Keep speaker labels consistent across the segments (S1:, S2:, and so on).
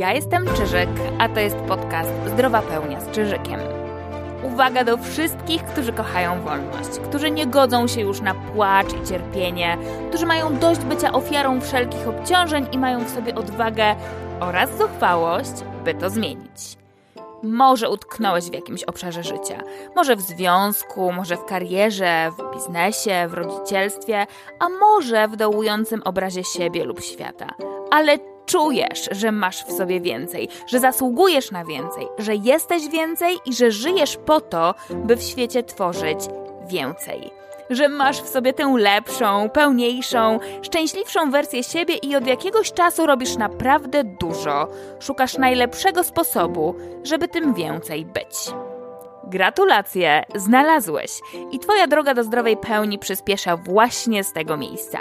S1: Ja jestem Czyżyk, a to jest podcast Zdrowa Pełnia z Czyżykiem. Uwaga do wszystkich, którzy kochają wolność, którzy nie godzą się już na płacz i cierpienie, którzy mają dość bycia ofiarą wszelkich obciążeń i mają w sobie odwagę oraz zuchwałość, by to zmienić. Może utknąłeś w jakimś obszarze życia, może w związku, może w karierze, w biznesie, w rodzicielstwie, a może w dołującym obrazie siebie lub świata. Ale czujesz, że masz w sobie więcej, że zasługujesz na więcej, że jesteś więcej i że żyjesz po to, by w świecie tworzyć więcej. Że masz w sobie tę lepszą, pełniejszą, szczęśliwszą wersję siebie i od jakiegoś czasu robisz naprawdę dużo. Szukasz najlepszego sposobu, żeby tym więcej być. Gratulacje, znalazłeś i Twoja droga do zdrowej pełni przyspiesza właśnie z tego miejsca.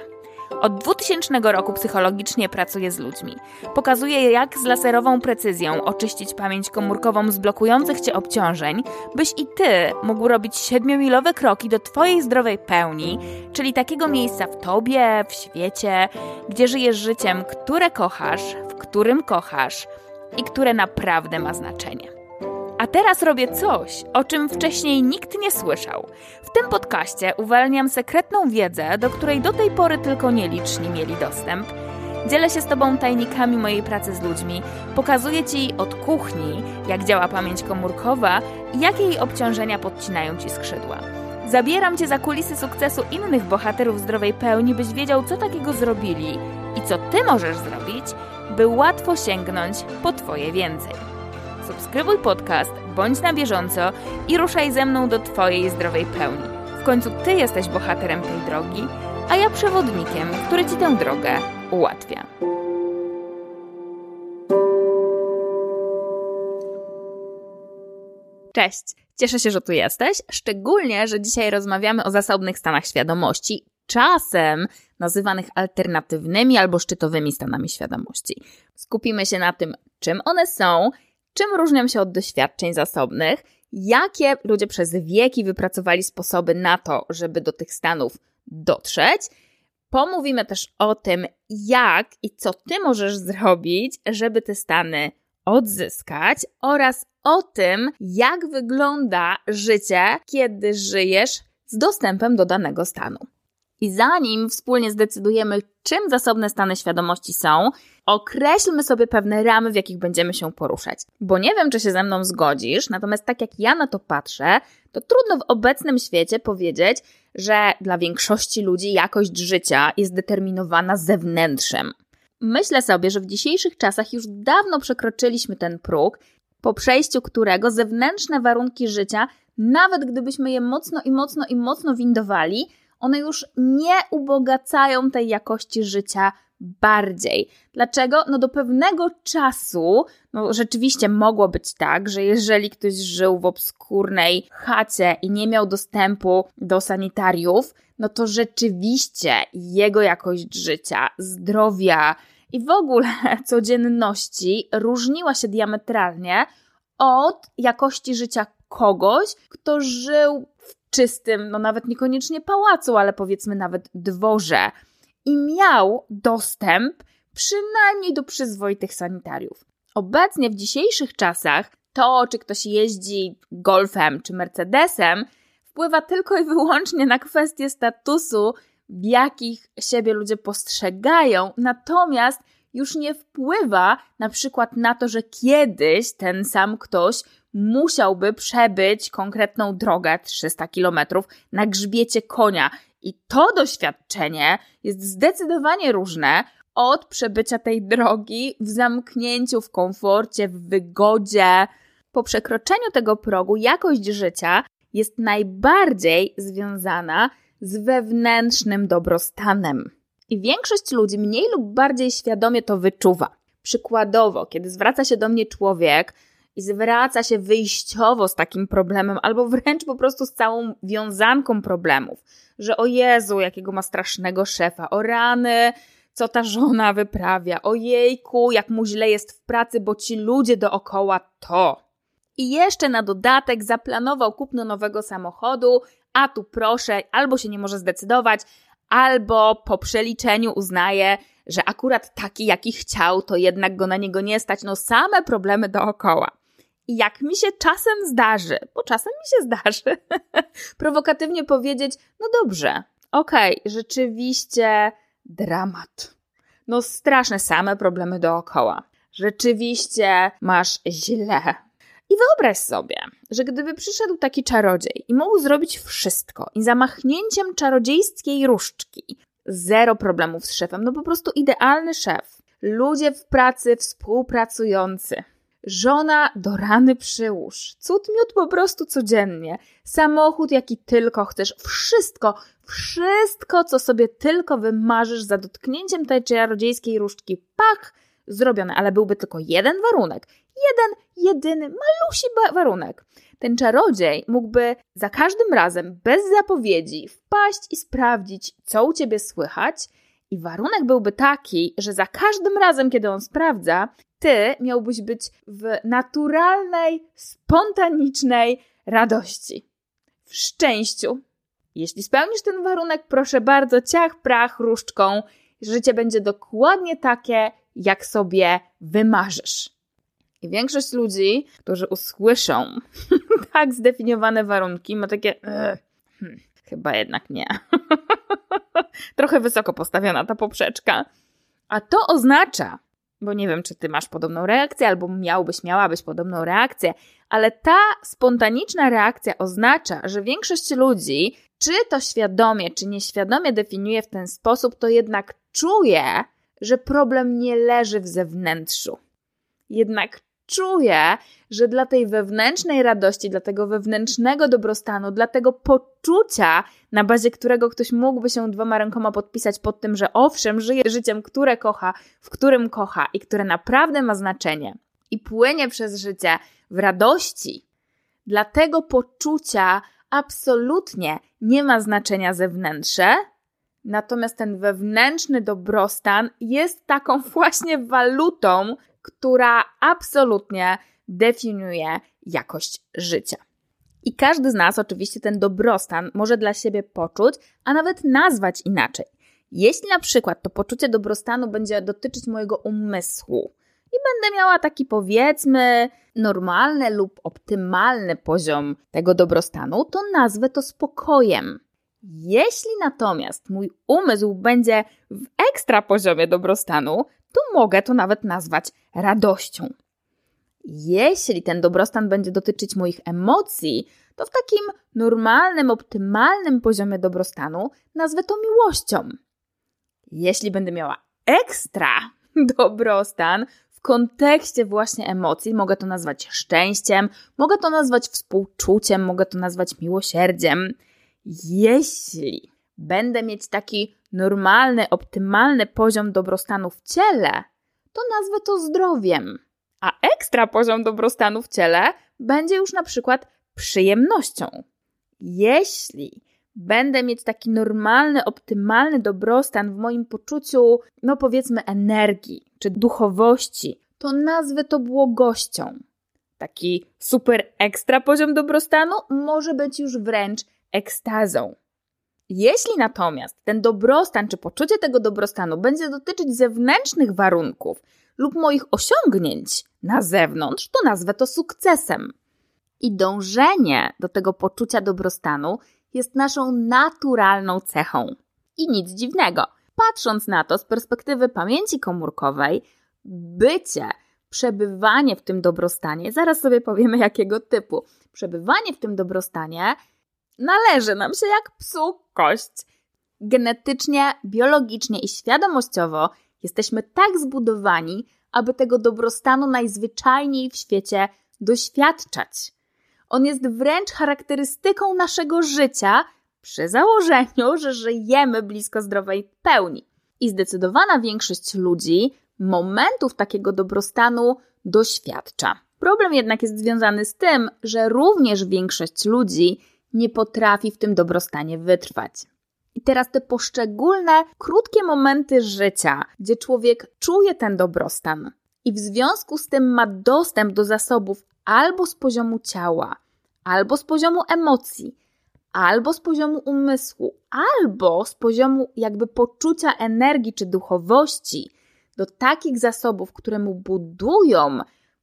S1: Od 2000 roku psychologicznie pracuję z ludźmi. Pokazuję, jak z laserową precyzją oczyścić pamięć komórkową z blokujących cię obciążeń, byś i ty mógł robić siedmiomilowe kroki do twojej zdrowej pełni, czyli takiego miejsca w tobie, w świecie, gdzie żyjesz życiem, które kochasz, w którym kochasz i które naprawdę ma znaczenie. A teraz robię coś, o czym wcześniej nikt nie słyszał. W tym podcaście uwalniam sekretną wiedzę, do której do tej pory tylko nieliczni mieli dostęp. Dzielę się z Tobą tajnikami mojej pracy z ludźmi, pokazuję Ci od kuchni, jak działa pamięć komórkowa i jakie jej obciążenia podcinają Ci skrzydła. Zabieram Cię za kulisy sukcesu innych bohaterów zdrowej pełni, byś wiedział, co takiego zrobili i co Ty możesz zrobić, by łatwo sięgnąć po Twoje więcej subskrybuj podcast, bądź na bieżąco i ruszaj ze mną do Twojej zdrowej pełni. W końcu Ty jesteś bohaterem tej drogi, a ja przewodnikiem, który Ci tę drogę ułatwia. Cześć! Cieszę się, że tu jesteś, szczególnie, że dzisiaj rozmawiamy o zasobnych stanach świadomości, czasem nazywanych alternatywnymi albo szczytowymi stanami świadomości. Skupimy się na tym, czym one są, czym różnią się od doświadczeń zasobnych, jakie ludzie przez wieki wypracowali sposoby na to, żeby do tych stanów dotrzeć. Pomówimy też o tym, jak i co ty możesz zrobić, żeby te stany odzyskać oraz o tym, jak wygląda życie, kiedy żyjesz z dostępem do danego stanu. I zanim wspólnie zdecydujemy, czym zasobne stany świadomości są, określmy sobie pewne ramy, w jakich będziemy się poruszać. Bo nie wiem, czy się ze mną zgodzisz, natomiast tak jak ja na to patrzę, to trudno w obecnym świecie powiedzieć, że dla większości ludzi jakość życia jest determinowana zewnętrzem. Myślę sobie, że w dzisiejszych czasach już dawno przekroczyliśmy ten próg, po przejściu którego zewnętrzne warunki życia, nawet gdybyśmy je mocno i mocno i mocno windowali, one już nie ubogacają tej jakości życia bardziej. Dlaczego? No do pewnego czasu, no rzeczywiście mogło być tak, że jeżeli ktoś żył w obskurnej chacie i nie miał dostępu do sanitariów, no to rzeczywiście jego jakość życia, zdrowia i w ogóle codzienności różniła się diametralnie od jakości życia kogoś, kto żył czystym, no nawet niekoniecznie pałacu, ale powiedzmy nawet dworze i miał dostęp przynajmniej do przyzwoitych sanitariów. Obecnie w dzisiejszych czasach to, czy ktoś jeździ golfem czy Mercedesem, wpływa tylko i wyłącznie na kwestię statusu, w jakich siebie ludzie postrzegają, natomiast już nie wpływa na przykład na to, że kiedyś ten sam ktoś musiałby przebyć konkretną drogę 300 km na grzbiecie konia. I to doświadczenie jest zdecydowanie różne od przebycia tej drogi w zamknięciu, w komforcie, w wygodzie. Po przekroczeniu tego progu jakość życia jest najbardziej związana z wewnętrznym dobrostanem. I większość ludzi mniej lub bardziej świadomie to wyczuwa. Przykładowo, kiedy zwraca się do mnie człowiek i zwraca się wyjściowo z takim problemem, albo wręcz po prostu z całą wiązanką problemów, że o Jezu, jakiego ma strasznego szefa, o rany, co ta żona wyprawia, o jejku, jak mu źle jest w pracy, bo ci ludzie dookoła to. I jeszcze na dodatek zaplanował kupno nowego samochodu, a tu proszę, albo się nie może zdecydować, albo po przeliczeniu uznaje, że akurat taki, jaki chciał, to jednak go na niego nie stać. No same problemy dookoła. Jak mi się czasem zdarzy, bo czasem mi się zdarzy, prowokatywnie powiedzieć, no dobrze, okej, okay, rzeczywiście dramat. No straszne same problemy dookoła. Rzeczywiście masz źle. I wyobraź sobie, że gdyby przyszedł taki czarodziej i mógł zrobić wszystko i zamachnięciem czarodziejskiej różdżki zero problemów z szefem, no po prostu idealny szef. Ludzie w pracy współpracujący. Żona do rany przyłóż. Cud miód po prostu codziennie. Samochód jaki tylko chcesz. Wszystko, wszystko co sobie tylko wymarzysz za dotknięciem tej czarodziejskiej różdżki. Pach! Zrobione, ale byłby tylko jeden warunek. Jeden, jedyny, malusi warunek. Ten czarodziej mógłby za każdym razem, bez zapowiedzi, wpaść i sprawdzić, co u ciebie słychać, i warunek byłby taki, że za każdym razem, kiedy on sprawdza, ty miałbyś być w naturalnej, spontanicznej radości, w szczęściu. Jeśli spełnisz ten warunek, proszę bardzo, ciach, prach, różdżką, życie będzie dokładnie takie, jak sobie wymarzysz. I większość ludzi, którzy usłyszą tak zdefiniowane warunki, ma takie. Hmm, chyba jednak nie. Trochę wysoko postawiona ta poprzeczka. A to oznacza, bo nie wiem, czy ty masz podobną reakcję, albo miałbyś, miałabyś podobną reakcję, ale ta spontaniczna reakcja oznacza, że większość ludzi, czy to świadomie, czy nieświadomie definiuje w ten sposób, to jednak czuje, że problem nie leży w zewnętrzu. Jednak czuję, że dla tej wewnętrznej radości, dla tego wewnętrznego dobrostanu, dla tego poczucia, na bazie którego ktoś mógłby się dwoma rękoma podpisać pod tym, że owszem, żyje życiem, które kocha, w którym kocha i które naprawdę ma znaczenie i płynie przez życie w radości, dla tego poczucia absolutnie nie ma znaczenia zewnętrzne, Natomiast ten wewnętrzny dobrostan jest taką właśnie walutą, która absolutnie definiuje jakość życia. I każdy z nas oczywiście ten dobrostan może dla siebie poczuć, a nawet nazwać inaczej. Jeśli na przykład to poczucie dobrostanu będzie dotyczyć mojego umysłu i będę miała taki powiedzmy normalny lub optymalny poziom tego dobrostanu, to nazwę to spokojem. Jeśli natomiast mój umysł będzie w ekstra poziomie dobrostanu, to mogę to nawet nazwać radością. Jeśli ten dobrostan będzie dotyczyć moich emocji, to w takim normalnym, optymalnym poziomie dobrostanu nazwę to miłością. Jeśli będę miała ekstra dobrostan w kontekście właśnie emocji, mogę to nazwać szczęściem, mogę to nazwać współczuciem, mogę to nazwać miłosierdziem. Jeśli będę mieć taki normalny, optymalny poziom dobrostanu w ciele, to nazwę to zdrowiem. A ekstra poziom dobrostanu w ciele będzie już na przykład przyjemnością. Jeśli będę mieć taki normalny, optymalny dobrostan w moim poczuciu, no powiedzmy, energii czy duchowości, to nazwę to błogością. Taki super ekstra poziom dobrostanu może być już wręcz ekstazą. Jeśli natomiast ten dobrostan czy poczucie tego dobrostanu będzie dotyczyć zewnętrznych warunków lub moich osiągnięć na zewnątrz, to nazwę to sukcesem. I dążenie do tego poczucia dobrostanu jest naszą naturalną cechą. I nic dziwnego. Patrząc na to z perspektywy pamięci komórkowej, bycie, przebywanie w tym dobrostanie, zaraz sobie powiemy jakiego typu, przebywanie w tym dobrostanie należy nam się jak psu kość. Genetycznie, biologicznie i świadomościowo jesteśmy tak zbudowani, aby tego dobrostanu najzwyczajniej w świecie doświadczać. On jest wręcz charakterystyką naszego życia, przy założeniu, że żyjemy blisko zdrowej pełni. I zdecydowana większość ludzi momentów takiego dobrostanu doświadcza. Problem jednak jest związany z tym, że również większość ludzi nie potrafi w tym dobrostanie wytrwać. I teraz te poszczególne, krótkie momenty życia, gdzie człowiek czuje ten dobrostan i w związku z tym ma dostęp do zasobów albo z poziomu ciała, albo z poziomu emocji, albo z poziomu umysłu, albo z poziomu jakby poczucia energii czy duchowości do takich zasobów, które mu budują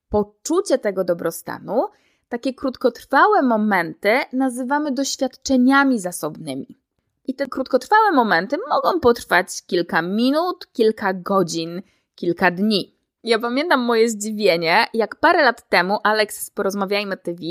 S1: poczucie tego dobrostanu, takie krótkotrwałe momenty nazywamy doświadczeniami zasobnymi. I te krótkotrwałe momenty mogą potrwać kilka minut, kilka godzin, kilka dni. Ja pamiętam moje zdziwienie, jak parę lat temu Alex z Porozmawiajmy TV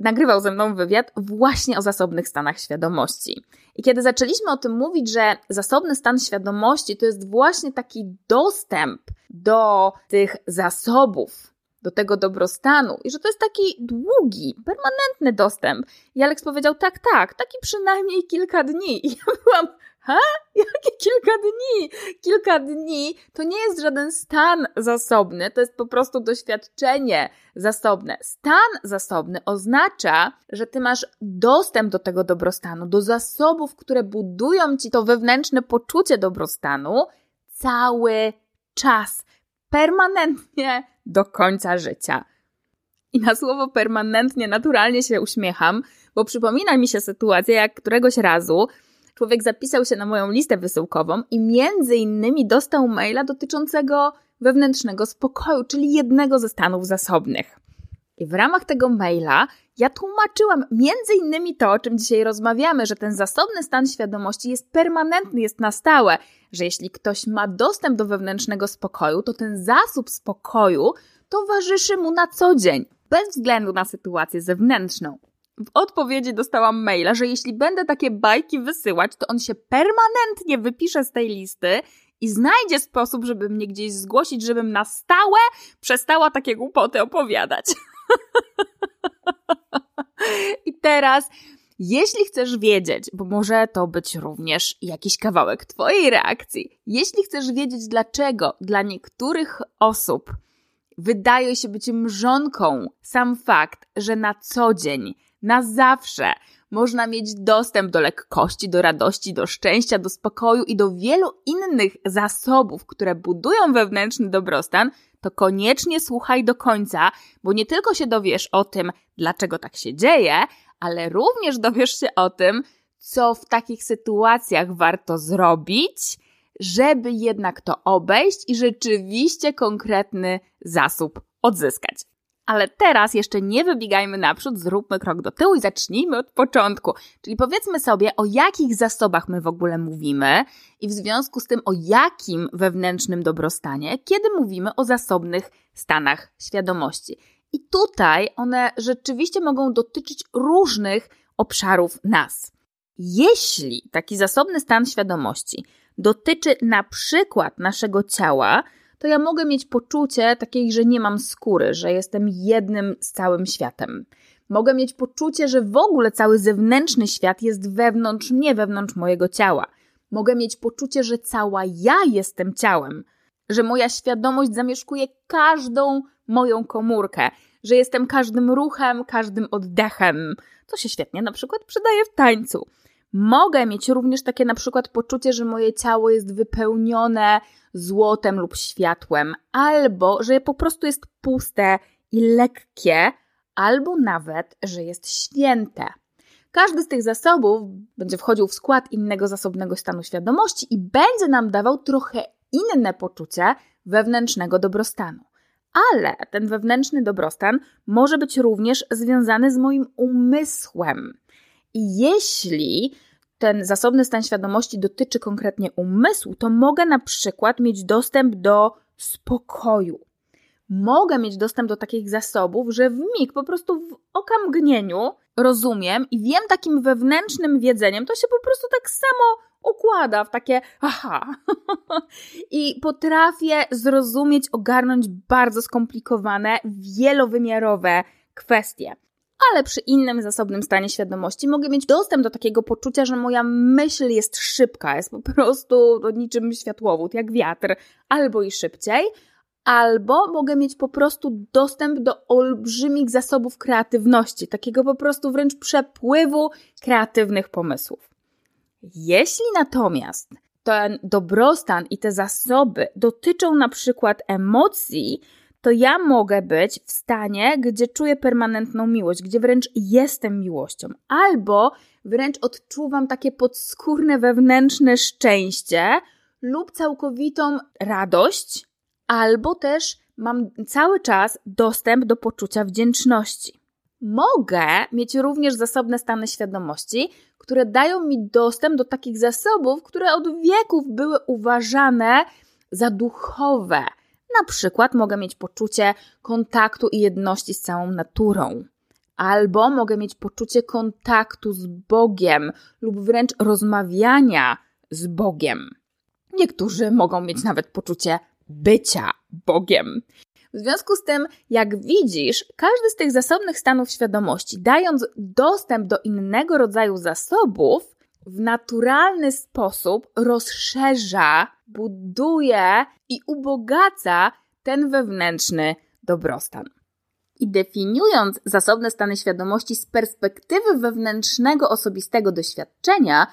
S1: nagrywał ze mną wywiad właśnie o zasobnych stanach świadomości. I kiedy zaczęliśmy o tym mówić, że zasobny stan świadomości to jest właśnie taki dostęp do tych zasobów, do tego dobrostanu i że to jest taki długi, permanentny dostęp. I Alex powiedział, tak, tak, taki przynajmniej kilka dni. I ja byłam, ha? Jakie kilka dni? Kilka dni to nie jest żaden stan zasobny, to jest po prostu doświadczenie zasobne. Stan zasobny oznacza, że ty masz dostęp do tego dobrostanu, do zasobów, które budują ci to wewnętrzne poczucie dobrostanu cały czas, permanentnie do końca życia. I na słowo permanentnie naturalnie się uśmiecham, bo przypomina mi się sytuacja, jak któregoś razu człowiek zapisał się na moją listę wysyłkową i między innymi dostał maila dotyczącego wewnętrznego spokoju, czyli jednego ze stanów zasobnych. I w ramach tego maila ja tłumaczyłam między innymi to, o czym dzisiaj rozmawiamy, że ten zasobny stan świadomości jest permanentny, jest na stałe, że jeśli ktoś ma dostęp do wewnętrznego spokoju, to ten zasób spokoju towarzyszy mu na co dzień, bez względu na sytuację zewnętrzną. W odpowiedzi dostałam maila, że jeśli będę takie bajki wysyłać, to on się permanentnie wypisze z tej listy i znajdzie sposób, żeby mnie gdzieś zgłosić, żebym na stałe przestała takie głupoty opowiadać. I teraz, jeśli chcesz wiedzieć, bo może to być również jakiś kawałek Twojej reakcji, jeśli chcesz wiedzieć, dlaczego dla niektórych osób wydaje się być mrzonką sam fakt, że na co dzień na zawsze można mieć dostęp do lekkości, do radości, do szczęścia, do spokoju i do wielu innych zasobów, które budują wewnętrzny dobrostan, to koniecznie słuchaj do końca, bo nie tylko się dowiesz o tym, dlaczego tak się dzieje, ale również dowiesz się o tym, co w takich sytuacjach warto zrobić, żeby jednak to obejść i rzeczywiście konkretny zasób odzyskać. Ale teraz jeszcze nie wybiegajmy naprzód, zróbmy krok do tyłu i zacznijmy od początku. Czyli powiedzmy sobie, o jakich zasobach my w ogóle mówimy i w związku z tym o jakim wewnętrznym dobrostanie, kiedy mówimy o zasobnych stanach świadomości. I tutaj one rzeczywiście mogą dotyczyć różnych obszarów nas. Jeśli taki zasobny stan świadomości dotyczy na przykład naszego ciała, to ja mogę mieć poczucie takiej, że nie mam skóry, że jestem jednym z całym światem. Mogę mieć poczucie, że w ogóle cały zewnętrzny świat jest wewnątrz mnie, wewnątrz mojego ciała. Mogę mieć poczucie, że cała ja jestem ciałem, że moja świadomość zamieszkuje każdą moją komórkę, że jestem każdym ruchem, każdym oddechem. To się świetnie na przykład przydaje w tańcu. Mogę mieć również takie na przykład poczucie, że moje ciało jest wypełnione złotem lub światłem, albo że po prostu jest puste i lekkie, albo nawet, że jest święte. Każdy z tych zasobów będzie wchodził w skład innego zasobnego stanu świadomości i będzie nam dawał trochę inne poczucie wewnętrznego dobrostanu. Ale ten wewnętrzny dobrostan może być również związany z moim umysłem. I jeśli ten zasobny stan świadomości dotyczy konkretnie umysłu, to mogę na przykład mieć dostęp do spokoju. Mogę mieć dostęp do takich zasobów, że w mig, po prostu w okamgnieniu rozumiem i wiem takim wewnętrznym wiedzeniem, to się po prostu tak samo układa w takie aha. I potrafię zrozumieć, ogarnąć bardzo skomplikowane, wielowymiarowe kwestie ale przy innym zasobnym stanie świadomości mogę mieć dostęp do takiego poczucia, że moja myśl jest szybka, jest po prostu niczym światłowód, jak wiatr, albo i szybciej, albo mogę mieć po prostu dostęp do olbrzymich zasobów kreatywności, takiego po prostu wręcz przepływu kreatywnych pomysłów. Jeśli natomiast ten dobrostan i te zasoby dotyczą na przykład emocji, to ja mogę być w stanie, gdzie czuję permanentną miłość, gdzie wręcz jestem miłością, albo wręcz odczuwam takie podskórne wewnętrzne szczęście lub całkowitą radość, albo też mam cały czas dostęp do poczucia wdzięczności. Mogę mieć również zasobne stany świadomości, które dają mi dostęp do takich zasobów, które od wieków były uważane za duchowe. Na przykład mogę mieć poczucie kontaktu i jedności z całą naturą. Albo mogę mieć poczucie kontaktu z Bogiem lub wręcz rozmawiania z Bogiem. Niektórzy mogą mieć nawet poczucie bycia Bogiem. W związku z tym, jak widzisz, każdy z tych zasobnych stanów świadomości, dając dostęp do innego rodzaju zasobów, w naturalny sposób rozszerza, buduje i ubogaca ten wewnętrzny dobrostan. I definiując zasobne stany świadomości z perspektywy wewnętrznego, osobistego doświadczenia,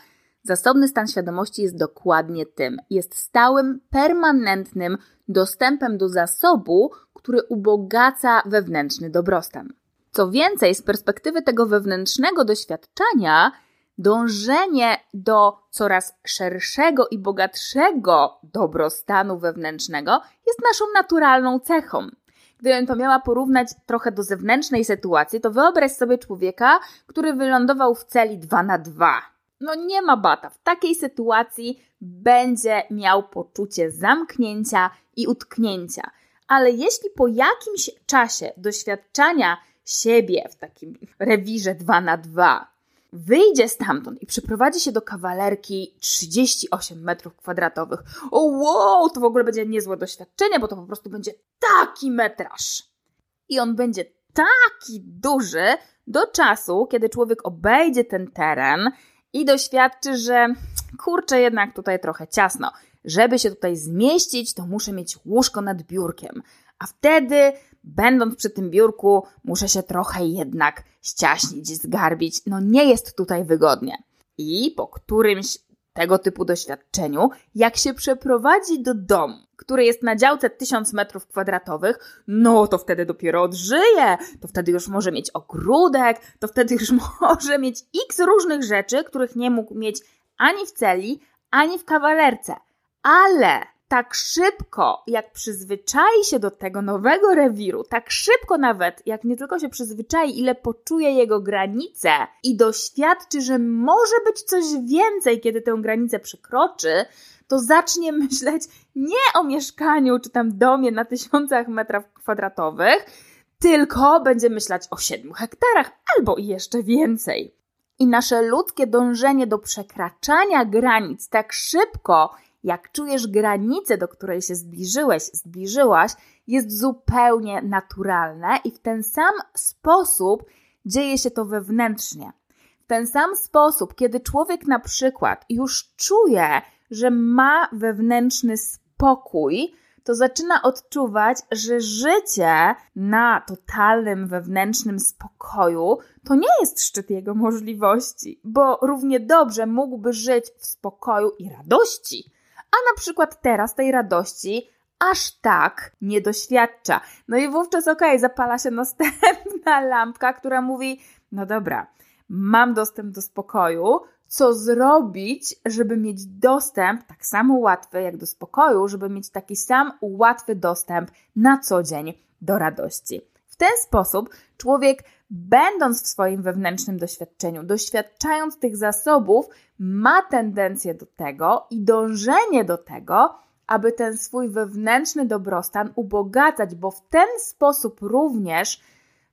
S1: zasobny stan świadomości jest dokładnie tym. Jest stałym, permanentnym dostępem do zasobu, który ubogaca wewnętrzny dobrostan. Co więcej, z perspektywy tego wewnętrznego doświadczenia, dążenie do coraz szerszego i bogatszego dobrostanu wewnętrznego jest naszą naturalną cechą. Gdybym to miała porównać trochę do zewnętrznej sytuacji, to wyobraź sobie człowieka, który wylądował w celi 2 na 2. No nie ma bata. W takiej sytuacji będzie miał poczucie zamknięcia i utknięcia. Ale jeśli po jakimś czasie doświadczania siebie w takim rewirze 2 na 2 wyjdzie stamtąd i przeprowadzi się do kawalerki 38 metrów kwadratowych. O wow, to w ogóle będzie niezłe doświadczenie, bo to po prostu będzie taki metraż. I on będzie taki duży do czasu, kiedy człowiek obejdzie ten teren i doświadczy, że kurczę, jednak tutaj trochę ciasno. Żeby się tutaj zmieścić, to muszę mieć łóżko nad biurkiem. A wtedy będąc przy tym biurku, muszę się trochę jednak ściaśnić, zgarbić. No nie jest tutaj wygodnie. I po którymś tego typu doświadczeniu, jak się przeprowadzi do domu, który jest na działce 1000 metrów kwadratowych, no to wtedy dopiero odżyje, to wtedy już może mieć ogródek, to wtedy już może mieć x różnych rzeczy, których nie mógł mieć ani w celi, ani w kawalerce. Ale tak szybko, jak przyzwyczai się do tego nowego rewiru, tak szybko nawet, jak nie tylko się przyzwyczai, ile poczuje jego granice i doświadczy, że może być coś więcej, kiedy tę granicę przekroczy, to zacznie myśleć nie o mieszkaniu czy tam domie na tysiącach metrów kwadratowych, tylko będzie myśleć o siedmiu hektarach albo i jeszcze więcej. I nasze ludzkie dążenie do przekraczania granic tak szybko, jak czujesz granicę, do której się zbliżyłeś, zbliżyłaś, jest zupełnie naturalne i w ten sam sposób dzieje się to wewnętrznie. W ten sam sposób, kiedy człowiek na przykład już czuje, że ma wewnętrzny spokój, to zaczyna odczuwać, że życie na totalnym wewnętrznym spokoju to nie jest szczyt jego możliwości, bo równie dobrze mógłby żyć w spokoju i radości a na przykład teraz tej radości aż tak nie doświadcza. No i wówczas okej, okay, zapala się następna lampka, która mówi, no dobra, mam dostęp do spokoju, co zrobić, żeby mieć dostęp tak samo łatwy jak do spokoju, żeby mieć taki sam łatwy dostęp na co dzień do radości. W ten sposób człowiek będąc w swoim wewnętrznym doświadczeniu, doświadczając tych zasobów, ma tendencję do tego i dążenie do tego, aby ten swój wewnętrzny dobrostan ubogacać, bo w ten sposób również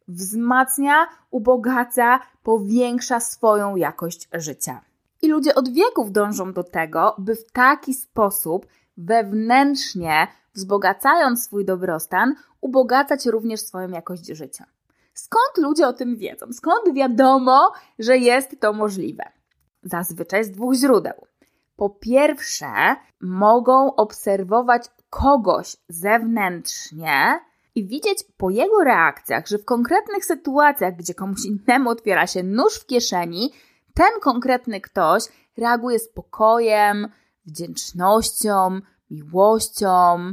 S1: wzmacnia, ubogaca, powiększa swoją jakość życia. I ludzie od wieków dążą do tego, by w taki sposób wewnętrznie, wzbogacając swój dobrostan, ubogacać również swoją jakość życia. Skąd ludzie o tym wiedzą? Skąd wiadomo, że jest to możliwe? Zazwyczaj z dwóch źródeł. Po pierwsze, mogą obserwować kogoś zewnętrznie i widzieć po jego reakcjach, że w konkretnych sytuacjach, gdzie komuś innemu otwiera się nóż w kieszeni, ten konkretny ktoś reaguje spokojem, wdzięcznością, miłością,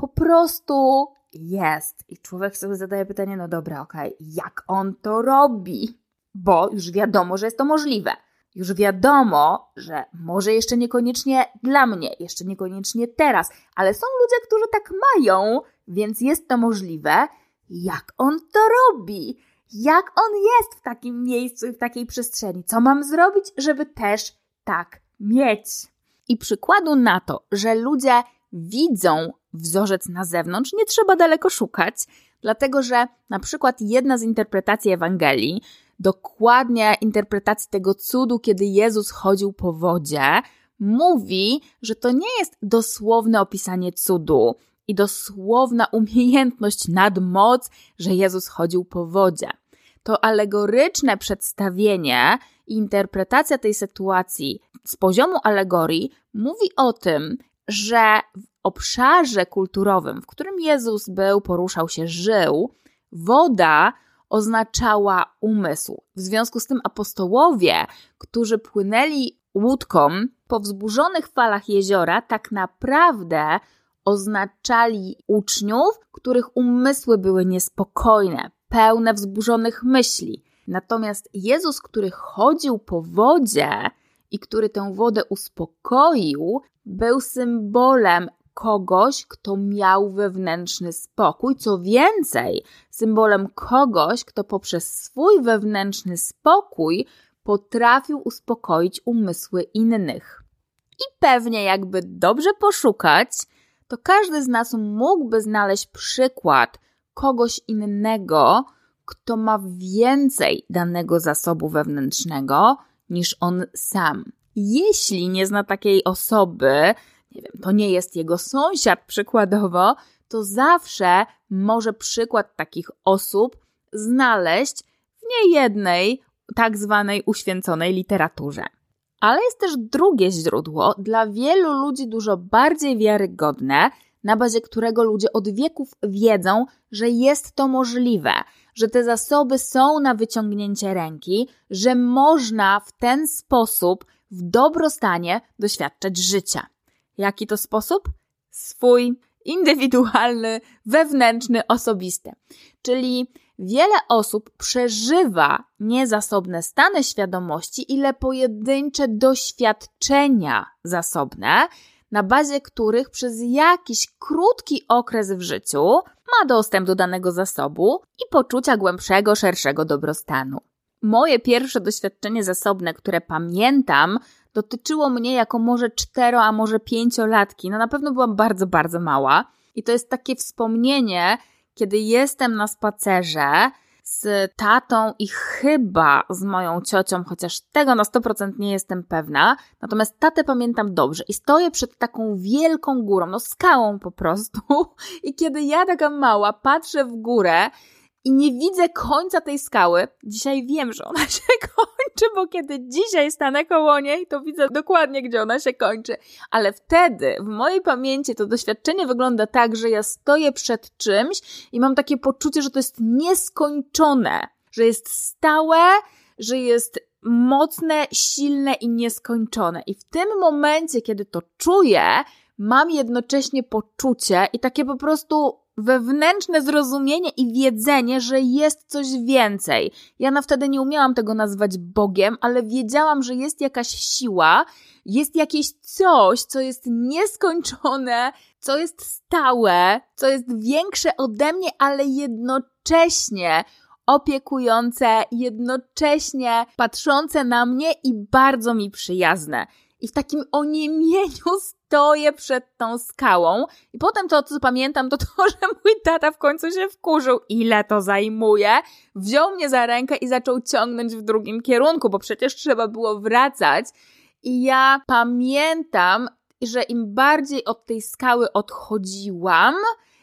S1: po prostu jest. I człowiek sobie zadaje pytanie, no dobra, okej, okay, jak on to robi? Bo już wiadomo, że jest to możliwe. Już wiadomo, że może jeszcze niekoniecznie dla mnie, jeszcze niekoniecznie teraz, ale są ludzie, którzy tak mają, więc jest to możliwe. Jak on to robi? Jak on jest w takim miejscu i w takiej przestrzeni? Co mam zrobić, żeby też tak mieć? I przykładu na to, że ludzie widzą wzorzec na zewnątrz, nie trzeba daleko szukać, dlatego że na przykład jedna z interpretacji Ewangelii, dokładnie interpretacji tego cudu, kiedy Jezus chodził po wodzie, mówi, że to nie jest dosłowne opisanie cudu i dosłowna umiejętność, nadmoc, że Jezus chodził po wodzie. To alegoryczne przedstawienie i interpretacja tej sytuacji z poziomu alegorii mówi o tym, że w obszarze kulturowym, w którym Jezus był, poruszał się, żył, woda oznaczała umysł. W związku z tym apostołowie, którzy płynęli łódką po wzburzonych falach jeziora, tak naprawdę oznaczali uczniów, których umysły były niespokojne, pełne wzburzonych myśli. Natomiast Jezus, który chodził po wodzie i który tę wodę uspokoił, był symbolem kogoś, kto miał wewnętrzny spokój, co więcej, symbolem kogoś, kto poprzez swój wewnętrzny spokój potrafił uspokoić umysły innych. I pewnie, jakby dobrze poszukać, to każdy z nas mógłby znaleźć przykład kogoś innego, kto ma więcej danego zasobu wewnętrznego niż on sam. Jeśli nie zna takiej osoby, nie wiem, to nie jest jego sąsiad przykładowo, to zawsze może przykład takich osób znaleźć w niejednej tak zwanej uświęconej literaturze. Ale jest też drugie źródło, dla wielu ludzi dużo bardziej wiarygodne, na bazie którego ludzie od wieków wiedzą, że jest to możliwe, że te zasoby są na wyciągnięcie ręki, że można w ten sposób w dobrostanie doświadczać życia. Jaki to sposób? Swój, indywidualny, wewnętrzny, osobisty. Czyli wiele osób przeżywa niezasobne stany świadomości, ile pojedyncze doświadczenia zasobne, na bazie których przez jakiś krótki okres w życiu ma dostęp do danego zasobu i poczucia głębszego, szerszego dobrostanu. Moje pierwsze doświadczenie zasobne, które pamiętam, dotyczyło mnie jako może cztero, a może pięciolatki. No na pewno byłam bardzo, bardzo mała. I to jest takie wspomnienie, kiedy jestem na spacerze z tatą i chyba z moją ciocią, chociaż tego na 100% nie jestem pewna. Natomiast tatę pamiętam dobrze i stoję przed taką wielką górą, no skałą po prostu. I kiedy ja taka mała patrzę w górę i nie widzę końca tej skały. Dzisiaj wiem, że ona się kończy, bo kiedy dzisiaj stanę koło niej, to widzę dokładnie, gdzie ona się kończy. Ale wtedy, w mojej pamięci, to doświadczenie wygląda tak, że ja stoję przed czymś i mam takie poczucie, że to jest nieskończone, że jest stałe, że jest mocne, silne i nieskończone. I w tym momencie, kiedy to czuję, mam jednocześnie poczucie i takie po prostu wewnętrzne zrozumienie i wiedzenie, że jest coś więcej. Ja na wtedy nie umiałam tego nazwać Bogiem, ale wiedziałam, że jest jakaś siła, jest jakieś coś, co jest nieskończone, co jest stałe, co jest większe ode mnie, ale jednocześnie opiekujące, jednocześnie patrzące na mnie i bardzo mi przyjazne. I w takim oniemieniu stoję przed tą skałą. I potem to, co pamiętam, to to, że mój tata w końcu się wkurzył, ile to zajmuje, wziął mnie za rękę i zaczął ciągnąć w drugim kierunku, bo przecież trzeba było wracać. I ja pamiętam, że im bardziej od tej skały odchodziłam,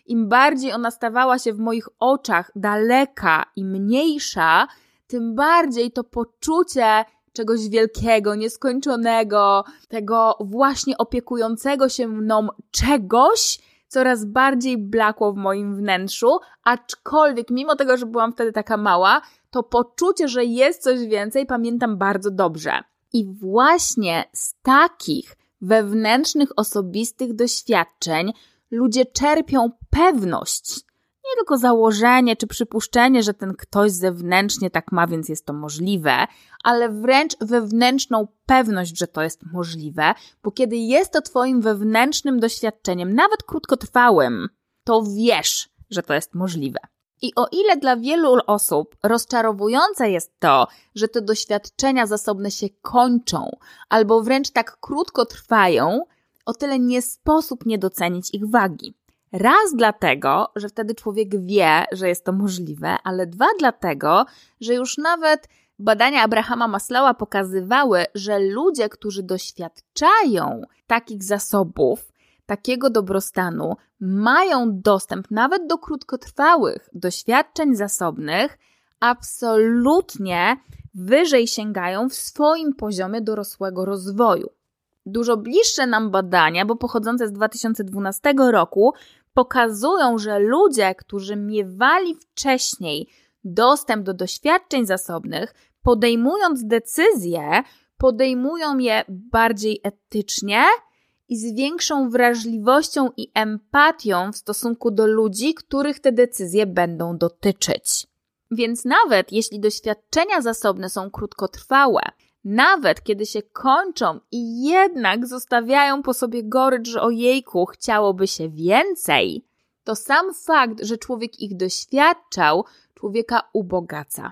S1: im bardziej ona stawała się w moich oczach daleka i mniejsza, tym bardziej to poczucie czegoś wielkiego, nieskończonego, tego właśnie opiekującego się mną czegoś, coraz bardziej blakło w moim wnętrzu, aczkolwiek mimo tego, że byłam wtedy taka mała, to poczucie, że jest coś więcej, pamiętam bardzo dobrze. I właśnie z takich wewnętrznych, osobistych doświadczeń ludzie czerpią pewność. Nie tylko założenie czy przypuszczenie, że ten ktoś zewnętrznie tak ma, więc jest to możliwe, ale wręcz wewnętrzną pewność, że to jest możliwe, bo kiedy jest to Twoim wewnętrznym doświadczeniem, nawet krótkotrwałym, to wiesz, że to jest możliwe. I o ile dla wielu osób rozczarowujące jest to, że te doświadczenia zasobne się kończą albo wręcz tak krótko trwają, o tyle nie sposób nie docenić ich wagi. Raz dlatego, że wtedy człowiek wie, że jest to możliwe, ale dwa dlatego, że już nawet badania Abrahama Maslowa pokazywały, że ludzie, którzy doświadczają takich zasobów, takiego dobrostanu, mają dostęp nawet do krótkotrwałych doświadczeń zasobnych, absolutnie wyżej sięgają w swoim poziomie dorosłego rozwoju. Dużo bliższe nam badania, bo pochodzące z 2012 roku, pokazują, że ludzie, którzy miewali wcześniej dostęp do doświadczeń zasobnych, podejmując decyzje, podejmują je bardziej etycznie i z większą wrażliwością i empatią w stosunku do ludzi, których te decyzje będą dotyczyć. Więc nawet jeśli doświadczenia zasobne są krótkotrwałe, nawet kiedy się kończą i jednak zostawiają po sobie gorycz, że ojejku, chciałoby się więcej, to sam fakt, że człowiek ich doświadczał, człowieka ubogaca.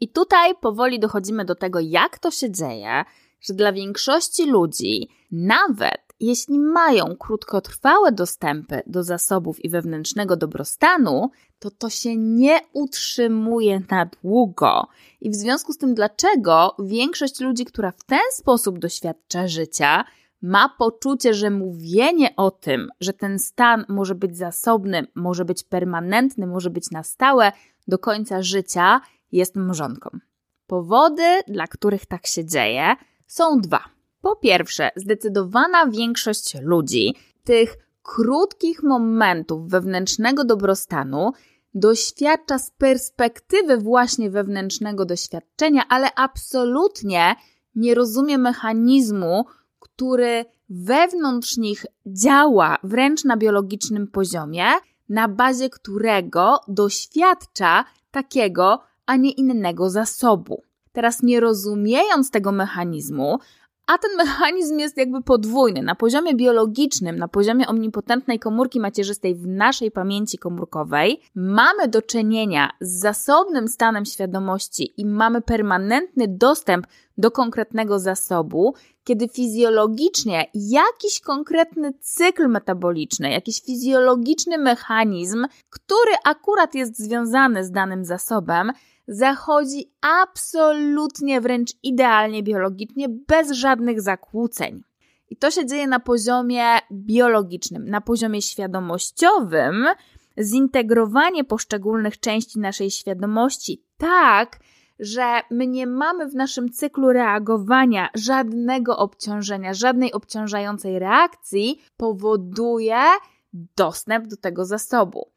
S1: I tutaj powoli dochodzimy do tego, jak to się dzieje, że dla większości ludzi, nawet jeśli mają krótkotrwałe dostępy do zasobów i wewnętrznego dobrostanu, to to się nie utrzymuje na długo. I w związku z tym, dlaczego większość ludzi, która w ten sposób doświadcza życia, ma poczucie, że mówienie o tym, że ten stan może być zasobny, może być permanentny, może być na stałe do końca życia, jest mrzonką. Powody, dla których tak się dzieje, są dwa. Po pierwsze, zdecydowana większość ludzi tych krótkich momentów wewnętrznego dobrostanu doświadcza z perspektywy właśnie wewnętrznego doświadczenia, ale absolutnie nie rozumie mechanizmu, który wewnątrz nich działa wręcz na biologicznym poziomie, na bazie którego doświadcza takiego, a nie innego zasobu. Teraz, nie rozumiejąc tego mechanizmu, a ten mechanizm jest jakby podwójny. Na poziomie biologicznym, na poziomie omnipotentnej komórki macierzystej w naszej pamięci komórkowej mamy do czynienia z zasobnym stanem świadomości i mamy permanentny dostęp do konkretnego zasobu, kiedy fizjologicznie jakiś konkretny cykl metaboliczny, jakiś fizjologiczny mechanizm, który akurat jest związany z danym zasobem, zachodzi absolutnie wręcz idealnie biologicznie, bez żadnych zakłóceń. I to się dzieje na poziomie biologicznym, na poziomie świadomościowym, zintegrowanie poszczególnych części naszej świadomości tak, że my nie mamy w naszym cyklu reagowania żadnego obciążenia, żadnej obciążającej reakcji, powoduje dostęp do tego zasobu.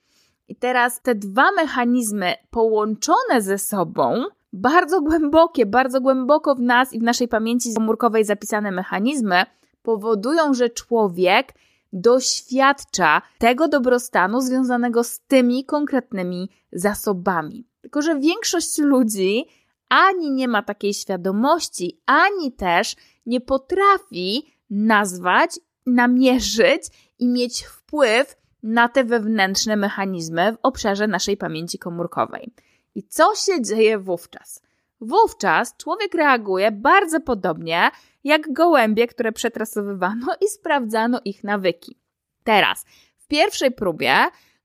S1: I teraz te dwa mechanizmy połączone ze sobą, bardzo głębokie, bardzo głęboko w nas i w naszej pamięci komórkowej zapisane mechanizmy, powodują, że człowiek doświadcza tego dobrostanu związanego z tymi konkretnymi zasobami. Tylko, że większość ludzi ani nie ma takiej świadomości, ani też nie potrafi nazwać, namierzyć i mieć wpływ na te wewnętrzne mechanizmy w obszarze naszej pamięci komórkowej. I co się dzieje wówczas? Wówczas człowiek reaguje bardzo podobnie jak gołębie, które przetrasowywano i sprawdzano ich nawyki. Teraz, w pierwszej próbie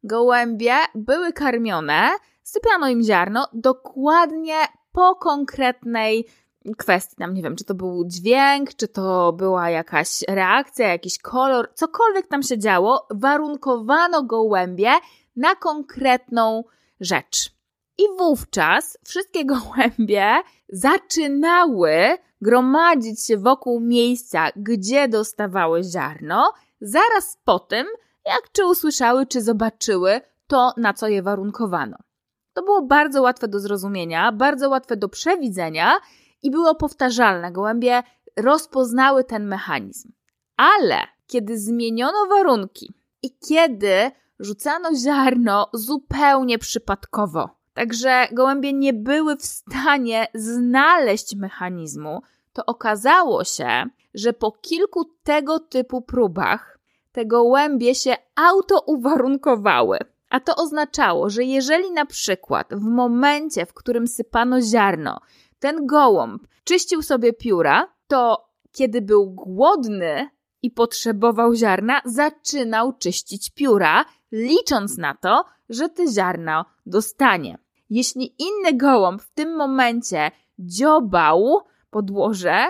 S1: gołębie były karmione, sypiano im ziarno dokładnie po konkretnej kwestii, tam nie wiem, czy to był dźwięk, czy to była jakaś reakcja, jakiś kolor, cokolwiek tam się działo, warunkowano gołębie na konkretną rzecz. I wówczas wszystkie gołębie zaczynały gromadzić się wokół miejsca, gdzie dostawały ziarno, zaraz po tym, jak czy usłyszały, czy zobaczyły to, na co je warunkowano. To było bardzo łatwe do zrozumienia, bardzo łatwe do przewidzenia i było powtarzalne. Gołębie rozpoznały ten mechanizm. Ale kiedy zmieniono warunki i kiedy rzucano ziarno zupełnie przypadkowo. Także gołębie nie były w stanie znaleźć mechanizmu. To okazało się, że po kilku tego typu próbach te gołębie się auto-uwarunkowały. A to oznaczało, że jeżeli na przykład w momencie, w którym sypano ziarno, ten gołąb czyścił sobie pióra, to kiedy był głodny i potrzebował ziarna, zaczynał czyścić pióra, licząc na to, że te ziarno dostanie. Jeśli inny gołąb w tym momencie dziobał podłoże,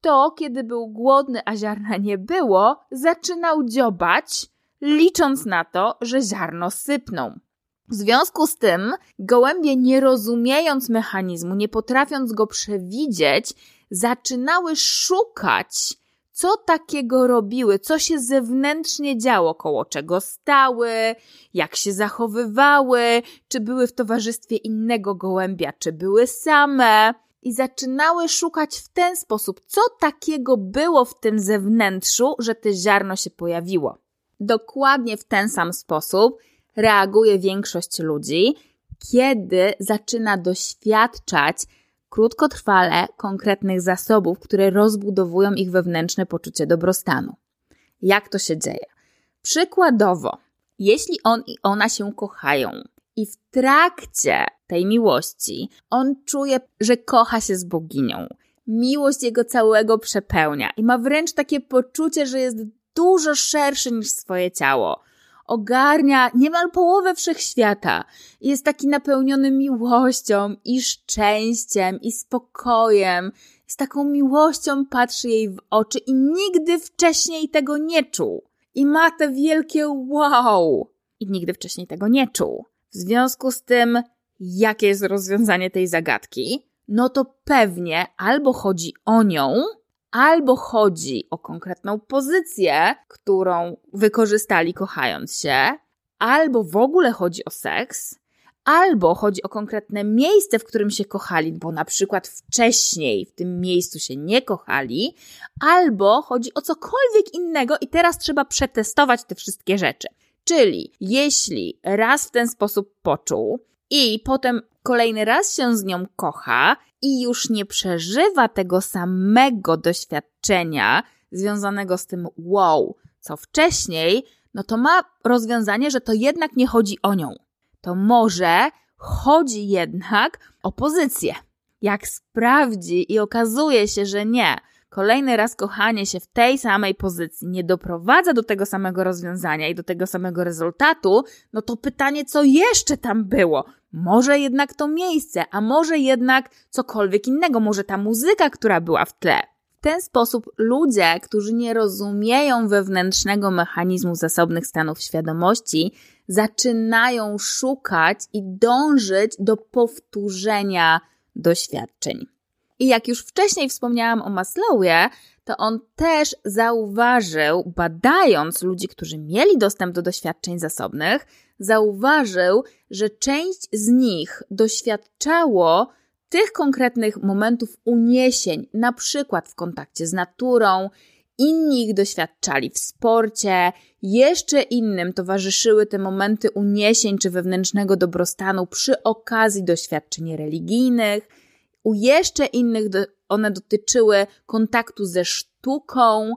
S1: to kiedy był głodny, a ziarna nie było, zaczynał dziobać, licząc na to, że ziarno sypną. W związku z tym, gołębie, nie rozumiejąc mechanizmu, nie potrafiąc go przewidzieć, zaczynały szukać, co takiego robiły, co się zewnętrznie działo, koło czego stały, jak się zachowywały, czy były w towarzystwie innego gołębia, czy były same. I zaczynały szukać w ten sposób, co takiego było w tym zewnętrzu, że te ziarno się pojawiło. Dokładnie w ten sam sposób reaguje większość ludzi, kiedy zaczyna doświadczać krótkotrwale konkretnych zasobów, które rozbudowują ich wewnętrzne poczucie dobrostanu. Jak to się dzieje? Przykładowo, jeśli on i ona się kochają i w trakcie tej miłości on czuje, że kocha się z boginią, miłość jego całego przepełnia i ma wręcz takie poczucie, że jest dużo szerszy niż swoje ciało. Ogarnia niemal połowę wszechświata. Jest taki napełniony miłością i szczęściem i spokojem. Z taką miłością patrzy jej w oczy i nigdy wcześniej tego nie czuł. I ma te wielkie wow. I nigdy wcześniej tego nie czuł. W związku z tym, jakie jest rozwiązanie tej zagadki? No to pewnie albo chodzi o nią, albo chodzi o konkretną pozycję, którą wykorzystali kochając się, albo w ogóle chodzi o seks, albo chodzi o konkretne miejsce, w którym się kochali, bo na przykład wcześniej w tym miejscu się nie kochali, albo chodzi o cokolwiek innego i teraz trzeba przetestować te wszystkie rzeczy. Czyli jeśli raz w ten sposób poczuł i potem kolejny raz się z nią kocha i już nie przeżywa tego samego doświadczenia związanego z tym wow, co wcześniej, no to ma rozwiązanie, że to jednak nie chodzi o nią. To może chodzi jednak o pozycję. Jak sprawdzi i okazuje się, że nie, kolejny raz kochanie się w tej samej pozycji nie doprowadza do tego samego rozwiązania i do tego samego rezultatu, no to pytanie, co jeszcze tam było? Może jednak to miejsce, a może jednak cokolwiek innego, może ta muzyka, która była w tle. W ten sposób ludzie, którzy nie rozumieją wewnętrznego mechanizmu zasobnych stanów świadomości, zaczynają szukać i dążyć do powtórzenia doświadczeń. I jak już wcześniej wspomniałam o Maslowie, to on też zauważył, badając ludzi, którzy mieli dostęp do doświadczeń zasobnych, zauważył, że część z nich doświadczało tych konkretnych momentów uniesień, na przykład w kontakcie z naturą, inni ich doświadczali w sporcie, jeszcze innym towarzyszyły te momenty uniesień czy wewnętrznego dobrostanu przy okazji doświadczeń religijnych, u jeszcze innych one dotyczyły kontaktu ze sztuką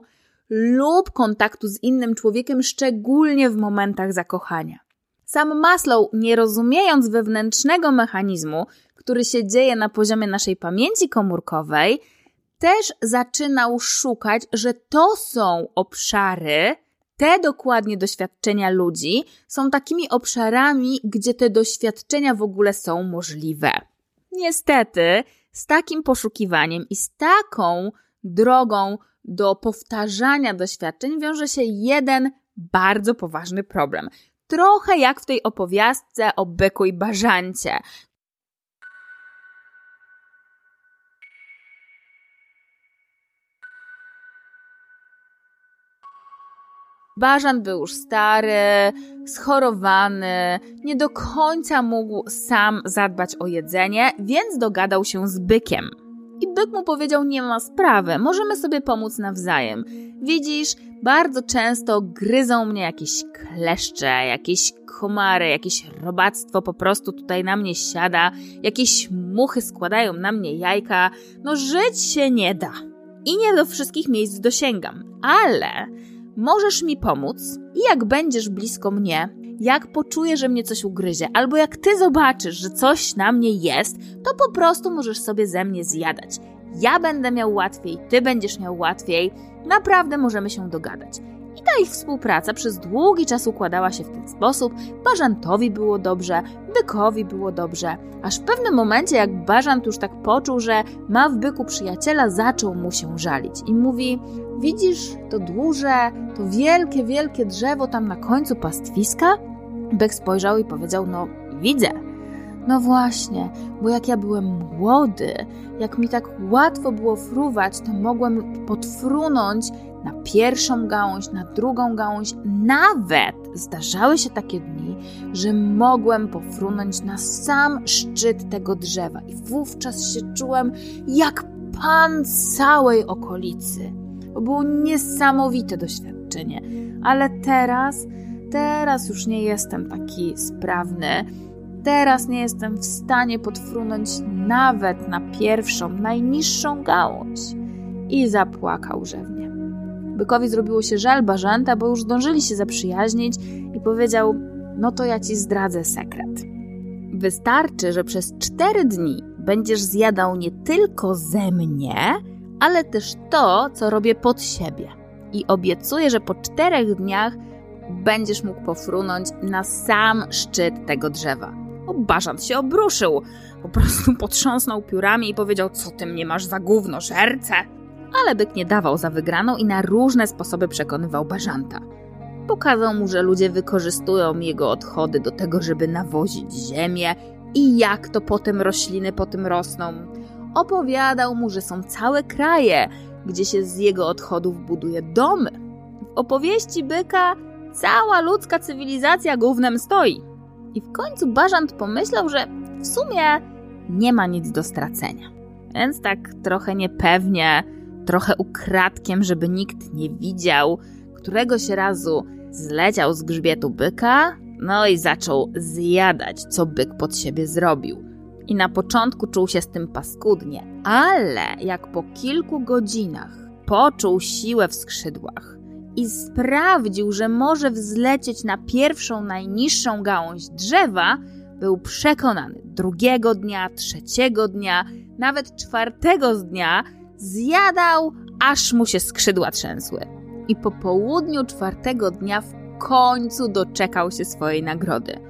S1: lub kontaktu z innym człowiekiem, szczególnie w momentach zakochania. Sam Maslow, nie rozumiejąc wewnętrznego mechanizmu, który się dzieje na poziomie naszej pamięci komórkowej, też zaczynał szukać, że to są obszary, te dokładnie doświadczenia ludzi są takimi obszarami, gdzie te doświadczenia w ogóle są możliwe. Niestety, z takim poszukiwaniem i z taką drogą do powtarzania doświadczeń wiąże się jeden bardzo poważny problem. Trochę jak w tej opowiastce o byku i bażancie, Bażan był już stary, schorowany, nie do końca mógł sam zadbać o jedzenie, więc dogadał się z bykiem. I byk mu powiedział: Nie ma sprawy, możemy sobie pomóc nawzajem. Widzisz, bardzo często gryzą mnie jakieś kleszcze, jakieś komary, jakieś robactwo po prostu tutaj na mnie siada, jakieś muchy składają na mnie jajka. No, żyć się nie da. I nie do wszystkich miejsc dosięgam, ale możesz mi pomóc i jak będziesz blisko mnie, jak poczuję, że mnie coś ugryzie, albo jak ty zobaczysz, że coś na mnie jest, to po prostu możesz sobie ze mnie zjadać. Ja będę miał łatwiej, ty będziesz miał łatwiej. Naprawdę możemy się dogadać. I ta ich współpraca przez długi czas układała się w ten sposób. Bażantowi było dobrze, bykowi było dobrze, aż w pewnym momencie, jak Bażant już tak poczuł, że ma w byku przyjaciela, zaczął mu się żalić i mówi: Widzisz to duże, to wielkie, wielkie drzewo tam na końcu pastwiska? Byk spojrzał i powiedział: No, widzę. No właśnie, bo jak ja byłem młody, jak mi tak łatwo było fruwać, to mogłem podfrunąć na pierwszą gałąź, na drugą gałąź. Nawet zdarzały się takie dni, że mogłem pofrunąć na sam szczyt tego drzewa i wówczas się czułem jak pan całej okolicy. To było niesamowite doświadczenie, ale teraz, teraz już nie jestem taki sprawny. Teraz nie jestem w stanie podfrunąć nawet na pierwszą, najniższą gałąź. I zapłakał rzewnie. Bykowi zrobiło się żal bażanta, bo już zdążyli się zaprzyjaźnić i powiedział: No to ja ci zdradzę sekret. Wystarczy, że przez cztery dni będziesz zjadał nie tylko ze mnie, ale też to, co robię pod siebie. I obiecuję, że po czterech dniach będziesz mógł pofrunąć na sam szczyt tego drzewa. O, Bażant się obruszył. Po prostu potrząsnął piórami i powiedział, co ty mnie masz za gówno, żerce? Ale byk nie dawał za wygraną i na różne sposoby przekonywał Bażanta. Pokazał mu, że ludzie wykorzystują jego odchody do tego, żeby nawozić ziemię i jak to potem rośliny po tym rosną. Opowiadał mu, że są całe kraje, gdzie się z jego odchodów buduje domy. W opowieści byka cała ludzka cywilizacja głównym stoi. I w końcu Bażant pomyślał, że w sumie nie ma nic do stracenia. Więc tak trochę niepewnie, trochę ukradkiem, żeby nikt nie widział, któregoś razu zleciał z grzbietu byka, no i zaczął zjadać, co byk pod siebie zrobił. I na początku czuł się z tym paskudnie, ale jak po kilku godzinach poczuł siłę w skrzydłach i sprawdził, że może wzlecieć na pierwszą, najniższą gałąź drzewa, był przekonany drugiego dnia, trzeciego dnia, nawet czwartego dnia zjadał, aż mu się skrzydła trzęsły. I po południu czwartego dnia w końcu doczekał się swojej nagrody.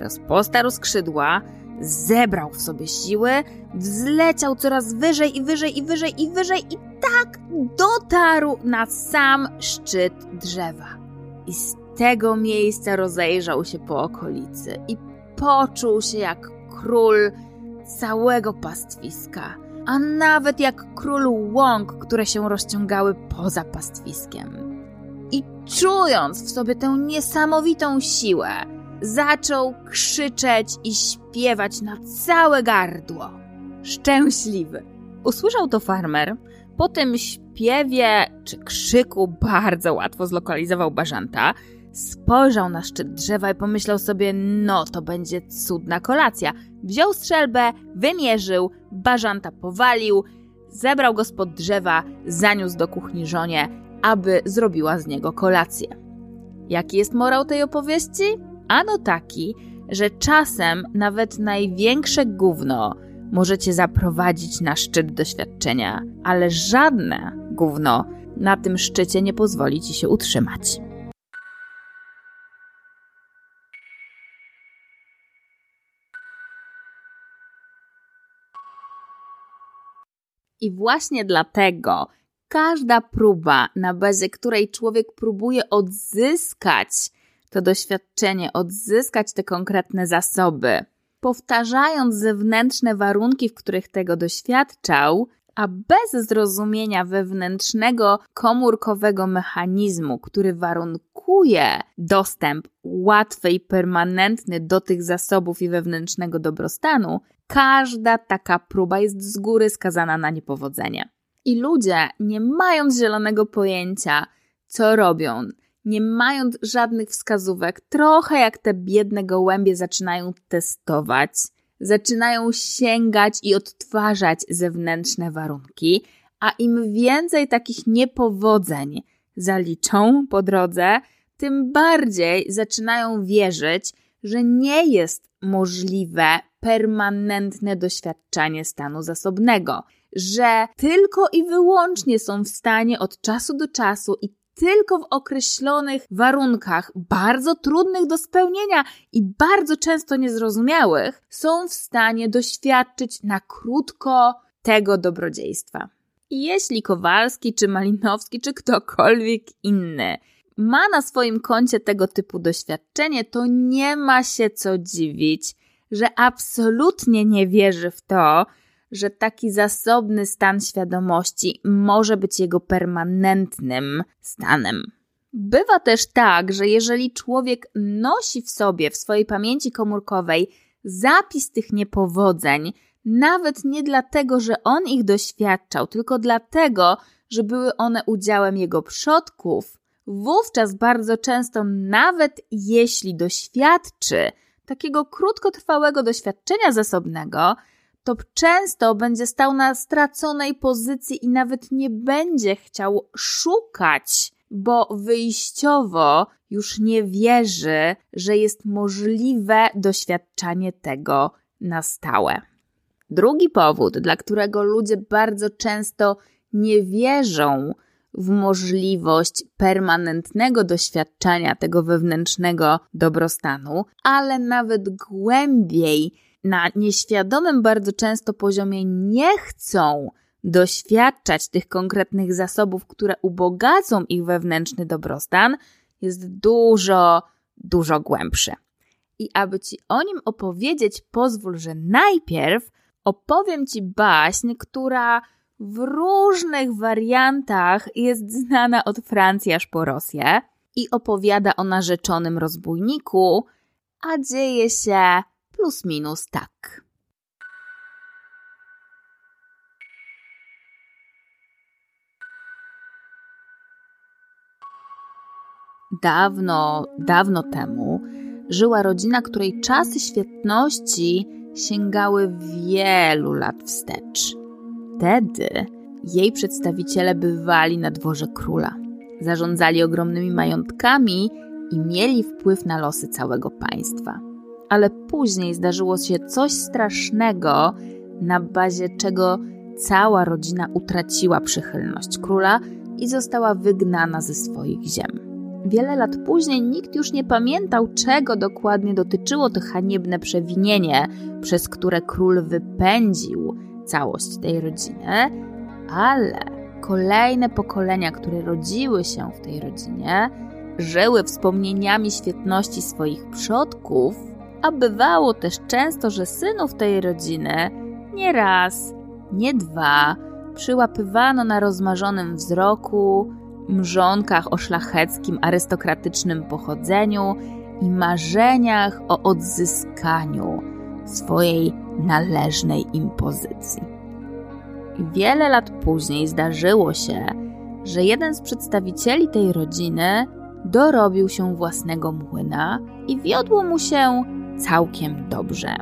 S1: Rozpostarł skrzydła, zebrał w sobie siły, wzleciał coraz wyżej i wyżej i wyżej i wyżej i tak dotarł na sam szczyt drzewa. I z tego miejsca rozejrzał się po okolicy i poczuł się jak król całego pastwiska, a nawet jak król łąk, które się rozciągały poza pastwiskiem. I czując w sobie tę niesamowitą siłę, zaczął krzyczeć i śpiewać na całe gardło. Szczęśliwy. Usłyszał to farmer. Po tym śpiewie czy krzyku bardzo łatwo zlokalizował bażanta. Spojrzał na szczyt drzewa i pomyślał sobie, no to będzie cudna kolacja. Wziął strzelbę, wymierzył, bażanta powalił, zebrał go spod drzewa, zaniósł do kuchni żonie, aby zrobiła z niego kolację. Jaki jest morał tej opowieści? Ano taki, że czasem nawet największe gówno możecie zaprowadzić na szczyt doświadczenia, ale żadne gówno na tym szczycie nie pozwoli ci się utrzymać. I właśnie dlatego każda próba, na bazie której człowiek próbuje odzyskać to doświadczenie, odzyskać te konkretne zasoby, powtarzając zewnętrzne warunki, w których tego doświadczał, a bez zrozumienia wewnętrznego, komórkowego mechanizmu, który warunkuje dostęp łatwy i permanentny do tych zasobów i wewnętrznego dobrostanu, każda taka próba jest z góry skazana na niepowodzenie. I ludzie, nie mając zielonego pojęcia, co robią, nie mając żadnych wskazówek, trochę jak te biedne gołębie zaczynają testować, zaczynają sięgać i odtwarzać zewnętrzne warunki, a im więcej takich niepowodzeń zaliczą po drodze, tym bardziej zaczynają wierzyć, że nie jest możliwe permanentne doświadczanie stanu zasobnego, że tylko i wyłącznie są w stanie od czasu do czasu i tylko w określonych warunkach, bardzo trudnych do spełnienia i bardzo często niezrozumiałych, są w stanie doświadczyć na krótko tego dobrodziejstwa. I jeśli Kowalski, czy Malinowski, czy ktokolwiek inny ma na swoim koncie tego typu doświadczenie, to nie ma się co dziwić, że absolutnie nie wierzy w to, że taki zasobny stan świadomości może być jego permanentnym stanem. Bywa też tak, że jeżeli człowiek nosi w sobie, w swojej pamięci komórkowej, zapis tych niepowodzeń, nawet nie dlatego, że on ich doświadczał, tylko dlatego, że były one udziałem jego przodków, wówczas bardzo często, nawet jeśli doświadczy takiego krótkotrwałego doświadczenia zasobnego, to często będzie stał na straconej pozycji i nawet nie będzie chciał szukać, bo wyjściowo już nie wierzy, że jest możliwe doświadczanie tego na stałe. Drugi powód, dla którego ludzie bardzo często nie wierzą w możliwość permanentnego doświadczania tego wewnętrznego dobrostanu, ale nawet głębiej na nieświadomym bardzo często poziomie nie chcą doświadczać tych konkretnych zasobów, które ubogacą ich wewnętrzny dobrostan, jest dużo, dużo głębszy. I aby Ci o nim opowiedzieć, pozwól, że najpierw opowiem Ci baśń, która w różnych wariantach jest znana od Francji aż po Rosję i opowiada o narzeczonym rozbójniku, a dzieje się plus minus tak. Dawno, dawno temu żyła rodzina, której czasy świetności sięgały wielu lat wstecz. Wtedy jej przedstawiciele bywali na dworze króla. Zarządzali ogromnymi majątkami i mieli wpływ na losy całego państwa ale później zdarzyło się coś strasznego, na bazie czego cała rodzina utraciła przychylność króla i została wygnana ze swoich ziem. Wiele lat później nikt już nie pamiętał, czego dokładnie dotyczyło to haniebne przewinienie, przez które król wypędził całość tej rodziny, ale kolejne pokolenia, które rodziły się w tej rodzinie, żyły wspomnieniami świetności swoich przodków a bywało też często, że synów tej rodziny nie raz, nie dwa przyłapywano na rozmarzonym wzroku, mrzonkach o szlacheckim, arystokratycznym pochodzeniu i marzeniach o odzyskaniu swojej należnej im pozycji. Wiele lat później zdarzyło się, że jeden z przedstawicieli tej rodziny dorobił się własnego młyna i wiodło mu się całkiem dobrze.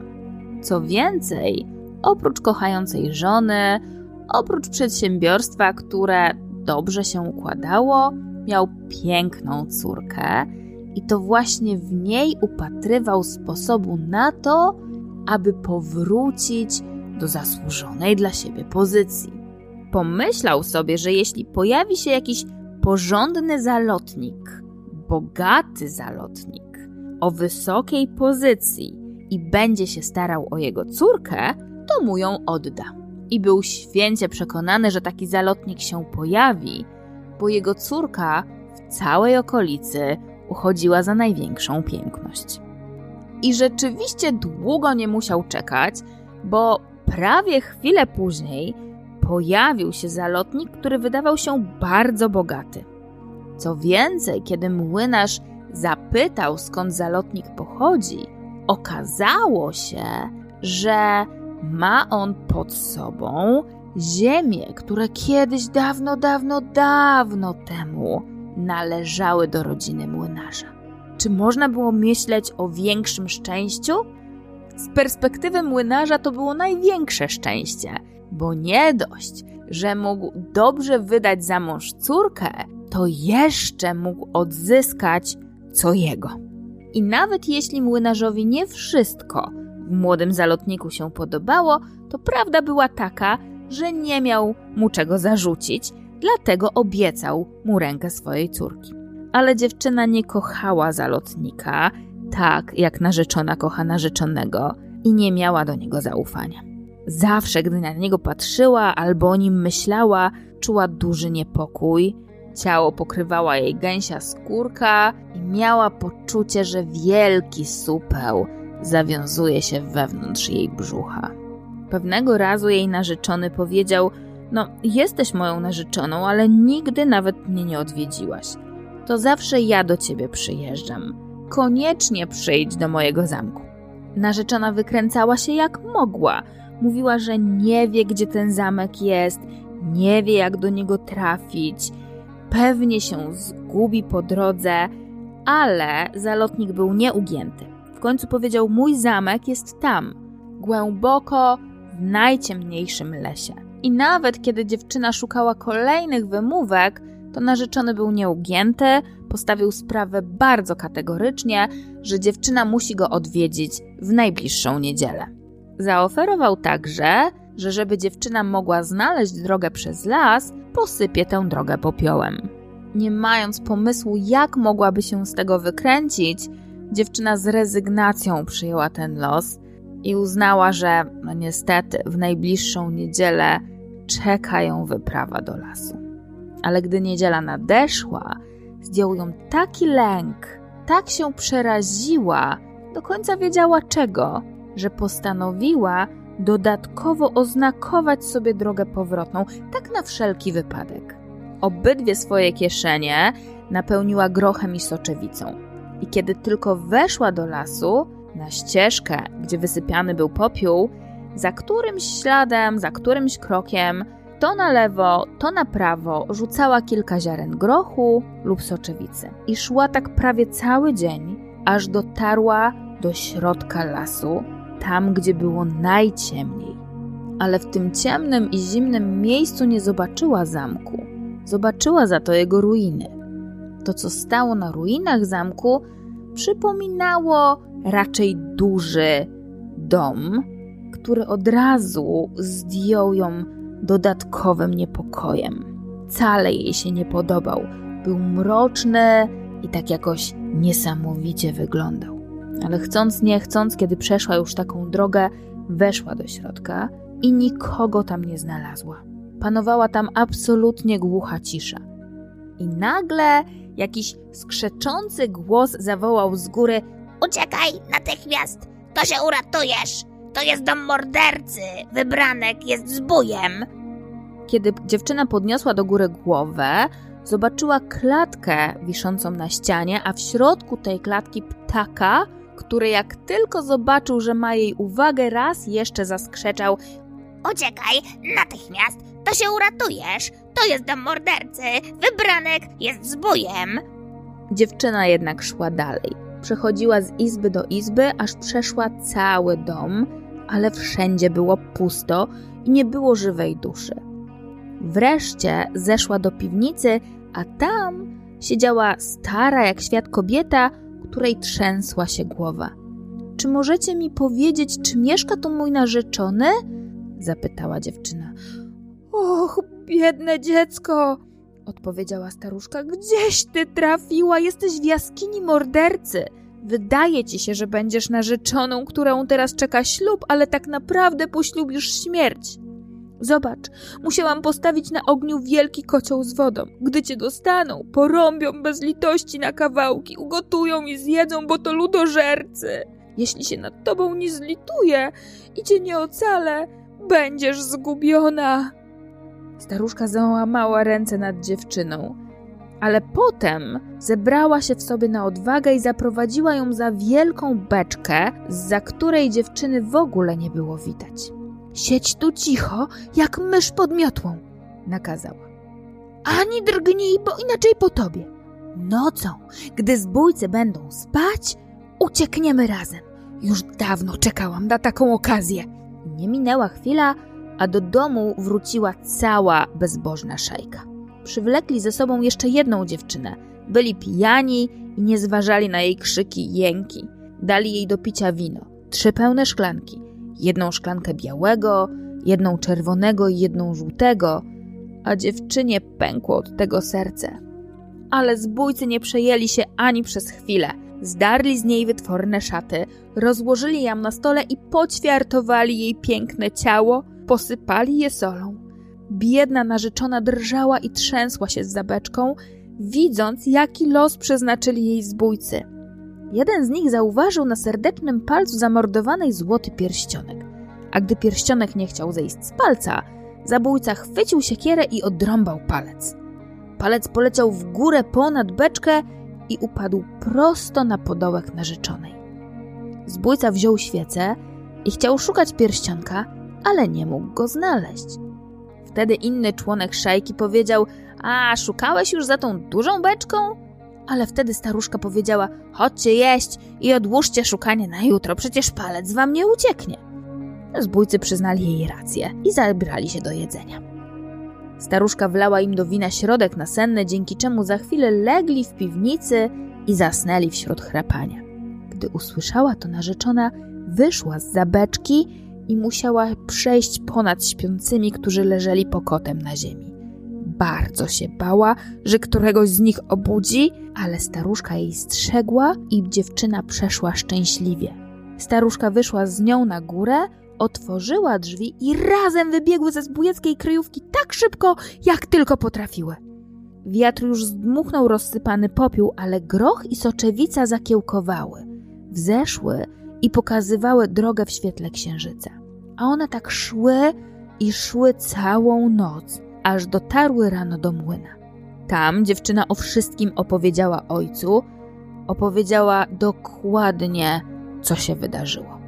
S1: Co więcej, oprócz kochającej żony, oprócz przedsiębiorstwa, które dobrze się układało, miał piękną córkę i to właśnie w niej upatrywał sposobu na to, aby powrócić do zasłużonej dla siebie pozycji. Pomyślał sobie, że jeśli pojawi się jakiś porządny zalotnik, bogaty zalotnik, o wysokiej pozycji i będzie się starał o jego córkę, to mu ją odda. I był święcie przekonany, że taki zalotnik się pojawi, bo jego córka w całej okolicy uchodziła za największą piękność. I rzeczywiście długo nie musiał czekać, bo prawie chwilę później pojawił się zalotnik, który wydawał się bardzo bogaty. Co więcej, kiedy młynarz zapytał, skąd zalotnik pochodzi, okazało się, że ma on pod sobą ziemię, które kiedyś dawno, dawno, dawno temu należały do rodziny młynarza. Czy można było myśleć o większym szczęściu? Z perspektywy młynarza to było największe szczęście, bo nie dość, że mógł dobrze wydać za mąż córkę, to jeszcze mógł odzyskać co jego. I nawet jeśli młynarzowi nie wszystko w młodym zalotniku się podobało, to prawda była taka, że nie miał mu czego zarzucić, dlatego obiecał mu rękę swojej córki. Ale dziewczyna nie kochała zalotnika tak, jak narzeczona kocha narzeczonego i nie miała do niego zaufania. Zawsze, gdy na niego patrzyła albo o nim myślała, czuła duży niepokój. Ciało pokrywała jej gęsia skórka i miała poczucie, że wielki supeł zawiązuje się wewnątrz jej brzucha. Pewnego razu jej narzeczony powiedział: No, jesteś moją narzeczoną, ale nigdy nawet mnie nie odwiedziłaś. To zawsze ja do ciebie przyjeżdżam. Koniecznie przyjdź do mojego zamku. Narzeczona wykręcała się jak mogła. Mówiła, że nie wie, gdzie ten zamek jest, nie wie, jak do niego trafić, pewnie się zgubi po drodze, ale zalotnik był nieugięty. W końcu powiedział: Mój zamek jest tam, głęboko w najciemniejszym lesie. I nawet kiedy dziewczyna szukała kolejnych wymówek, to narzeczony był nieugięty, postawił sprawę bardzo kategorycznie, że dziewczyna musi go odwiedzić w najbliższą niedzielę. Zaoferował także, że żeby dziewczyna mogła znaleźć drogę przez las, posypie tę drogę popiołem. Nie mając pomysłu, jak mogłaby się z tego wykręcić, dziewczyna z rezygnacją przyjęła ten los i uznała, że no niestety w najbliższą niedzielę czeka ją wyprawa do lasu. Ale gdy niedziela nadeszła, zdjął ją taki lęk, tak się przeraziła, do końca wiedziała czego, że postanowiła dodatkowo oznakować sobie drogę powrotną, tak na wszelki wypadek. Obydwie swoje kieszenie napełniła grochem i soczewicą. I kiedy tylko weszła do lasu, na ścieżkę, gdzie wysypiany był popiół, za którymś śladem, za którymś krokiem, to na lewo, to na prawo rzucała kilka ziaren grochu lub soczewicy. I szła tak prawie cały dzień, aż dotarła do środka lasu, tam gdzie było najciemniej. Ale w tym ciemnym i zimnym miejscu nie zobaczyła zamku. Zobaczyła za to jego ruiny. To, co stało na ruinach zamku, przypominało raczej duży dom, który od razu zdjął ją dodatkowym niepokojem. Wcale jej się nie podobał. Był mroczny i tak jakoś niesamowicie wyglądał. Ale chcąc, nie chcąc, kiedy przeszła już taką drogę, weszła do środka i nikogo tam nie znalazła. Panowała tam absolutnie głucha cisza. I nagle jakiś skrzeczący głos zawołał z góry:
S2: Uciekaj natychmiast! To się uratujesz! To jest dom mordercy! Wybranek jest zbójem!
S1: Kiedy dziewczyna podniosła do góry głowę, zobaczyła klatkę wiszącą na ścianie, a w środku tej klatki ptaka, który jak tylko zobaczył, że ma jej uwagę, raz jeszcze zaskrzeczał:
S2: Uciekaj natychmiast! To się uratujesz! To jest dom mordercy! Wybranek jest zbójem!
S1: Dziewczyna jednak szła dalej. Przechodziła z izby do izby, aż przeszła cały dom, ale wszędzie było pusto i nie było żywej duszy. Wreszcie zeszła do piwnicy, a tam siedziała stara jak świat kobieta, której trzęsła się głowa. Czy możecie mi powiedzieć, czy mieszka tu mój narzeczony? zapytała dziewczyna. Och, biedne dziecko, odpowiedziała staruszka. Gdzieś ty trafiła? Jesteś w jaskini mordercy. Wydaje ci się, że będziesz narzeczoną, którą teraz czeka ślub, ale tak naprawdę poślubisz śmierć. Zobacz, musiałam postawić na ogniu wielki kocioł z wodą. Gdy cię dostaną, porąbią bez litości na kawałki, ugotują i zjedzą, bo to ludożercy. Jeśli się nad tobą nie zlituję i cię nie ocalę, będziesz zgubiona. Staruszka załamała ręce nad dziewczyną, ale potem zebrała się w sobie na odwagę i zaprowadziła ją za wielką beczkę, za której dziewczyny w ogóle nie było widać. Siedź tu cicho, jak mysz pod miotłą, nakazała. Ani drgnij, bo inaczej po tobie. Nocą, gdy zbójcy będą spać, uciekniemy razem. Już dawno czekałam na taką okazję. Nie minęła chwila, a do domu wróciła cała bezbożna szajka. Przywlekli ze sobą jeszcze jedną dziewczynę. Byli pijani i nie zważali na jej krzyki jęki. Dali jej do picia wino, trzy pełne szklanki, jedną szklankę białego, jedną czerwonego i jedną żółtego, a dziewczynie pękło od tego serce. Ale zbójcy nie przejęli się ani przez chwilę. Zdarli z niej wytworne szaty, rozłożyli ją na stole i poćwiartowali jej piękne ciało, posypali je solą. Biedna narzeczona drżała i trzęsła się z zabeczką, widząc, jaki los przeznaczyli jej zbójcy. Jeden z nich zauważył na serdecznym palcu zamordowanej złoty pierścionek, a gdy pierścionek nie chciał zejść z palca, zabójca chwycił siekierę i odrąbał palec. Palec poleciał w górę ponad beczkę i upadł prosto na podołek narzeczonej. Zbójca wziął świecę i chciał szukać pierścionka, ale nie mógł go znaleźć. Wtedy inny członek szajki powiedział: A, szukałeś już za tą dużą beczką? Ale wtedy staruszka powiedziała: Chodźcie jeść i odłóżcie szukanie na jutro, przecież palec wam nie ucieknie. Zbójcy przyznali jej rację i zabrali się do jedzenia. Staruszka wlała im do wina środek nasenny, dzięki czemu za chwilę legli w piwnicy i zasnęli wśród chrapania. Gdy usłyszała to narzeczona, wyszła z zabeczki i musiała przejść ponad śpiącymi, którzy leżeli pokotem na ziemi. Bardzo się bała, że któregoś z nich obudzi, ale staruszka jej strzegła i dziewczyna przeszła szczęśliwie. Staruszka wyszła z nią na górę, otworzyła drzwi i razem wybiegły ze zbójeckiej kryjówki tak szybko, jak tylko potrafiły. Wiatr już zdmuchnął rozsypany popiół, ale groch i soczewica zakiełkowały, wzeszły i pokazywały drogę w świetle księżyca. A one tak szły i szły całą noc, aż dotarły rano do młyna. Tam dziewczyna o wszystkim opowiedziała ojcu, opowiedziała dokładnie, co się wydarzyło.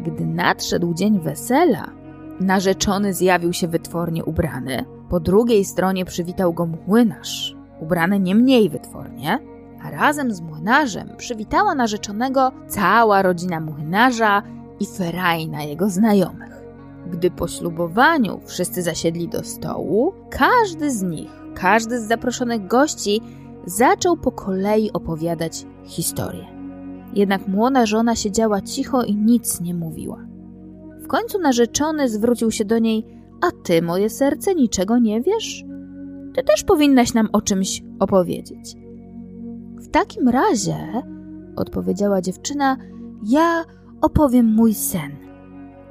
S1: Gdy nadszedł dzień wesela, narzeczony zjawił się wytwornie ubrany. Po drugiej stronie przywitał go młynarz, ubrany nie mniej wytwornie, a razem z młynarzem przywitała narzeczonego cała rodzina młynarza i ferajna jego znajomych. Gdy po ślubowaniu wszyscy zasiedli do stołu, każdy z nich, każdy z zaproszonych gości zaczął po kolei opowiadać historię. Jednak młoda żona siedziała cicho i nic nie mówiła. W końcu narzeczony zwrócił się do niej: A ty, moje serce, niczego nie wiesz? Ty też powinnaś nam o czymś opowiedzieć. W takim razie, odpowiedziała dziewczyna, ja opowiem mój sen.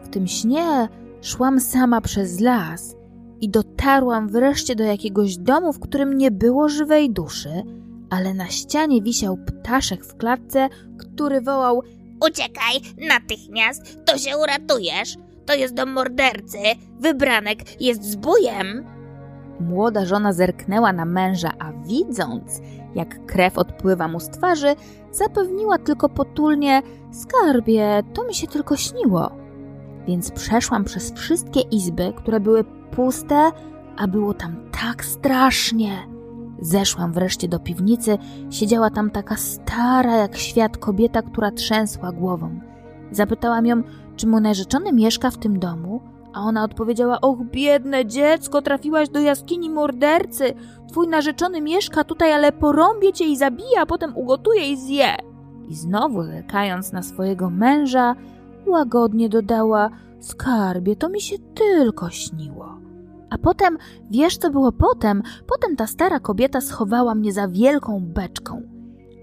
S1: W tym śnie szłam sama przez las i dotarłam wreszcie do jakiegoś domu, w którym nie było żywej duszy, ale na ścianie wisiał ptaszek w klatce, który wołał:
S2: Uciekaj natychmiast, to się uratujesz. To jest dom mordercy, wybranek jest zbójem.
S1: Młoda żona zerknęła na męża, a widząc, jak krew odpływa mu z twarzy, zapewniła tylko potulnie: Skarbie, to mi się tylko śniło. Więc przeszłam przez wszystkie izby, które były puste, a było tam tak strasznie. Zeszłam wreszcie do piwnicy, siedziała tam taka stara jak świat kobieta, która trzęsła głową. Zapytałam ją, czy mu narzeczony mieszka w tym domu, a ona odpowiedziała: Och, biedne dziecko, trafiłaś do jaskini mordercy. Twój narzeczony mieszka tutaj, ale porąbie cię i zabija, a potem ugotuje i zje. I znowu zerkając na swojego męża, łagodnie dodała: Skarbie, to mi się tylko śniło. A potem, wiesz co było potem? Potem ta stara kobieta schowała mnie za wielką beczką.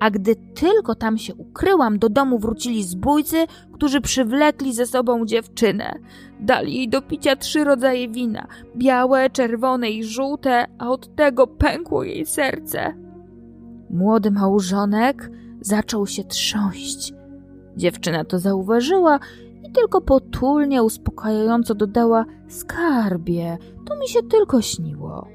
S1: A gdy tylko tam się ukryłam, do domu wrócili zbójcy, którzy przywlekli ze sobą dziewczynę. Dali jej do picia trzy rodzaje wina: białe, czerwone i żółte, a od tego pękło jej serce. Młody małżonek zaczął się trząść. Dziewczyna to zauważyła i tylko potulnie, uspokajająco dodała: Skarbie, to mi się tylko śniło.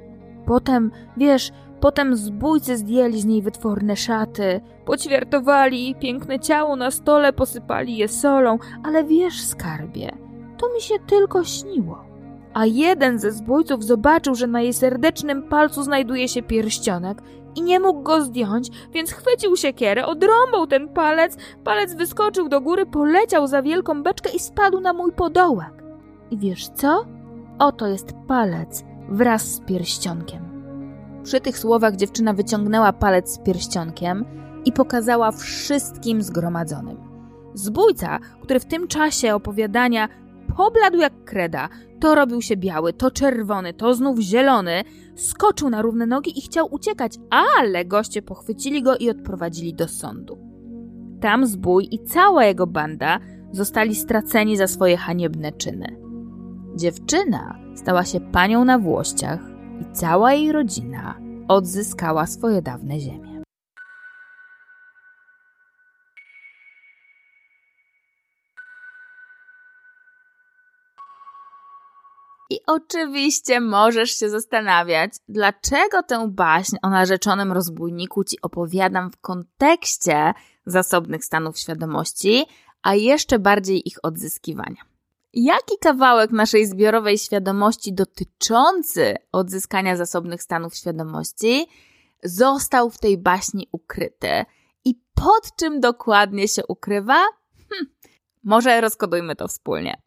S1: Potem, wiesz, potem zbójcy zdjęli z niej wytworne szaty, poćwiartowali piękne ciało na stole, posypali je solą, ale wiesz, skarbie, to mi się tylko śniło. A jeden ze zbójców zobaczył, że na jej serdecznym palcu znajduje się pierścionek i nie mógł go zdjąć, więc chwycił siekierę, odrąbał ten palec, palec wyskoczył do góry, poleciał za wielką beczkę i spadł na mój podołek. I wiesz co? Oto jest palec wraz z pierścionkiem. Przy tych słowach dziewczyna wyciągnęła palec z pierścionkiem i pokazała wszystkim zgromadzonym. Zbójca, który w tym czasie opowiadania pobladł jak kreda, to robił się biały, to czerwony, to znów zielony, skoczył na równe nogi i chciał uciekać, ale goście pochwycili go i odprowadzili do sądu. Tam zbój i cała jego banda zostali straceni za swoje haniebne czyny. Dziewczyna stała się panią na włościach i cała jej rodzina odzyskała swoje dawne ziemie. I oczywiście możesz się zastanawiać, dlaczego tę baśń o narzeczonym rozbójniku ci opowiadam w kontekście zasobnych stanów świadomości, a jeszcze bardziej ich odzyskiwania. Jaki kawałek naszej zbiorowej świadomości dotyczący odzyskania zasobnych stanów świadomości został w tej baśni ukryty i pod czym dokładnie się ukrywa? Hm, może rozkodujmy to wspólnie.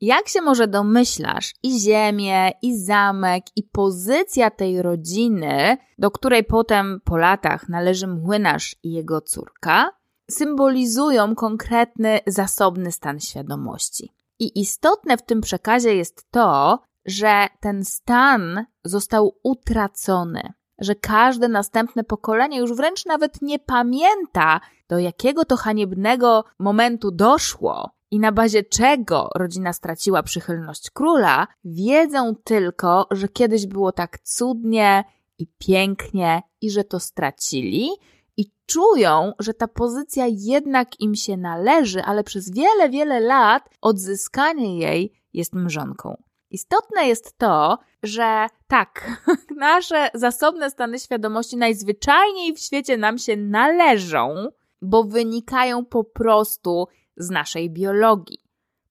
S1: Jak się może domyślasz, i ziemię, i zamek, i pozycja tej rodziny, do której potem po latach należy młynarz i jego córka, symbolizują konkretny, zasobny stan świadomości. I istotne w tym przekazie jest to, że ten stan został utracony, że każde następne pokolenie już wręcz nawet nie pamięta, do jakiego to haniebnego momentu doszło i na bazie czego rodzina straciła przychylność króla, wiedzą tylko, że kiedyś było tak cudnie i pięknie i że to stracili i czują, że ta pozycja jednak im się należy, ale przez wiele, wiele lat odzyskanie jej jest mrzonką. Istotne jest to, że tak, nasze zasobne stany świadomości najzwyczajniej w świecie nam się należą, bo wynikają po prostu z naszej biologii.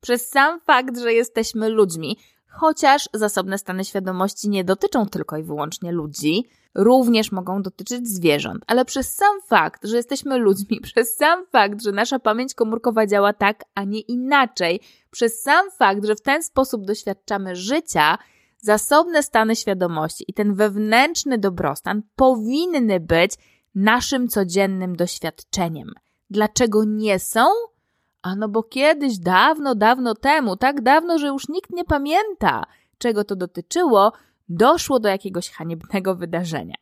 S1: Przez sam fakt, że jesteśmy ludźmi, chociaż zasobne stany świadomości nie dotyczą tylko i wyłącznie ludzi, również mogą dotyczyć zwierząt, ale przez sam fakt, że jesteśmy ludźmi, przez sam fakt, że nasza pamięć komórkowa działa tak, a nie inaczej, przez sam fakt, że w ten sposób doświadczamy życia, zasobne stany świadomości i ten wewnętrzny dobrostan powinny być naszym codziennym doświadczeniem. Dlaczego nie są? Ano bo kiedyś, dawno, dawno temu, tak dawno, że już nikt nie pamięta, czego to dotyczyło, doszło do jakiegoś haniebnego wydarzenia.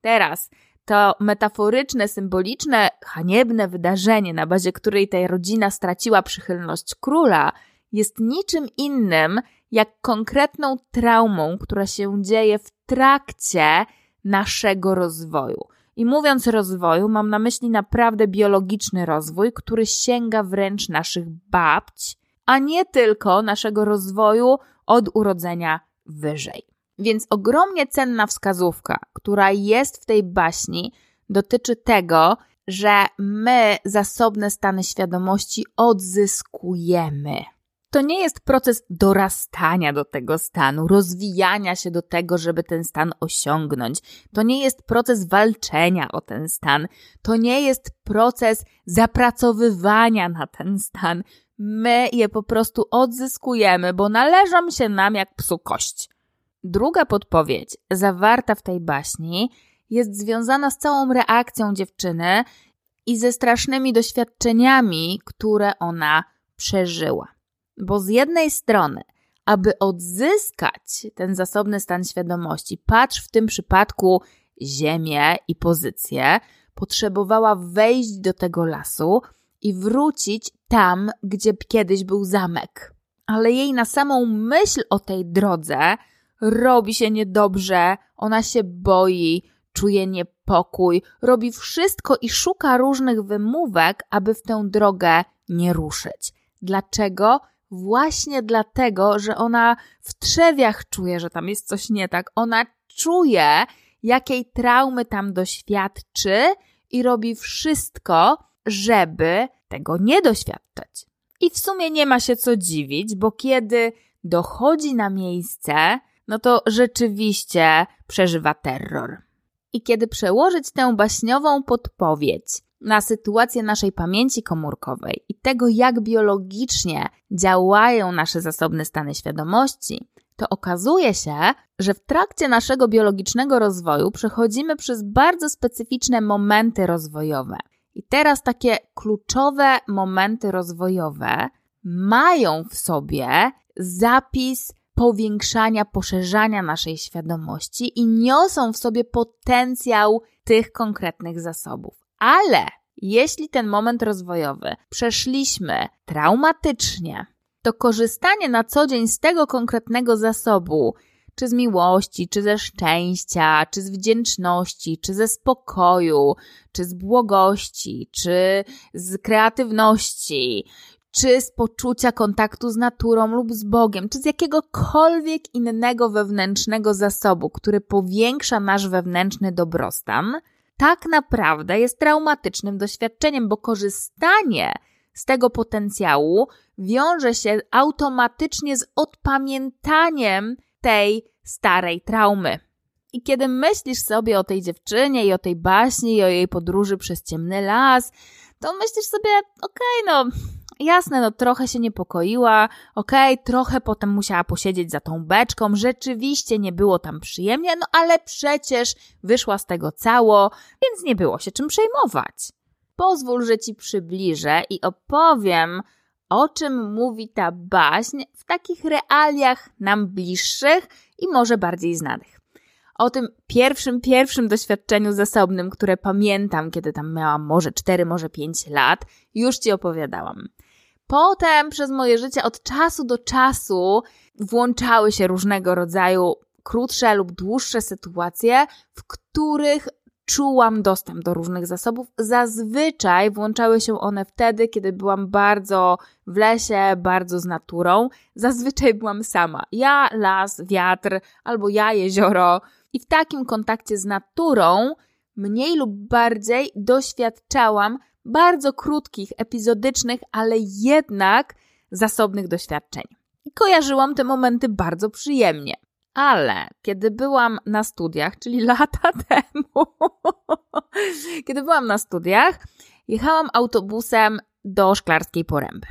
S1: Teraz to metaforyczne, symboliczne, haniebne wydarzenie, na bazie której ta rodzina straciła przychylność króla, jest niczym innym jak konkretną traumą, która się dzieje w trakcie naszego rozwoju. I mówiąc rozwoju, mam na myśli naprawdę biologiczny rozwój, który sięga wręcz naszych babć, a nie tylko naszego rozwoju od urodzenia wyżej. Więc ogromnie cenna wskazówka, która jest w tej baśni, dotyczy tego, że my zasobne stany świadomości odzyskujemy. To nie jest proces dorastania do tego stanu, rozwijania się do tego, żeby ten stan osiągnąć. To nie jest proces walczenia o ten stan. To nie jest proces zapracowywania na ten stan. My je po prostu odzyskujemy, bo należą się nam jak psu kość. Druga podpowiedź zawarta w tej baśni jest związana z całą reakcją dziewczyny i ze strasznymi doświadczeniami, które ona przeżyła. Bo z jednej strony, aby odzyskać ten zasobny stan świadomości, patrz w tym przypadku ziemię i pozycję, potrzebowała wejść do tego lasu i wrócić tam, gdzie kiedyś był zamek. Ale jej na samą myśl o tej drodze robi się niedobrze, ona się boi, czuje niepokój, robi wszystko i szuka różnych wymówek, aby w tę drogę nie ruszyć. Dlaczego? Właśnie dlatego, że ona w trzewiach czuje, że tam jest coś nie tak. Ona czuje, jakiej traumy tam doświadczy i robi wszystko, żeby tego nie doświadczać. I w sumie nie ma się co dziwić, bo kiedy dochodzi na miejsce, no to rzeczywiście przeżywa terror. I kiedy przełożyć tę baśniową podpowiedź na sytuację naszej pamięci komórkowej i tego, jak biologicznie działają nasze zasobne stany świadomości, to okazuje się, że w trakcie naszego biologicznego rozwoju przechodzimy przez bardzo specyficzne momenty rozwojowe. I teraz takie kluczowe momenty rozwojowe mają w sobie zapis powiększania, poszerzania naszej świadomości i niosą w sobie potencjał tych konkretnych zasobów. Ale jeśli ten moment rozwojowy przeszliśmy traumatycznie, to korzystanie na co dzień z tego konkretnego zasobu, czy z miłości, czy ze szczęścia, czy z wdzięczności, czy ze spokoju, czy z błogości, czy z kreatywności, czy z poczucia kontaktu z naturą lub z Bogiem, czy z jakiegokolwiek innego wewnętrznego zasobu, który powiększa nasz wewnętrzny dobrostan, tak naprawdę jest traumatycznym doświadczeniem, bo korzystanie z tego potencjału wiąże się automatycznie z odpamiętaniem tej starej traumy. I kiedy myślisz sobie o tej dziewczynie i o tej baśni i o jej podróży przez ciemny las, to myślisz sobie, okej, okay, no jasne, no trochę się niepokoiła, okej, okay, trochę potem musiała posiedzieć za tą beczką, rzeczywiście nie było tam przyjemnie, no ale przecież wyszła z tego cało, więc nie było się czym przejmować. Pozwól, że ci przybliżę i opowiem, o czym mówi ta baśń w takich realiach nam bliższych i może bardziej znanych. O tym pierwszym, pierwszym doświadczeniu zasobnym, które pamiętam, kiedy tam miałam może 4, może 5 lat, już Ci opowiadałam. Potem przez moje życie od czasu do czasu włączały się różnego rodzaju krótsze lub dłuższe sytuacje, w których czułam dostęp do różnych zasobów. Zazwyczaj włączały się one wtedy, kiedy byłam bardzo w lesie, bardzo z naturą. Zazwyczaj byłam sama. Ja, las, wiatr, albo ja, jezioro. I w takim kontakcie z naturą mniej lub bardziej doświadczałam bardzo krótkich, epizodycznych, ale jednak zasobnych doświadczeń. I kojarzyłam te momenty bardzo przyjemnie. Ale kiedy byłam na studiach, czyli lata temu, kiedy byłam na studiach, jechałam autobusem do Szklarskiej Poręby.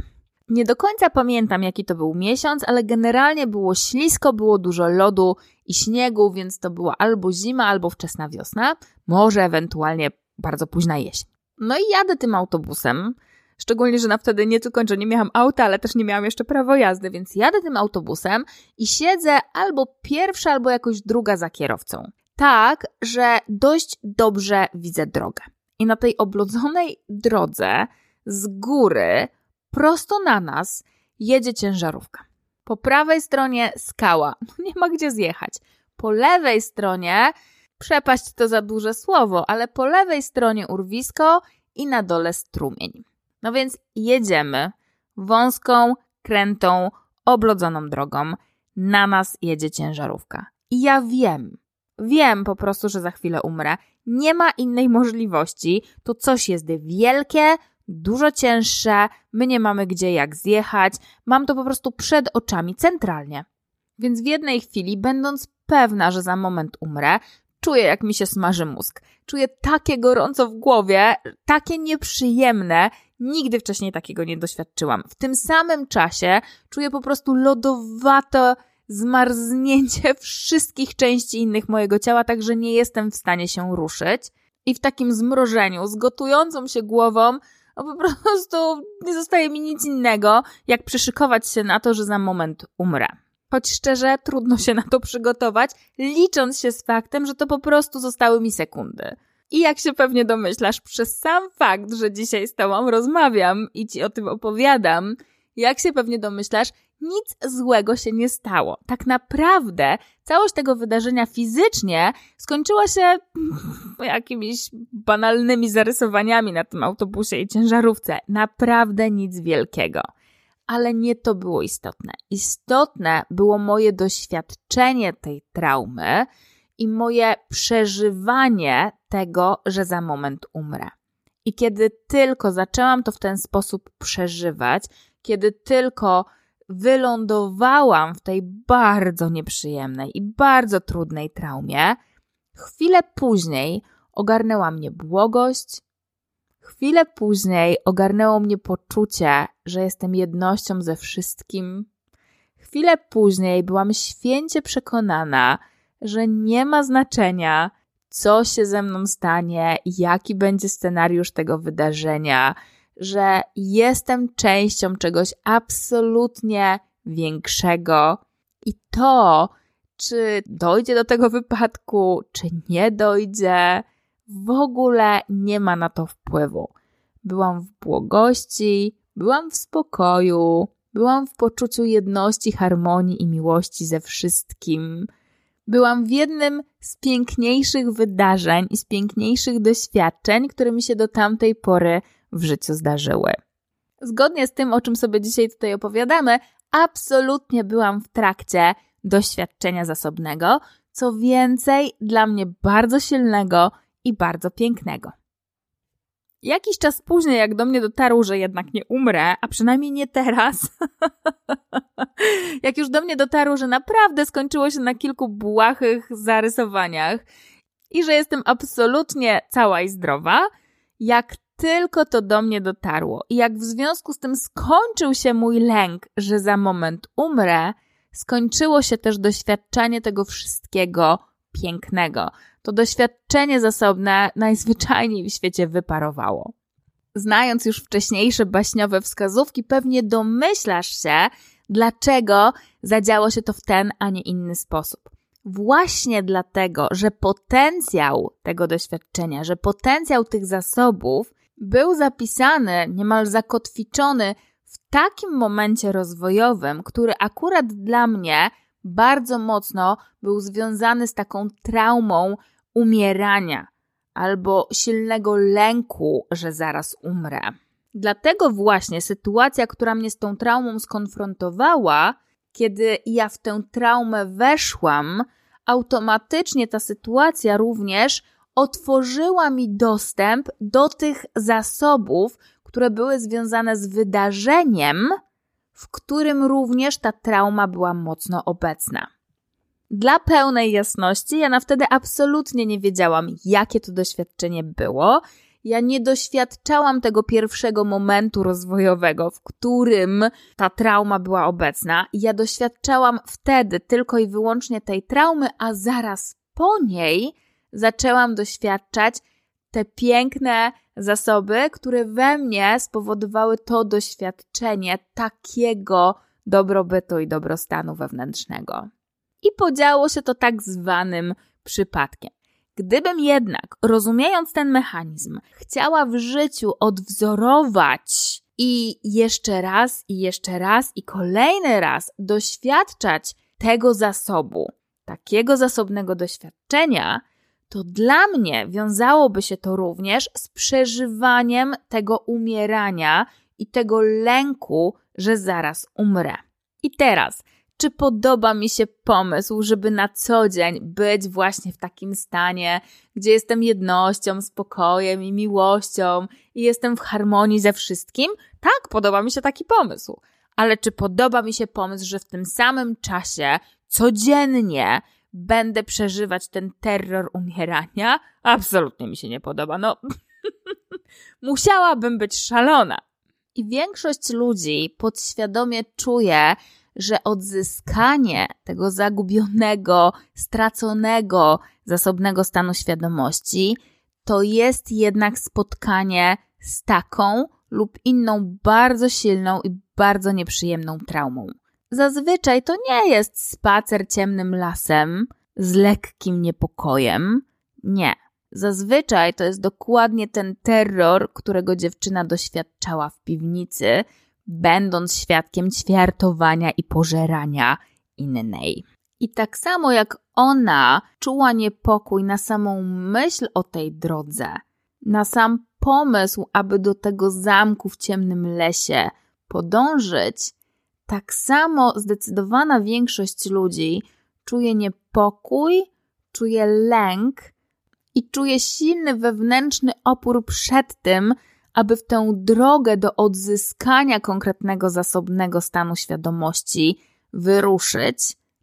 S1: Nie do końca pamiętam, jaki to był miesiąc, ale generalnie było ślisko, było dużo lodu i śniegu, więc to była albo zima, albo wczesna wiosna, może ewentualnie bardzo późna jesień. No i jadę tym autobusem, szczególnie, że na wtedy nie tylko, że nie miałam auta, ale też nie miałam jeszcze prawo jazdy, więc jadę tym autobusem i siedzę albo pierwsza, albo jakoś druga za kierowcą. Tak, że dość dobrze widzę drogę. I na tej oblodzonej drodze z góry prosto na nas jedzie ciężarówka. Po prawej stronie skała, no nie ma gdzie zjechać. Po lewej stronie Przepaść to za duże słowo, ale po lewej stronie urwisko i na dole strumień. No więc jedziemy wąską, krętą, oblodzoną drogą. Na nas jedzie ciężarówka. I ja wiem, wiem po prostu, że za chwilę umrę. Nie ma innej możliwości. To coś jest wielkie, dużo cięższe, my nie mamy gdzie jak zjechać. Mam to po prostu przed oczami centralnie. Więc w jednej chwili, będąc pewna, że za moment umrę, Czuję, jak mi się smaży mózg. Czuję takie gorąco w głowie, takie nieprzyjemne. Nigdy wcześniej takiego nie doświadczyłam. W tym samym czasie czuję po prostu lodowato zmarznięcie wszystkich części innych mojego ciała, tak że nie jestem w stanie się ruszyć. I w takim zmrożeniu, z gotującą się głową, no po prostu nie zostaje mi nic innego, jak przyszykować się na to, że za moment umrę. Choć szczerze, trudno się na to przygotować, licząc się z faktem, że to po prostu zostały mi sekundy. I jak się pewnie domyślasz, przez sam fakt, że dzisiaj z Tobą rozmawiam i Ci o tym opowiadam, jak się pewnie domyślasz, nic złego się nie stało. Tak naprawdę całość tego wydarzenia fizycznie skończyła się jakimiś banalnymi zarysowaniami na tym autobusie i ciężarówce. Naprawdę nic wielkiego. Ale nie to było istotne. Istotne było moje doświadczenie tej traumy i moje przeżywanie tego, że za moment umrę. I kiedy tylko zaczęłam to w ten sposób przeżywać, kiedy tylko wylądowałam w tej bardzo nieprzyjemnej i bardzo trudnej traumie, chwilę później ogarnęła mnie błogość, chwilę później ogarnęło mnie poczucie, że jestem jednością ze wszystkim. Chwilę później byłam święcie przekonana, że nie ma znaczenia, co się ze mną stanie, jaki będzie scenariusz tego wydarzenia, że jestem częścią czegoś absolutnie większego i to, czy dojdzie do tego wypadku, czy nie dojdzie, w ogóle nie ma na to wpływu. Byłam w błogości, byłam w spokoju, byłam w poczuciu jedności, harmonii i miłości ze wszystkim. Byłam w jednym z piękniejszych wydarzeń i z piękniejszych doświadczeń, które mi się do tamtej pory w życiu zdarzyły. Zgodnie z tym, o czym sobie dzisiaj tutaj opowiadamy, absolutnie byłam w trakcie doświadczenia zasobnego, co więcej, dla mnie bardzo silnego i bardzo pięknego. Jakiś czas później, jak do mnie dotarło, że jednak nie umrę, a przynajmniej nie teraz, jak już do mnie dotarło, że naprawdę skończyło się na kilku błahych zarysowaniach i że jestem absolutnie cała i zdrowa, jak tylko to do mnie dotarło i jak w związku z tym skończył się mój lęk, że za moment umrę, skończyło się też doświadczenie tego wszystkiego pięknego. To doświadczenie zasobne najzwyczajniej w świecie wyparowało. Znając już wcześniejsze baśniowe wskazówki, pewnie domyślasz się, dlaczego zadziało się to w ten, a nie inny sposób. Właśnie dlatego, że potencjał tego doświadczenia, że potencjał tych zasobów był zapisany, niemal zakotwiczony w takim momencie rozwojowym, który akurat dla mnie bardzo mocno był związany z taką traumą umierania albo silnego lęku, że zaraz umrę. Dlatego właśnie sytuacja, która mnie z tą traumą skonfrontowała, kiedy ja w tę traumę weszłam, automatycznie ta sytuacja również otworzyła mi dostęp do tych zasobów, które były związane z wydarzeniem, w którym również ta trauma była mocno obecna. Dla pełnej jasności, ja na wtedy absolutnie nie wiedziałam, jakie to doświadczenie było. Ja nie doświadczałam tego pierwszego momentu rozwojowego, w którym ta trauma była obecna. Ja doświadczałam wtedy tylko i wyłącznie tej traumy, a zaraz po niej zaczęłam doświadczać te piękne zasoby, które we mnie spowodowały to doświadczenie takiego dobrobytu i dobrostanu wewnętrznego. I podziało się to tak zwanym przypadkiem. Gdybym jednak, rozumiejąc ten mechanizm, chciała w życiu odwzorować i jeszcze raz, i jeszcze raz, i kolejny raz doświadczać tego zasobu, takiego zasobnego doświadczenia, to dla mnie wiązałoby się to również z przeżywaniem tego umierania i tego lęku, że zaraz umrę. I teraz, czy podoba mi się pomysł, żeby na co dzień być właśnie w takim stanie, gdzie jestem jednością, spokojem i miłością i jestem w harmonii ze wszystkim? Tak, podoba mi się taki pomysł. Ale czy podoba mi się pomysł, że w tym samym czasie codziennie będę przeżywać ten terror umierania? Absolutnie mi się nie podoba. No, musiałabym być szalona. I większość ludzi podświadomie czuje, że odzyskanie tego zagubionego, straconego, zasobnego stanu świadomości to jest jednak spotkanie z taką lub inną bardzo silną i bardzo nieprzyjemną traumą. Zazwyczaj to nie jest spacer ciemnym lasem z lekkim niepokojem. Nie. Zazwyczaj to jest dokładnie ten terror, którego dziewczyna doświadczała w piwnicy, będąc świadkiem ćwiartowania i pożerania innej. I tak samo jak ona czuła niepokój na samą myśl o tej drodze, na sam pomysł, aby do tego zamku w ciemnym lesie podążyć, tak samo zdecydowana większość ludzi czuje niepokój, czuje lęk i czuje silny wewnętrzny opór przed tym, aby w tę drogę do odzyskania konkretnego zasobnego stanu świadomości wyruszyć,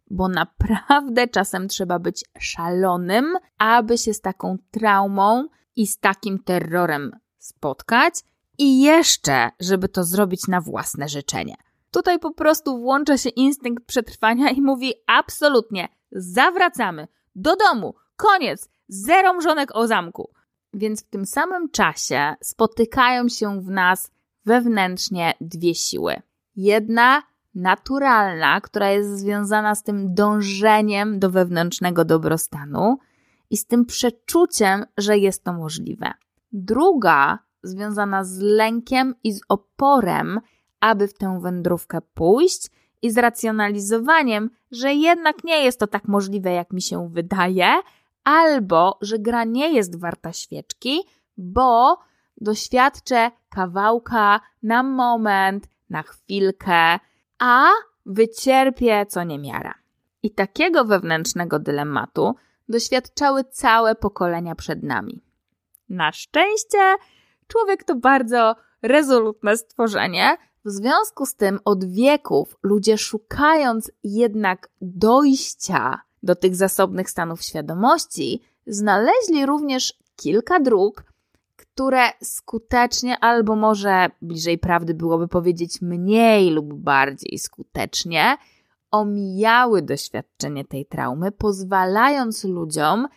S1: bo naprawdę czasem trzeba być szalonym, aby się z taką traumą i z takim terrorem spotkać i jeszcze, żeby to zrobić na własne życzenie. Tutaj po prostu włącza się instynkt przetrwania i mówi absolutnie, zawracamy do domu, koniec, zero mrzonek o zamku. Więc w tym samym czasie spotykają się w nas wewnętrznie dwie siły. Jedna naturalna, która jest związana z tym dążeniem do wewnętrznego dobrostanu i z tym przeczuciem, że jest to możliwe. Druga związana z lękiem i z oporem, aby w tę wędrówkę pójść i z racjonalizowaniem, że jednak nie jest to tak możliwe, jak mi się wydaje, albo że gra nie jest warta świeczki, bo doświadczę kawałka na moment, na chwilkę, a wycierpię co niemiara. I takiego wewnętrznego dylematu doświadczały całe pokolenia przed nami. Na szczęście człowiek to bardzo rezolutne stworzenie. W związku z tym od wieków ludzie szukając jednak dojścia do tych zasobnych stanów świadomości, znaleźli również kilka dróg, które skutecznie, albo może bliżej prawdy byłoby powiedzieć mniej lub bardziej skutecznie, omijały doświadczenie tej traumy, pozwalając ludziom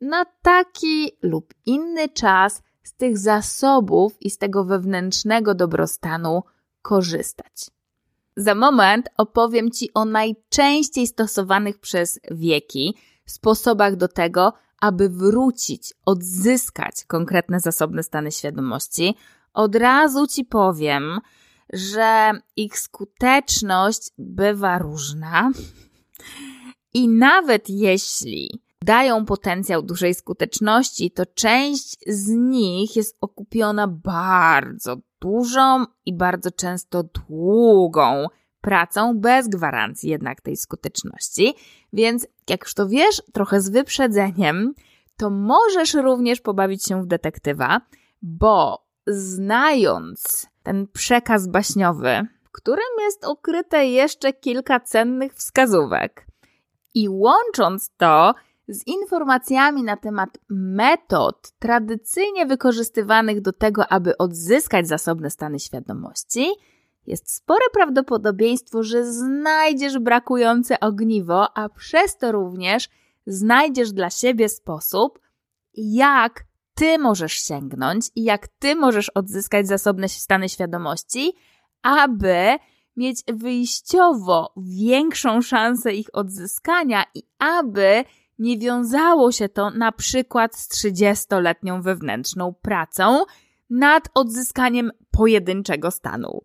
S1: na taki lub inny czas z tych zasobów i z tego wewnętrznego dobrostanu korzystać. Za moment opowiem Ci o najczęściej stosowanych przez wieki sposobach do tego, aby wrócić, odzyskać konkretne zasobne stany świadomości. Od razu Ci powiem, że ich skuteczność bywa różna. I nawet jeśli dają potencjał dużej skuteczności, to część z nich jest okupiona bardzo dużą i bardzo często długą pracą, bez gwarancji jednak tej skuteczności. Więc jak już to wiesz trochę z wyprzedzeniem, to możesz również pobawić się w detektywa, bo znając ten przekaz baśniowy, w którym jest ukryte jeszcze kilka cennych wskazówek, i łącząc to z informacjami na temat metod tradycyjnie wykorzystywanych do tego, aby odzyskać zasobne stany świadomości, jest spore prawdopodobieństwo, że znajdziesz brakujące ogniwo, a przez to również znajdziesz dla siebie sposób, jak ty możesz sięgnąć i jak ty możesz odzyskać zasobne stany świadomości, aby mieć wyjściowo większą szansę ich odzyskania i aby nie wiązało się to na przykład z 30-letnią wewnętrzną pracą nad odzyskaniem pojedynczego stanu.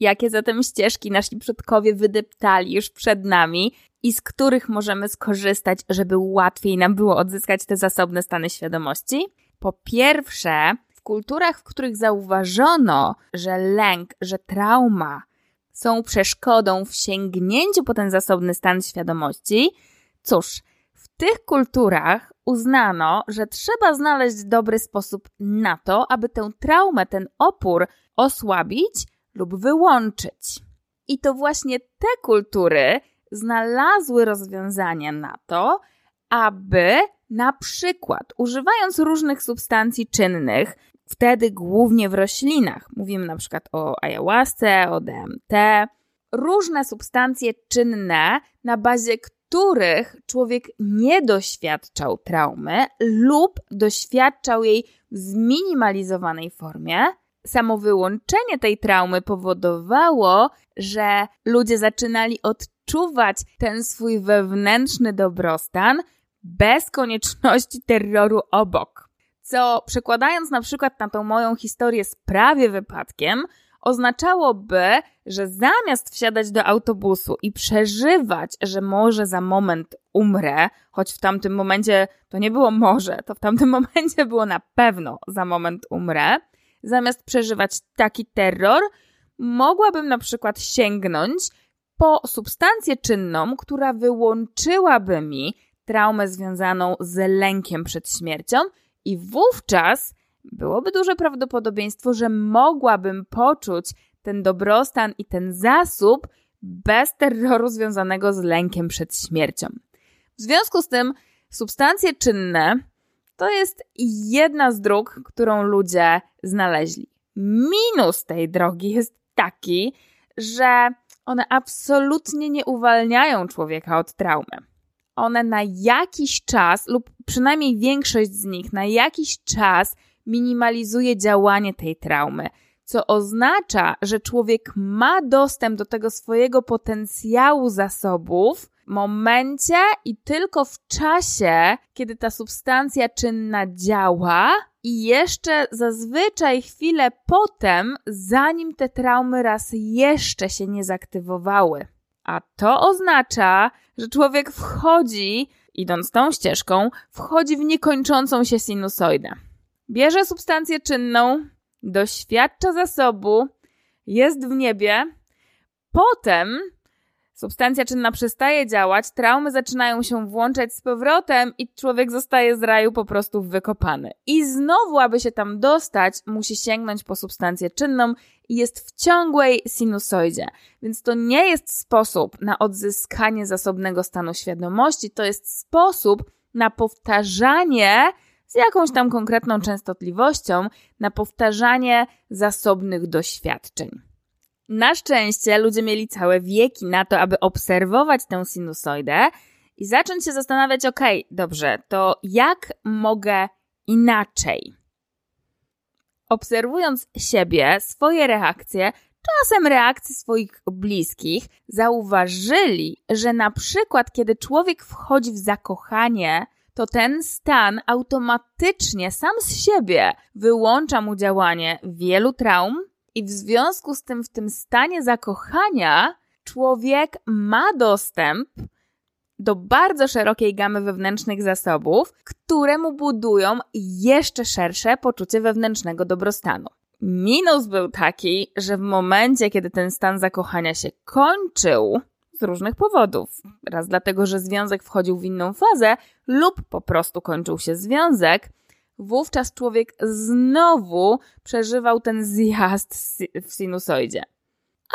S1: Jakie zatem ścieżki nasi przodkowie wydeptali już przed nami i z których możemy skorzystać, żeby łatwiej nam było odzyskać te zasobne stany świadomości? Po pierwsze, w kulturach, w których zauważono, że lęk, że trauma są przeszkodą w sięgnięciu po ten zasobny stan świadomości, cóż, tych kulturach uznano, że trzeba znaleźć dobry sposób na to, aby tę traumę, ten opór osłabić lub wyłączyć. I to właśnie te kultury znalazły rozwiązania na to, aby na przykład używając różnych substancji czynnych, wtedy głównie w roślinach, mówimy na przykład o ayahuasce, o DMT, różne substancje czynne, na bazie których człowiek nie doświadczał traumy lub doświadczał jej w zminimalizowanej formie, samo wyłączenie tej traumy powodowało, że ludzie zaczynali odczuwać ten swój wewnętrzny dobrostan bez konieczności terroru obok. Co przekładając na przykład na tą moją historię z prawie wypadkiem, oznaczałoby, że zamiast wsiadać do autobusu i przeżywać, że może za moment umrę, choć w tamtym momencie to nie było może, to w tamtym momencie było na pewno za moment umrę, zamiast przeżywać taki terror, mogłabym na przykład sięgnąć po substancję czynną, która wyłączyłaby mi traumę związaną z lękiem przed śmiercią, i wówczas byłoby duże prawdopodobieństwo, że mogłabym poczuć ten dobrostan i ten zasób bez terroru związanego z lękiem przed śmiercią. W związku z tym, substancje czynne to jest jedna z dróg, którą ludzie znaleźli. Minus tej drogi jest taki, że one absolutnie nie uwalniają człowieka od traumy. One na jakiś czas, lub przynajmniej większość z nich, na jakiś czas minimalizuje działanie tej traumy, co oznacza, że człowiek ma dostęp do tego swojego potencjału zasobów w momencie i tylko w czasie, kiedy ta substancja czynna działa, i jeszcze zazwyczaj chwilę potem, zanim te traumy raz jeszcze się nie zaktywowały. A to oznacza, że człowiek wchodzi, idąc tą ścieżką, wchodzi w niekończącą się sinusoidę. Bierze substancję czynną, doświadcza zasobu, jest w niebie, potem substancja czynna przestaje działać, traumy zaczynają się włączać z powrotem i człowiek zostaje z raju po prostu wykopany. I znowu, aby się tam dostać, musi sięgnąć po substancję czynną i jest w ciągłej sinusoidzie. Więc to nie jest sposób na odzyskanie zasobnego stanu świadomości, to jest sposób na powtarzanie z jakąś tam konkretną częstotliwością, na powtarzanie zasobnych doświadczeń. Na szczęście ludzie mieli całe wieki na to, aby obserwować tę sinusoidę i zacząć się zastanawiać, ok, dobrze, to jak mogę inaczej? Obserwując siebie, swoje reakcje, czasem reakcje swoich bliskich, zauważyli, że na przykład, kiedy człowiek wchodzi w zakochanie, to ten stan automatycznie sam z siebie wyłącza mu działanie wielu traum, i w związku z tym, w tym stanie zakochania, człowiek ma dostęp do bardzo szerokiej gamy wewnętrznych zasobów, które mu budują jeszcze szersze poczucie wewnętrznego dobrostanu. Minus był taki, że w momencie, kiedy ten stan zakochania się kończył, z różnych powodów. Raz dlatego, że związek wchodził w inną fazę, lub po prostu kończył się związek, wówczas człowiek znowu przeżywał ten zjazd w sinusoidzie.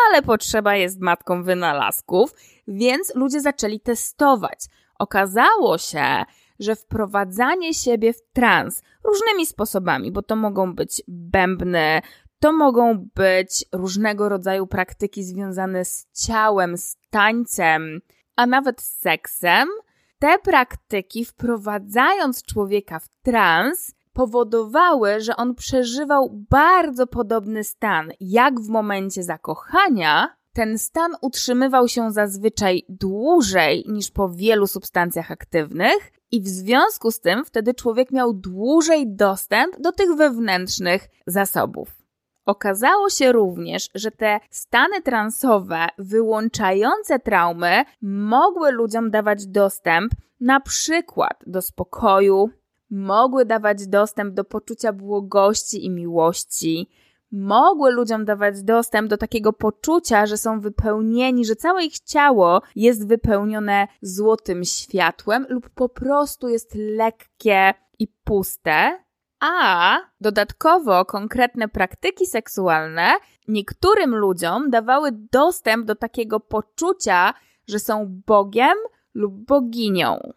S1: Ale potrzeba jest matką wynalazków, więc ludzie zaczęli testować. Okazało się, że wprowadzanie siebie w trans różnymi sposobami, bo to mogą być bębny, to mogą być różnego rodzaju praktyki związane z ciałem, z tańcem, a nawet z seksem, te praktyki, wprowadzając człowieka w trans, powodowały, że on przeżywał bardzo podobny stan jak w momencie zakochania. Ten stan utrzymywał się zazwyczaj dłużej niż po wielu substancjach aktywnych, i w związku z tym wtedy człowiek miał dłużej dostęp do tych wewnętrznych zasobów. Okazało się również, że te stany transowe wyłączające traumy mogły ludziom dawać dostęp na przykład do spokoju, mogły dawać dostęp do poczucia błogości i miłości, mogły ludziom dawać dostęp do takiego poczucia, że są wypełnieni, że całe ich ciało jest wypełnione złotym światłem lub po prostu jest lekkie i puste, a dodatkowo konkretne praktyki seksualne niektórym ludziom dawały dostęp do takiego poczucia, że są Bogiem lub boginią.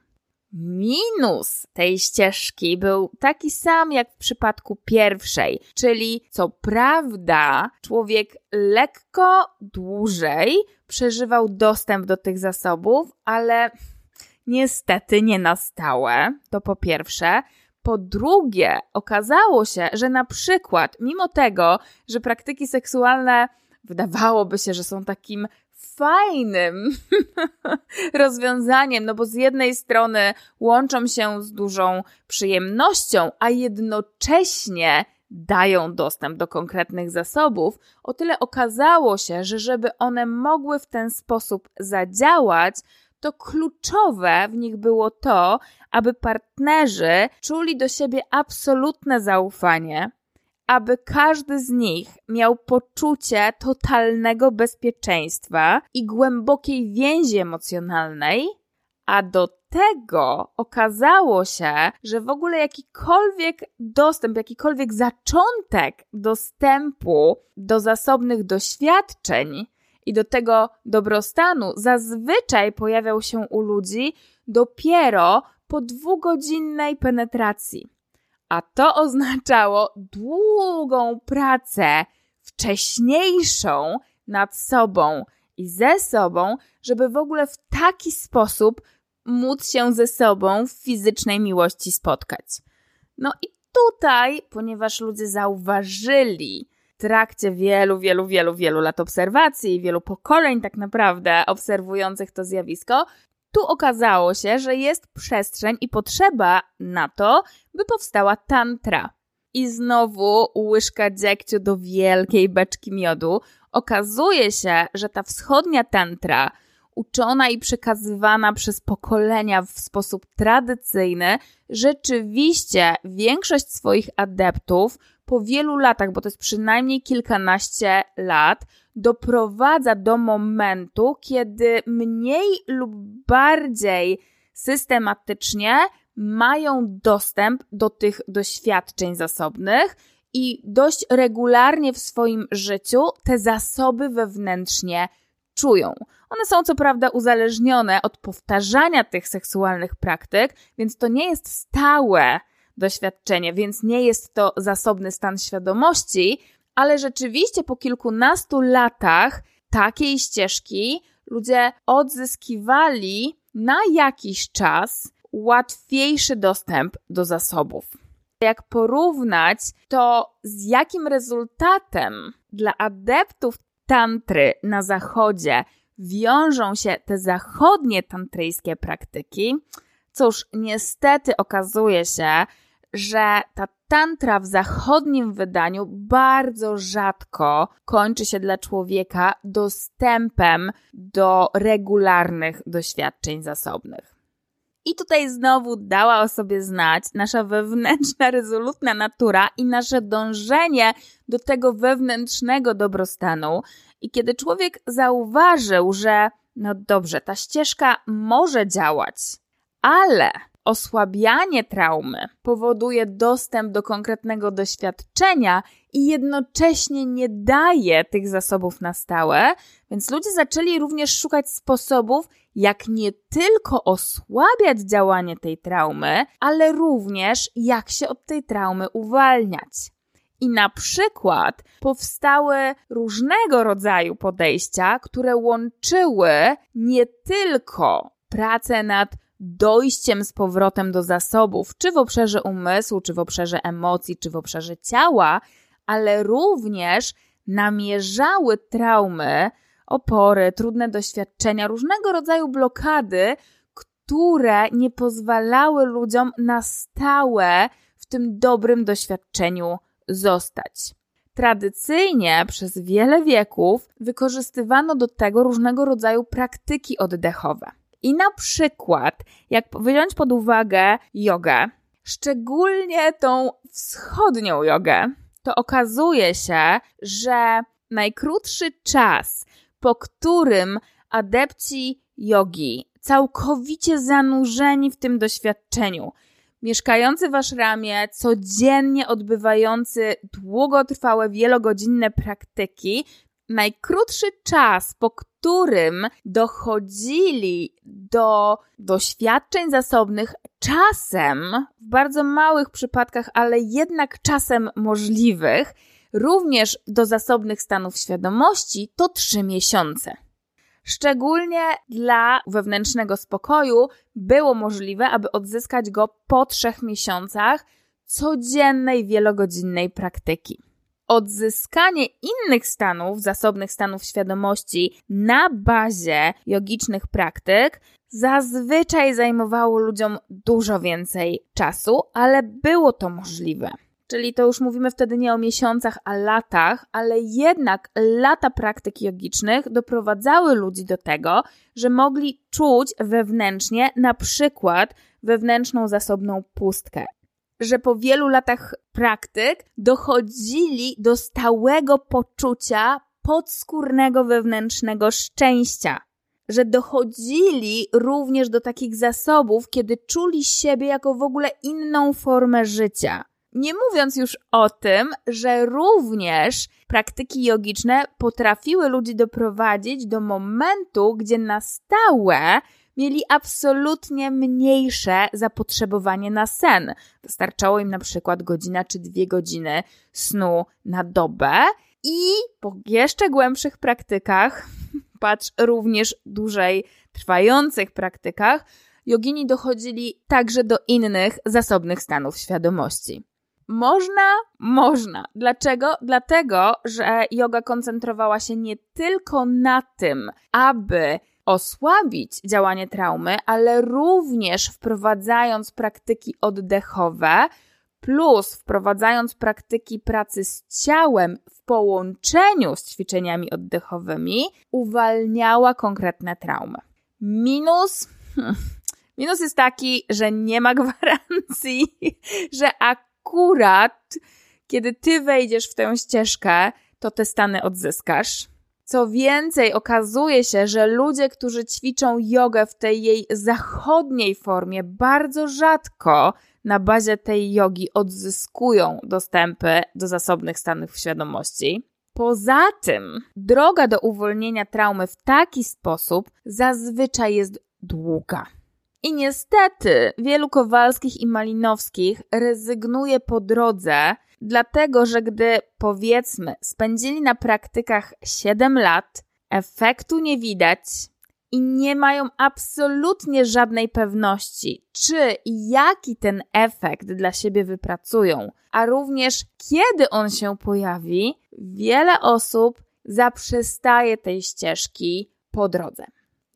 S1: Minus tej ścieżki był taki sam jak w przypadku pierwszej, czyli co prawda człowiek lekko dłużej przeżywał dostęp do tych zasobów, ale niestety nie na stałe. To po pierwsze. Po drugie, okazało się, że na przykład, mimo tego, że praktyki seksualne wydawałoby się, że są takim fajnym rozwiązaniem, no bo z jednej strony łączą się z dużą przyjemnością, a jednocześnie dają dostęp do konkretnych zasobów, o tyle okazało się, że żeby one mogły w ten sposób zadziałać, to kluczowe w nich było to, aby partnerzy czuli do siebie absolutne zaufanie, aby każdy z nich miał poczucie totalnego bezpieczeństwa i głębokiej więzi emocjonalnej, a do tego okazało się, że w ogóle jakikolwiek dostęp, jakikolwiek zaczątek dostępu do zasobnych doświadczeń i do tego dobrostanu zazwyczaj pojawiał się u ludzi dopiero po dwugodzinnej penetracji. A to oznaczało długą pracę wcześniejszą nad sobą i ze sobą, żeby w ogóle w taki sposób móc się ze sobą w fizycznej miłości spotkać. No i tutaj, ponieważ ludzie zauważyli trakcie wielu, wielu, wielu, wielu lat obserwacji, wielu pokoleń tak naprawdę obserwujących to zjawisko, tu okazało się, że jest przestrzeń i potrzeba na to, by powstała tantra. I znowu łyżka dziegciu do wielkiej beczki miodu. Okazuje się, że ta wschodnia tantra, uczona i przekazywana przez pokolenia w sposób tradycyjny, rzeczywiście większość swoich adeptów po wielu latach, bo to jest przynajmniej kilkanaście lat, doprowadza do momentu, kiedy mniej lub bardziej systematycznie mają dostęp do tych doświadczeń zasobnych i dość regularnie w swoim życiu te zasoby wewnętrznie czują. One są co prawda uzależnione od powtarzania tych seksualnych praktyk, więc to nie jest stałe doświadczenie, więc nie jest to zasobny stan świadomości, ale rzeczywiście po kilkunastu latach takiej ścieżki ludzie odzyskiwali na jakiś czas łatwiejszy dostęp do zasobów. Jak porównać to z jakim rezultatem dla adeptów tantry na zachodzie wiążą się te zachodnie tantryjskie praktyki, cóż, niestety okazuje się, że ta tantra w zachodnim wydaniu bardzo rzadko kończy się dla człowieka dostępem do regularnych doświadczeń zasobnych. I tutaj znowu dała o sobie znać nasza wewnętrzna, rezolutna natura i nasze dążenie do tego wewnętrznego dobrostanu. I kiedy człowiek zauważył, że no dobrze, ta ścieżka może działać, ale osłabianie traumy powoduje dostęp do konkretnego doświadczenia i jednocześnie nie daje tych zasobów na stałe, więc ludzie zaczęli również szukać sposobów, jak nie tylko osłabiać działanie tej traumy, ale również jak się od tej traumy uwalniać. I na przykład powstały różnego rodzaju podejścia, które łączyły nie tylko pracę nad dojściem z powrotem do zasobów, czy w obszarze umysłu, czy w obszarze emocji, czy w obszarze ciała, ale również namierzały traumy, opory, trudne doświadczenia, różnego rodzaju blokady, które nie pozwalały ludziom na stałe w tym dobrym doświadczeniu zostać. Tradycyjnie przez wiele wieków wykorzystywano do tego różnego rodzaju praktyki oddechowe. I na przykład, jak wziąć pod uwagę jogę, szczególnie tą wschodnią jogę, to okazuje się, że najkrótszy czas, po którym adepci jogi, całkowicie zanurzeni w tym doświadczeniu, mieszkający w ashramie, codziennie odbywający długotrwałe, wielogodzinne praktyki, najkrótszy czas, po którym dochodzili do doświadczeń zasobnych, czasem, w bardzo małych przypadkach, ale jednak czasem możliwych, również do zasobnych stanów świadomości, to trzy miesiące. Szczególnie dla wewnętrznego spokoju było możliwe, aby odzyskać go po trzech miesiącach codziennej, wielogodzinnej praktyki odzyskanie innych stanów, zasobnych stanów świadomości na bazie jogicznych praktyk zazwyczaj zajmowało ludziom dużo więcej czasu, ale było to możliwe. Czyli to już mówimy wtedy nie o miesiącach, a latach, ale jednak lata praktyk jogicznych doprowadzały ludzi do tego, że mogli czuć wewnętrznie na przykład wewnętrzną zasobną pustkę że po wielu latach praktyk dochodzili do stałego poczucia podskórnego wewnętrznego szczęścia. Że dochodzili również do takich zasobów, kiedy czuli siebie jako w ogóle inną formę życia. Nie mówiąc już o tym, że również praktyki jogiczne potrafiły ludzi doprowadzić do momentu, gdzie na stałe mieli absolutnie mniejsze zapotrzebowanie na sen. Wystarczało im na przykład godzina czy dwie godziny snu na dobę i po jeszcze głębszych praktykach, patrz również dłużej trwających praktykach, jogini dochodzili także do innych zasobnych stanów świadomości. Można? Można. Dlaczego? Dlatego, że yoga koncentrowała się nie tylko na tym, aby osłabić działanie traumy, ale również wprowadzając praktyki oddechowe, plus wprowadzając praktyki pracy z ciałem w połączeniu z ćwiczeniami oddechowymi, uwalniała konkretne traumy. Minus. Hmm, minus jest taki, że nie ma gwarancji, że akurat kiedy ty wejdziesz w tę ścieżkę, to te stany odzyskasz. Co więcej, okazuje się, że ludzie, którzy ćwiczą jogę w tej jej zachodniej formie, bardzo rzadko na bazie tej jogi odzyskują dostępy do zasobnych stanów świadomości. Poza tym, droga do uwolnienia traumy w taki sposób zazwyczaj jest długa. I niestety wielu Kowalskich i Malinowskich rezygnuje po drodze, dlatego że gdy powiedzmy spędzili na praktykach 7 lat, efektu nie widać i nie mają absolutnie żadnej pewności, czy i jaki ten efekt dla siebie wypracują, a również kiedy on się pojawi, wiele osób zaprzestaje tej ścieżki po drodze.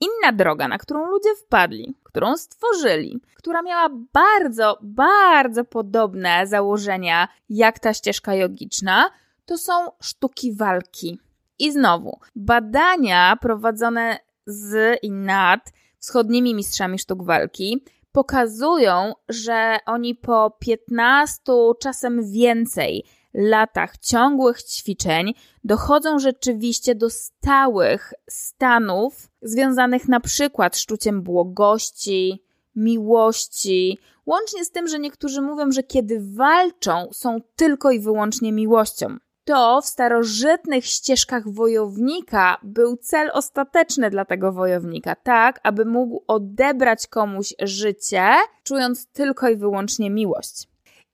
S1: Inna droga, na którą ludzie wpadli, którą stworzyli, która miała bardzo, bardzo podobne założenia jak ta ścieżka jogiczna, to są sztuki walki. I znowu, badania prowadzone z i nad wschodnimi mistrzami sztuk walki pokazują, że oni po 15, czasem więcej latach ciągłych ćwiczeń dochodzą rzeczywiście do stałych stanów związanych na przykład z czuciem błogości, miłości, łącznie z tym, że niektórzy mówią, że kiedy walczą, są tylko i wyłącznie miłością. To w starożytnych ścieżkach wojownika był cel ostateczny dla tego wojownika, tak, aby mógł odebrać komuś życie, czując tylko i wyłącznie miłość.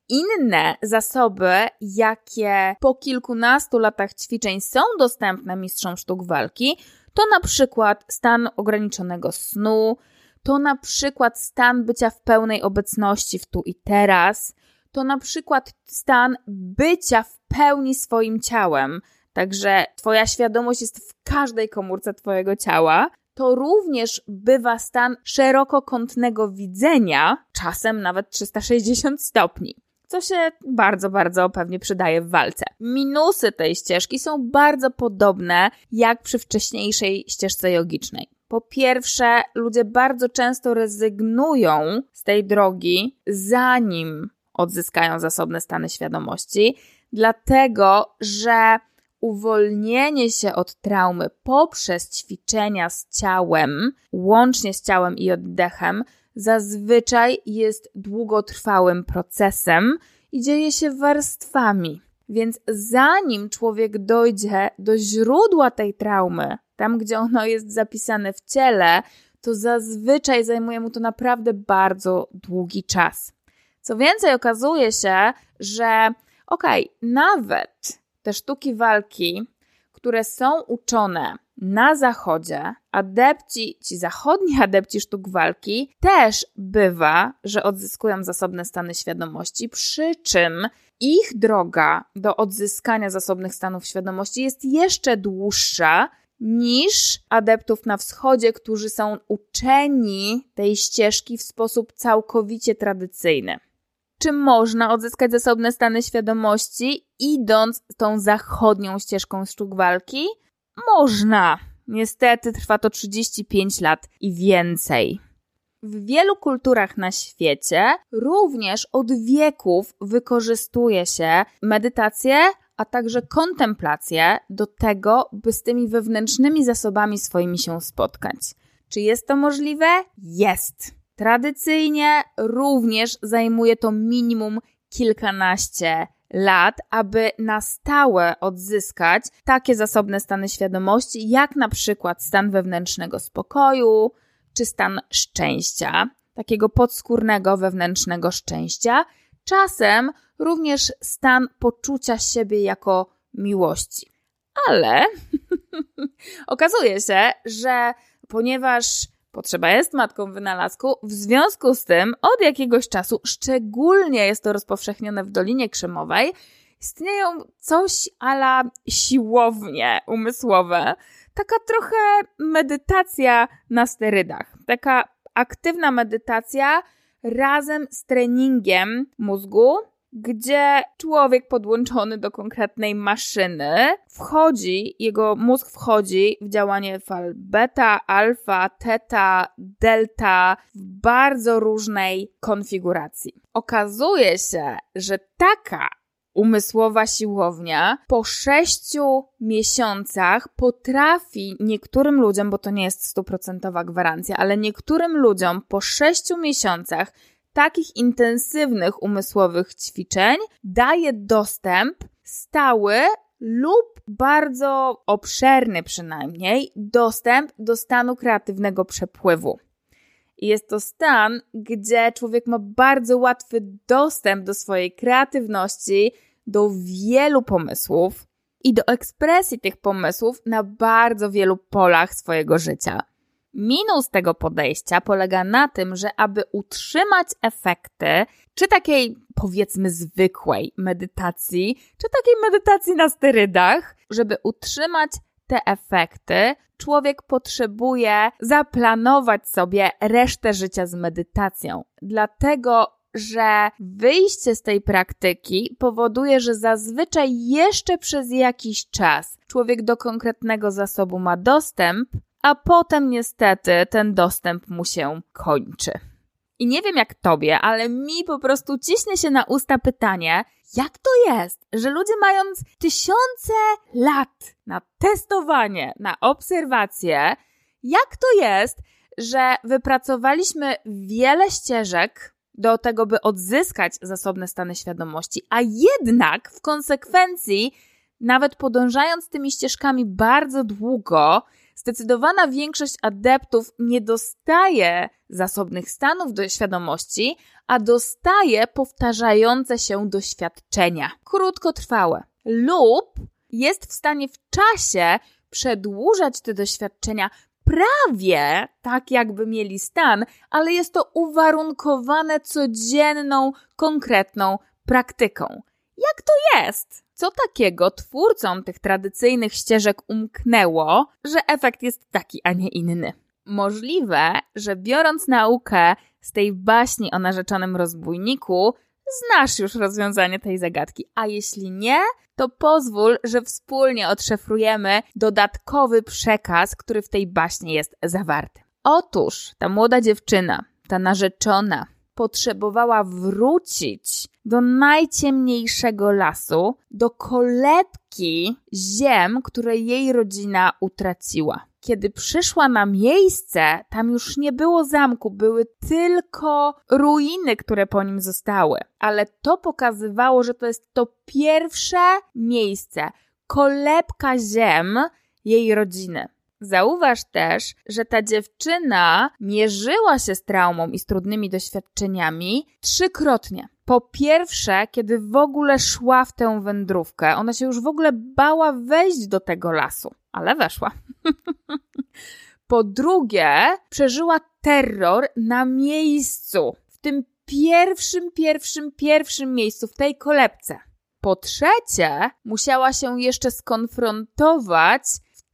S1: Inne zasoby, jakie po kilkunastu latach ćwiczeń są dostępne mistrzom sztuk walki, to na przykład stan ograniczonego snu, to na przykład stan bycia w pełnej obecności w tu i teraz, to na przykład stan bycia w pełni swoim ciałem, także Twoja świadomość jest w każdej komórce Twojego ciała. To również bywa stan szerokokątnego widzenia, czasem nawet 360 stopni co się bardzo, bardzo pewnie przydaje w walce. Minusy tej ścieżki są bardzo podobne jak przy wcześniejszej ścieżce jogicznej. Po pierwsze, ludzie bardzo często rezygnują z tej drogi, zanim odzyskają zasobne stany świadomości, dlatego że uwolnienie się od traumy poprzez ćwiczenia z ciałem, łącznie z ciałem i oddechem, zazwyczaj jest długotrwałym procesem i dzieje się warstwami. Więc zanim człowiek dojdzie do źródła tej traumy, tam gdzie ono jest zapisane w ciele, to zazwyczaj zajmuje mu to naprawdę bardzo długi czas. Co więcej, okazuje się, że okej, okay, nawet te sztuki walki, które są uczone na zachodzie, adepci, ci zachodni adepci sztuk walki, też bywa, że odzyskują zasobne stany świadomości, przy czym ich droga do odzyskania zasobnych stanów świadomości jest jeszcze dłuższa niż adeptów na wschodzie, którzy są uczeni tej ścieżki w sposób całkowicie tradycyjny. Czy można odzyskać zasobne stany świadomości, idąc tą zachodnią ścieżką sztuk walki? Można. Niestety trwa to 35 lat i więcej. w wielu kulturach na świecie również od wieków wykorzystuje się medytację, a także kontemplację do tego, by z tymi wewnętrznymi zasobami swoimi się spotkać. Czy jest to możliwe? Jest. Tradycyjnie również zajmuje to minimum kilkanaście lat, aby na stałe odzyskać takie zasobne stany świadomości, jak na przykład stan wewnętrznego spokoju czy stan szczęścia, takiego podskórnego wewnętrznego szczęścia, czasem również stan poczucia siebie jako miłości. Ale okazuje się, że ponieważ potrzeba jest matką wynalazku, w związku z tym od jakiegoś czasu, szczególnie jest to rozpowszechnione w Dolinie Krzemowej, istnieją coś ala siłownie umysłowe. Taka trochę medytacja na sterydach. Taka aktywna medytacja razem z treningiem mózgu, gdzie człowiek podłączony do konkretnej maszyny wchodzi, jego mózg wchodzi w działanie fal beta, alfa, teta, delta w bardzo różnej konfiguracji. Okazuje się, że taka umysłowa siłownia po sześciu miesiącach potrafi niektórym ludziom, bo to nie jest stuprocentowa gwarancja, ale niektórym ludziom po sześciu miesiącach takich intensywnych umysłowych ćwiczeń daje dostęp stały lub bardzo obszerny przynajmniej dostęp do stanu kreatywnego przepływu. Jest to stan, gdzie człowiek ma bardzo łatwy dostęp do swojej kreatywności, do wielu pomysłów i do ekspresji tych pomysłów na bardzo wielu polach swojego życia. Minus tego podejścia polega na tym, że aby utrzymać efekty, czy takiej powiedzmy zwykłej medytacji, czy takiej medytacji na sterydach, żeby utrzymać te efekty, człowiek potrzebuje zaplanować sobie resztę życia z medytacją. Dlatego że wyjście z tej praktyki powoduje, że zazwyczaj jeszcze przez jakiś czas człowiek do konkretnego zasobu ma dostęp, a potem niestety ten dostęp mu się kończy. I nie wiem jak tobie, ale mi po prostu ciśnie się na usta pytanie, jak to jest, że ludzie mając tysiące lat na testowanie, na obserwacje, jak to jest, że wypracowaliśmy wiele ścieżek do tego, by odzyskać zasobne stany świadomości, a jednak w konsekwencji, nawet podążając tymi ścieżkami bardzo długo, zdecydowana większość adeptów nie dostaje zasobnych stanów do świadomości, a dostaje powtarzające się doświadczenia, krótkotrwałe, lub jest w stanie w czasie przedłużać te doświadczenia prawie tak, jakby mieli stan, ale jest to uwarunkowane codzienną, konkretną praktyką. Jak to jest? Co takiego twórcom tych tradycyjnych ścieżek umknęło, że efekt jest taki, a nie inny? Możliwe, że biorąc naukę z tej baśni o narzeczonym rozbójniku, znasz już rozwiązanie tej zagadki, a jeśli nie, to pozwól, że wspólnie odszyfrujemy dodatkowy przekaz, który w tej baśni jest zawarty. Otóż ta młoda dziewczyna, ta narzeczona, potrzebowała wrócić do najciemniejszego lasu, do kolebki ziem, które jej rodzina utraciła. Kiedy przyszła na miejsce, tam już nie było zamku, były tylko ruiny, które po nim zostały. Ale to pokazywało, że to jest to pierwsze miejsce, kolebka ziem jej rodziny. Zauważ też, że ta dziewczyna mierzyła się z traumą i z trudnymi doświadczeniami trzykrotnie. Po pierwsze, kiedy w ogóle szła w tę wędrówkę, ona się już w ogóle bała wejść do tego lasu, ale weszła. po drugie, przeżyła terror na miejscu, w tym pierwszym, pierwszym, pierwszym miejscu, w tej kolebce. Po trzecie, musiała się jeszcze skonfrontować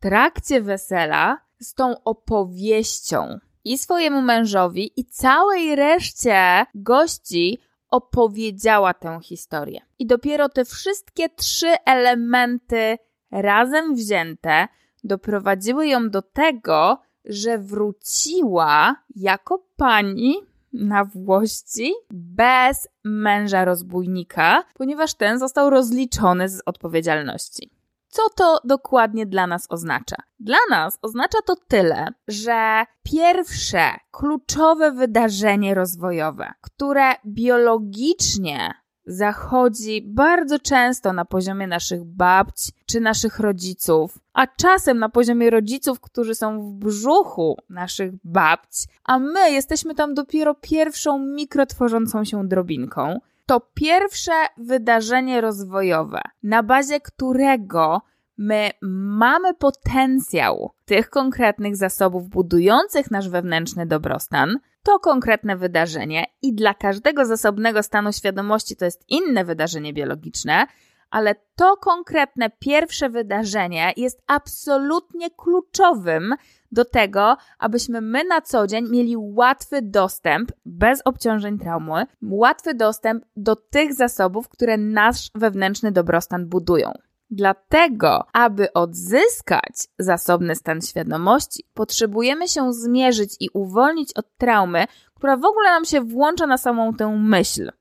S1: trakcie wesela z tą opowieścią i swojemu mężowi, i całej reszcie gości opowiedziała tę historię. I dopiero te wszystkie trzy elementy razem wzięte doprowadziły ją do tego, że wróciła jako pani na włości bez męża rozbójnika, ponieważ ten został rozliczony z odpowiedzialności. Co to dokładnie dla nas oznacza? Dla nas oznacza to tyle, że pierwsze kluczowe wydarzenie rozwojowe, które biologicznie zachodzi bardzo często na poziomie naszych babci czy naszych rodziców, a czasem na poziomie rodziców, którzy są w brzuchu naszych babci, a my jesteśmy tam dopiero pierwszą mikrotworzącą się drobinką. To pierwsze wydarzenie rozwojowe, na bazie którego my mamy potencjał tych konkretnych zasobów budujących nasz wewnętrzny dobrostan, to konkretne wydarzenie i dla każdego zasobnego stanu świadomości to jest inne wydarzenie biologiczne, ale to konkretne pierwsze wydarzenie jest absolutnie kluczowym do tego, abyśmy my na co dzień mieli łatwy dostęp, bez obciążeń traumy, łatwy dostęp do tych zasobów, które nasz wewnętrzny dobrostan budują. Dlatego, aby odzyskać zasobny stan świadomości, potrzebujemy się zmierzyć i uwolnić od traumy, która w ogóle nam się włącza na samą tę myśl.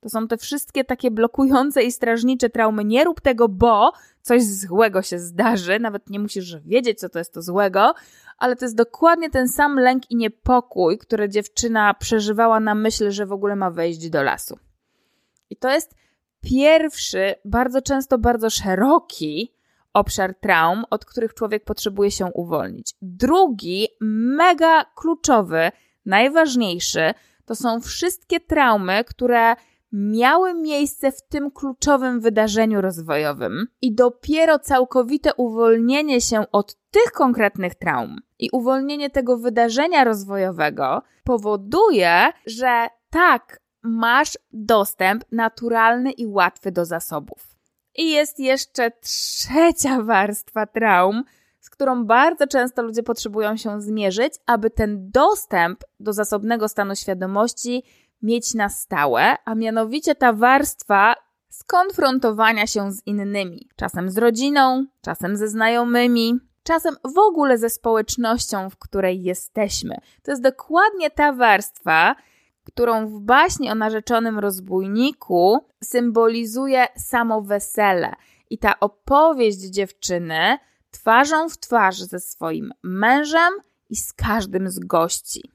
S1: To są te wszystkie takie blokujące i strażnicze traumy. Nie rób tego, bo coś złego się zdarzy. Nawet nie musisz wiedzieć, co to jest to złego, ale to jest dokładnie ten sam lęk i niepokój, który dziewczyna przeżywała na myśl, że w ogóle ma wejść do lasu. I to jest pierwszy, bardzo często bardzo szeroki obszar traum, od których człowiek potrzebuje się uwolnić. Drugi, mega kluczowy, najważniejszy, to są wszystkie traumy, które miały miejsce w tym kluczowym wydarzeniu rozwojowym i dopiero całkowite uwolnienie się od tych konkretnych traum i uwolnienie tego wydarzenia rozwojowego powoduje, że tak, masz dostęp naturalny i łatwy do zasobów. I jest jeszcze trzecia warstwa traum, z którą bardzo często ludzie potrzebują się zmierzyć, aby ten dostęp do zasobnego stanu świadomości mieć na stałe, a mianowicie ta warstwa skonfrontowania się z innymi, czasem z rodziną, czasem ze znajomymi, czasem w ogóle ze społecznością, w której jesteśmy. To jest dokładnie ta warstwa, którą w baśni o narzeczonym rozbójniku symbolizuje samo wesele. I ta opowieść dziewczyny twarzą w twarz ze swoim mężem i z każdym z gości.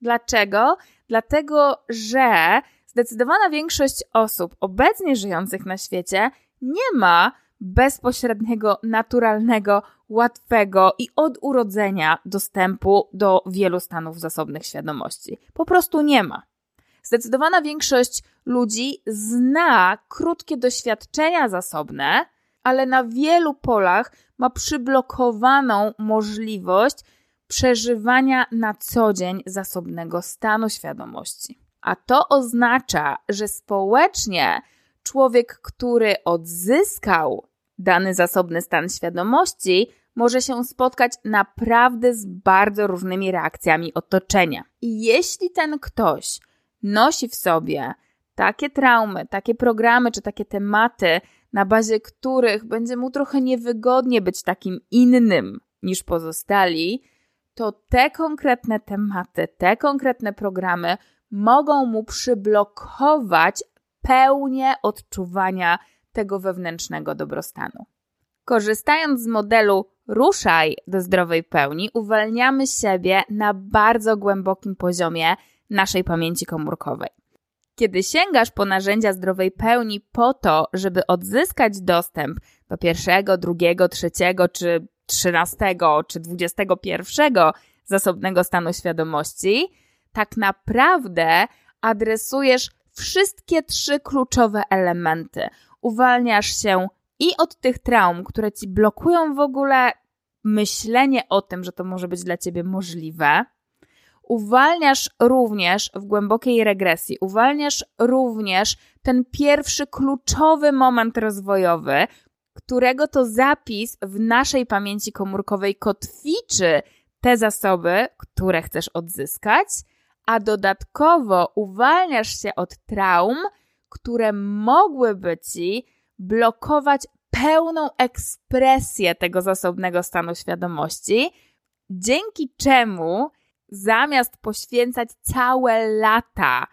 S1: Dlaczego? Dlatego, że zdecydowana większość osób obecnie żyjących na świecie nie ma bezpośredniego, naturalnego, łatwego i od urodzenia dostępu do wielu stanów zasobnych świadomości. Po prostu nie ma. Zdecydowana większość ludzi zna krótkie doświadczenia zasobne, ale na wielu polach ma przyblokowaną możliwość przeżywania na co dzień zasobnego stanu świadomości. A to oznacza, że społecznie człowiek, który odzyskał dany zasobny stan świadomości, może się spotkać naprawdę z bardzo różnymi reakcjami otoczenia. I jeśli ten ktoś nosi w sobie takie traumy, takie programy czy takie tematy, na bazie których będzie mu trochę niewygodnie być takim innym niż pozostali, to te konkretne tematy, te konkretne programy mogą mu przyblokować pełnię odczuwania tego wewnętrznego dobrostanu. Korzystając z modelu ruszaj do zdrowej pełni, uwalniamy siebie na bardzo głębokim poziomie naszej pamięci komórkowej. Kiedy sięgasz po narzędzia zdrowej pełni po to, żeby odzyskać dostęp do pierwszego, drugiego, trzeciego, czy trzynastego, czy dwudziestego pierwszego zasobnego stanu świadomości, tak naprawdę adresujesz wszystkie trzy kluczowe elementy. Uwalniasz się i od tych traum, które ci blokują w ogóle myślenie o tym, że to może być dla ciebie możliwe, uwalniasz również w głębokiej regresji, uwalniasz również ten pierwszy kluczowy moment rozwojowy, którego to zapis w naszej pamięci komórkowej kotwiczy te zasoby, które chcesz odzyskać, a dodatkowo uwalniasz się od traum, które mogłyby ci blokować pełną ekspresję tego zasobnego stanu świadomości, dzięki czemu zamiast poświęcać całe lata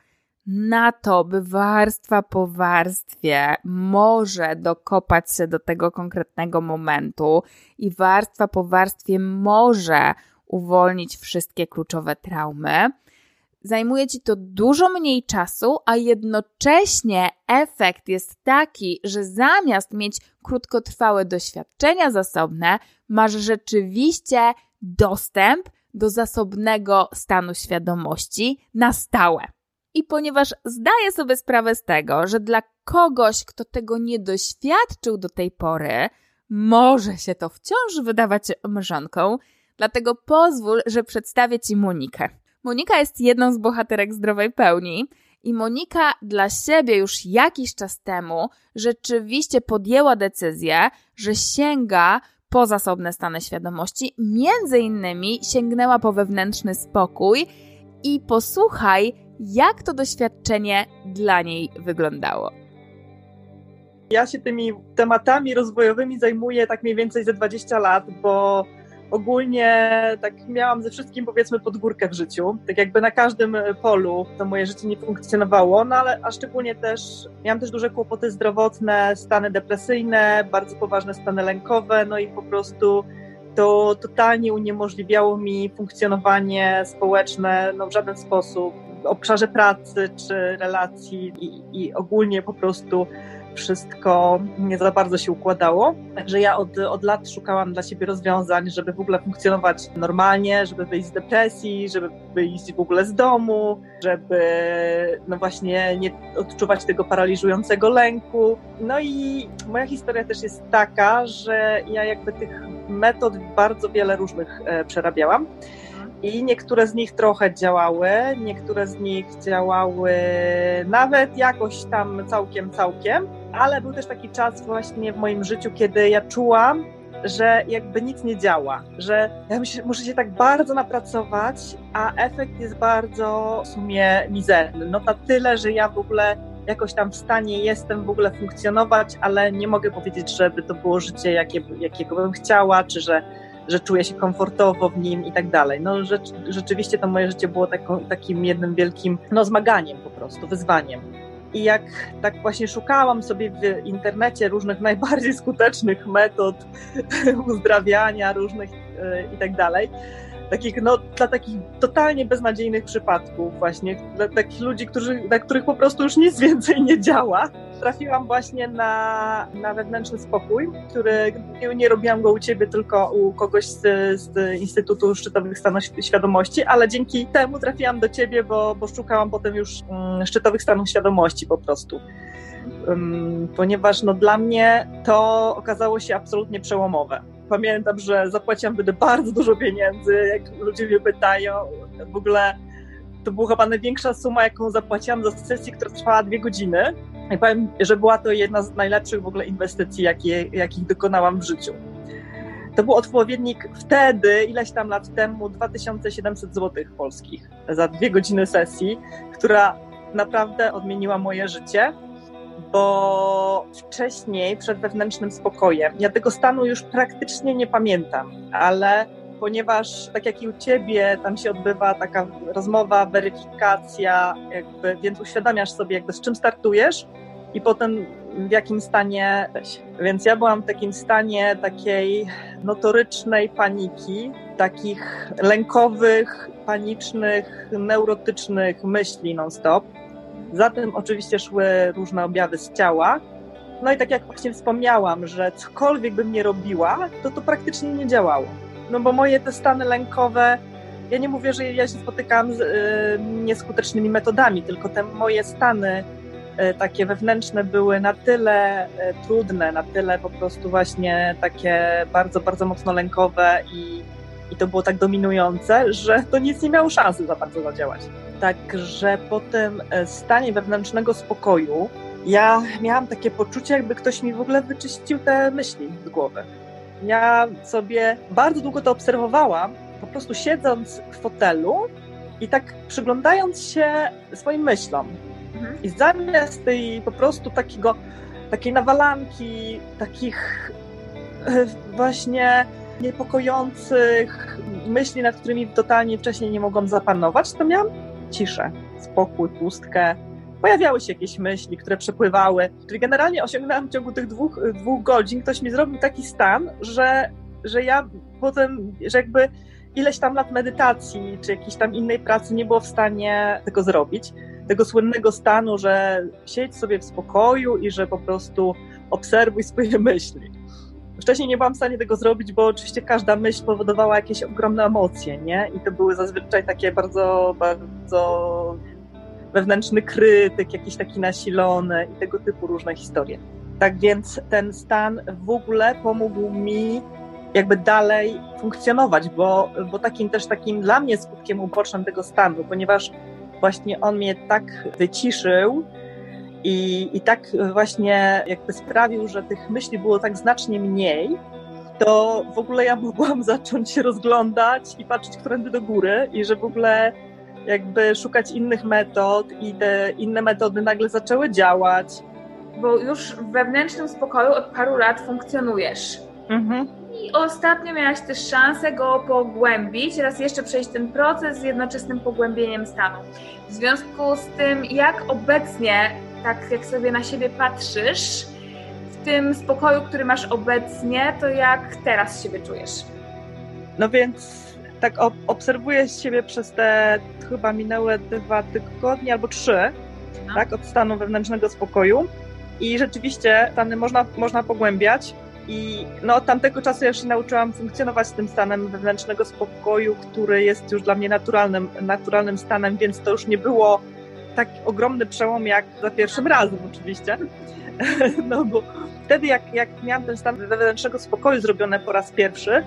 S1: na to, by warstwa po warstwie może dokopać się do tego konkretnego momentu i warstwa po warstwie może uwolnić wszystkie kluczowe traumy, zajmuje ci to dużo mniej czasu, a jednocześnie efekt jest taki, że zamiast mieć krótkotrwałe doświadczenia zasobne, masz rzeczywiście dostęp do zasobnego stanu świadomości na stałe. I ponieważ zdaję sobie sprawę z tego, że dla kogoś, kto tego nie doświadczył do tej pory, może się to wciąż wydawać mrzonką, dlatego pozwól, że przedstawię Ci Monikę. Monika jest jedną z bohaterek zdrowej pełni. I Monika dla siebie już jakiś czas temu rzeczywiście podjęła decyzję, że sięga po zasobne stany świadomości, między innymi sięgnęła po wewnętrzny spokój. I posłuchaj, jak to doświadczenie dla niej wyglądało.
S3: Ja się tymi tematami rozwojowymi zajmuję tak mniej więcej ze 20 lat, bo ogólnie tak miałam ze wszystkim powiedzmy pod górkę w życiu. Tak jakby na każdym polu to moje życie nie funkcjonowało, no ale a szczególnie też miałam też duże kłopoty zdrowotne, stany depresyjne, bardzo poważne stany lękowe, no i po prostu to totalnie uniemożliwiało mi funkcjonowanie społeczne no, w żaden sposób obszarze pracy czy relacji i, i ogólnie po prostu wszystko nie za bardzo się układało. Także ja od, od lat szukałam dla siebie rozwiązań, żeby w ogóle funkcjonować normalnie, żeby wyjść z depresji, żeby wyjść w ogóle z domu, żeby no właśnie nie odczuwać tego paraliżującego lęku. No i moja historia też jest taka, że ja jakby tych metod bardzo wiele różnych e, przerabiałam. I niektóre z nich trochę działały, niektóre z nich działały nawet jakoś tam całkiem, całkiem, ale był też taki czas właśnie w moim życiu, kiedy ja czułam, że jakby nic nie działa, że ja muszę się tak bardzo napracować, a efekt jest bardzo w sumie mizerny. No na tyle, że ja w ogóle jakoś tam w stanie jestem w ogóle funkcjonować, ale nie mogę powiedzieć, żeby to było życie, jakie, jakiego bym chciała, czy że że czuję się komfortowo w nim i tak dalej. No rzeczywiście to moje życie było takim jednym wielkim no, zmaganiem po prostu, wyzwaniem. I jak tak właśnie szukałam sobie w internecie różnych najbardziej skutecznych metod uzdrawiania, różnych yy, i tak dalej, takich, no, dla takich totalnie beznadziejnych przypadków właśnie, dla takich ludzi, którzy, dla których po prostu już nic więcej nie działa. Trafiłam właśnie na, na wewnętrzny spokój, który nie, robiłam go u ciebie, tylko u kogoś z, z Instytutu Szczytowych Stanów Świadomości, ale dzięki temu trafiłam do ciebie, bo, bo szukałam potem już um, szczytowych stanów świadomości po prostu. Ponieważ no, dla mnie to okazało się absolutnie przełomowe pamiętam, że zapłaciłam wtedy bardzo dużo pieniędzy, jak ludzie mnie pytają, w ogóle to była chyba największa suma, jaką zapłaciłam za sesję, która trwała dwie godziny. I powiem, że była to jedna z najlepszych w ogóle inwestycji, jakie, jakich dokonałam w życiu. To był odpowiednik wtedy, ileś tam lat temu, 2700 zł polskich za dwie godziny sesji, która naprawdę odmieniła moje życie bo wcześniej, przed wewnętrznym spokojem, ja tego stanu już praktycznie nie pamiętam, ale ponieważ tak jak i u ciebie, tam się odbywa taka rozmowa, weryfikacja, jakby, więc uświadamiasz sobie, jakby z czym startujesz i potem w jakim stanie jesteś. Więc ja byłam w takim stanie takiej notorycznej paniki, takich lękowych, panicznych, neurotycznych myśli non-stop za tym oczywiście szły różne objawy z ciała. No i tak jak właśnie wspomniałam, że cokolwiek bym nie robiła, to to praktycznie nie działało. No bo moje te stany lękowe, ja nie mówię, że ja się spotykam z y, nieskutecznymi metodami, tylko te moje stany y, takie wewnętrzne były na tyle y, trudne, na tyle po prostu właśnie takie bardzo, bardzo mocno lękowe i, i to było tak dominujące, że to nic nie miało szansy za bardzo zadziałać. Także po tym e, stanie wewnętrznego spokoju ja miałam takie poczucie, jakby ktoś mi w ogóle wyczyścił te myśli z głowy. Ja sobie bardzo długo to obserwowałam, po prostu siedząc w fotelu i tak przyglądając się swoim myślom. Mhm. I zamiast tej po prostu takiego, takiej nawalanki, takich e, właśnie niepokojących myśli, nad którymi totalnie wcześniej nie mogłam zapanować, to miałam ciszę, spokój, pustkę. Pojawiały się jakieś myśli, które przepływały. Czyli generalnie osiągnęłam w ciągu tych dwóch, dwóch godzin, ktoś mi zrobił taki stan, że, że ja potem, że jakby ileś tam lat medytacji czy jakiejś tam innej pracy nie było w stanie tego zrobić. Tego słynnego stanu, że siedź sobie w spokoju i że po prostu obserwuj swoje myśli. Wcześniej nie byłam w stanie tego zrobić, bo oczywiście każda myśl powodowała jakieś ogromne emocje, nie? I to były zazwyczaj takie bardzo, bardzo wewnętrzny krytyk, jakiś taki nasilony i tego typu różne historie. Tak więc ten stan w ogóle pomógł mi jakby dalej funkcjonować, bo, bo takim też takim dla mnie skutkiem ubocznym tego stanu, ponieważ właśnie on mnie tak wyciszył i, i tak właśnie jakby sprawił, że tych myśli było tak znacznie mniej, to w ogóle ja mogłam zacząć się rozglądać i patrzeć którędy do góry i że w ogóle jakby szukać innych metod i te inne metody nagle zaczęły działać.
S1: Bo już w wewnętrznym spokoju od paru lat funkcjonujesz. Mhm. I ostatnio miałaś też szansę go pogłębić, raz jeszcze przejść ten proces z jednoczesnym pogłębieniem stanu. W związku z tym, jak obecnie, tak jak sobie na siebie patrzysz, w tym spokoju, który masz obecnie, to jak teraz siebie czujesz?
S3: No więc tak obserwuję siebie przez te chyba minęły dwa tygodnie albo trzy, no. tak, od stanu wewnętrznego spokoju. I rzeczywiście stany można, można pogłębiać. I no, od tamtego czasu ja się nauczyłam funkcjonować z tym stanem wewnętrznego spokoju, który jest już dla mnie naturalnym, naturalnym stanem, więc to już nie było tak ogromny przełom jak za pierwszym razem oczywiście. No bo wtedy jak, jak miałam ten stan wewnętrznego spokoju zrobiony po raz pierwszy,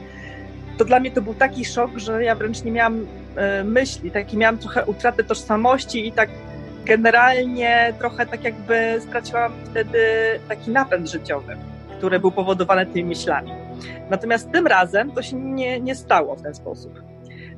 S3: to dla mnie to był taki szok, że ja wręcz nie miałam e, myśli, taki miałam trochę utratę tożsamości i tak generalnie trochę tak jakby straciłam wtedy taki napęd życiowy który był powodowany tymi myślami. Natomiast tym razem to się nie, nie stało w ten sposób.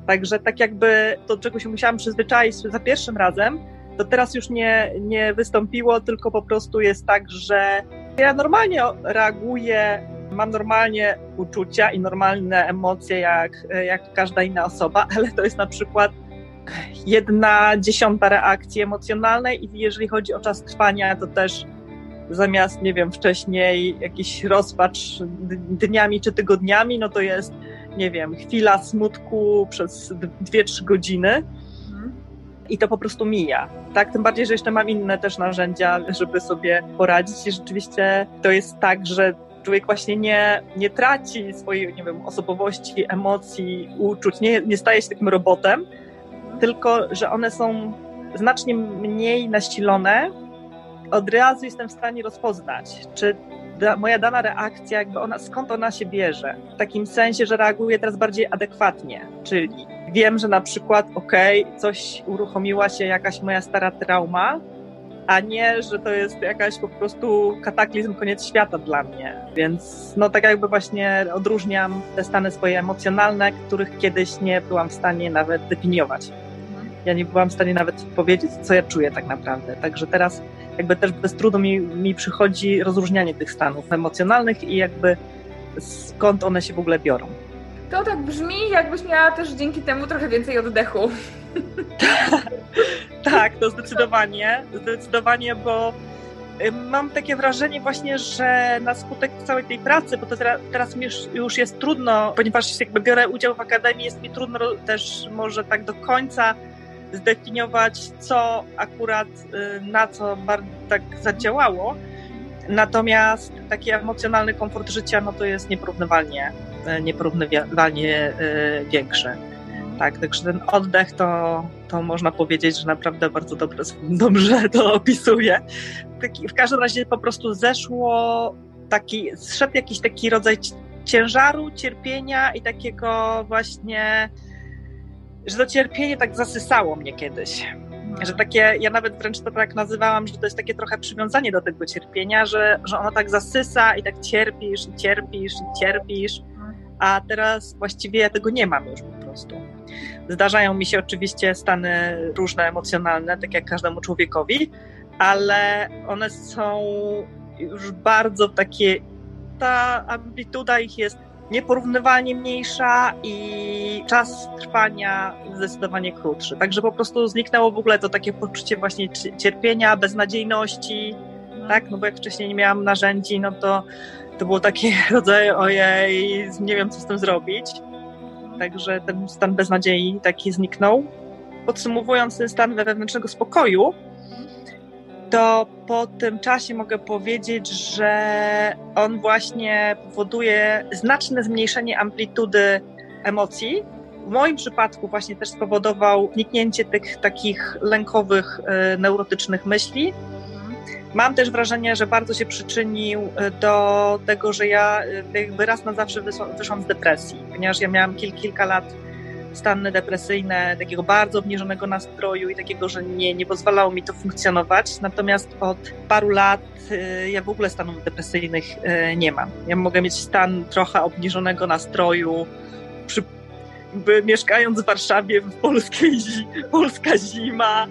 S3: Także tak jakby to, czego się musiałam przyzwyczaić za pierwszym razem, to teraz już nie, nie wystąpiło, tylko po prostu jest tak, że ja normalnie reaguję, mam normalnie uczucia i normalne emocje jak, jak każda inna osoba, ale to jest na przykład jedna dziesiąta reakcji emocjonalnej i jeżeli chodzi o czas trwania, to też zamiast, nie wiem, wcześniej jakiś rozpacz dniami czy tygodniami, no to jest, nie wiem, chwila smutku przez 2-3 godziny. I to po prostu mija. Tak, tym bardziej, że jeszcze mam inne też narzędzia, żeby sobie poradzić i rzeczywiście to jest tak, że człowiek właśnie nie, nie traci swojej, nie wiem, osobowości, emocji, uczuć, nie, nie staje się takim robotem, tylko że one są znacznie mniej nasilone od razu jestem w stanie rozpoznać, czy da, moja dana reakcja, jakby ona, skąd ona się bierze. W takim sensie, że reaguję teraz bardziej adekwatnie, czyli wiem, że na przykład, okej, okay, coś uruchomiła się jakaś moja stara trauma, a nie, że to jest jakaś po prostu kataklizm, koniec świata dla mnie. Więc no tak jakby właśnie odróżniam te stany swoje emocjonalne, których kiedyś nie byłam w stanie nawet definiować. Ja nie byłam w stanie nawet powiedzieć, co ja czuję tak naprawdę. Także teraz jakby też bez trudu mi, mi przychodzi rozróżnianie tych stanów emocjonalnych i jakby skąd one się w ogóle biorą.
S1: To tak brzmi, jakbyś miała też dzięki temu trochę więcej oddechu.
S3: tak, to zdecydowanie, zdecydowanie, bo y, mam takie wrażenie właśnie, że na skutek całej tej pracy, bo to teraz mi już, jest trudno, ponieważ jakby biorę udział w akademii, jest mi trudno też może tak do końca zdefiniować, co akurat y, na co tak zadziałało. Natomiast taki emocjonalny komfort życia, no to jest nieporównywalnie, nieporównywalnie y, większy. Tak, także ten oddech to, to można powiedzieć, że naprawdę bardzo dobrze, dobrze to opisuje. W każdym razie po prostu zeszło taki, zszedł jakiś taki rodzaj ciężaru, cierpienia i takiego właśnie że to cierpienie tak zasysało mnie kiedyś. Że takie, ja nawet wręcz to tak nazywałam, że to jest takie trochę przywiązanie do tego cierpienia, że, że ono tak zasysa i tak cierpisz, i cierpisz, i cierpisz, a teraz właściwie ja tego nie mam już po prostu. Zdarzają mi się oczywiście stany różne emocjonalne, tak jak każdemu człowiekowi, ale one są już bardzo takie, ta amplituda ich jest nieporównywalnie mniejsza i czas trwania zdecydowanie krótszy. Także po prostu zniknęło w ogóle to takie poczucie właśnie cierpienia, beznadziejności, tak? No bo jak wcześniej nie miałam narzędzi, no to to było takie rodzaje ojej, nie wiem co z tym zrobić. Także ten stan beznadziei taki zniknął. Podsumowując ten stan wewnętrznego spokoju, to po tym czasie mogę powiedzieć, że on właśnie powoduje znaczne zmniejszenie amplitudy emocji. W moim przypadku właśnie też spowodował zniknięcie tych takich lękowych, e, neurotycznych myśli. Mam też wrażenie, że bardzo się przyczynił e, do tego, że ja e, jakby raz na zawsze wyszłam z depresji, ponieważ ja miałam kil, kilka lat stany depresyjne, takiego bardzo obniżonego nastroju i takiego, że nie, nie pozwalało mi to funkcjonować. Natomiast od paru lat y, ja w ogóle stanów depresyjnych nie mam. Ja mogę mieć stan trochę obniżonego nastroju, przy, mieszkając w Warszawie w polskiej, polska zima,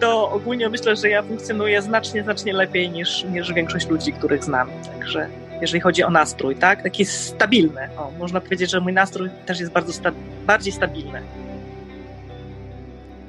S3: to ogólnie myślę, że ja funkcjonuję znacznie, znacznie lepiej niż, niż większość ludzi, których znam. Także jeżeli chodzi o nastrój, tak? Taki stabilny. O, można powiedzieć, że mój nastrój też jest bardzo sta bardziej stabilny.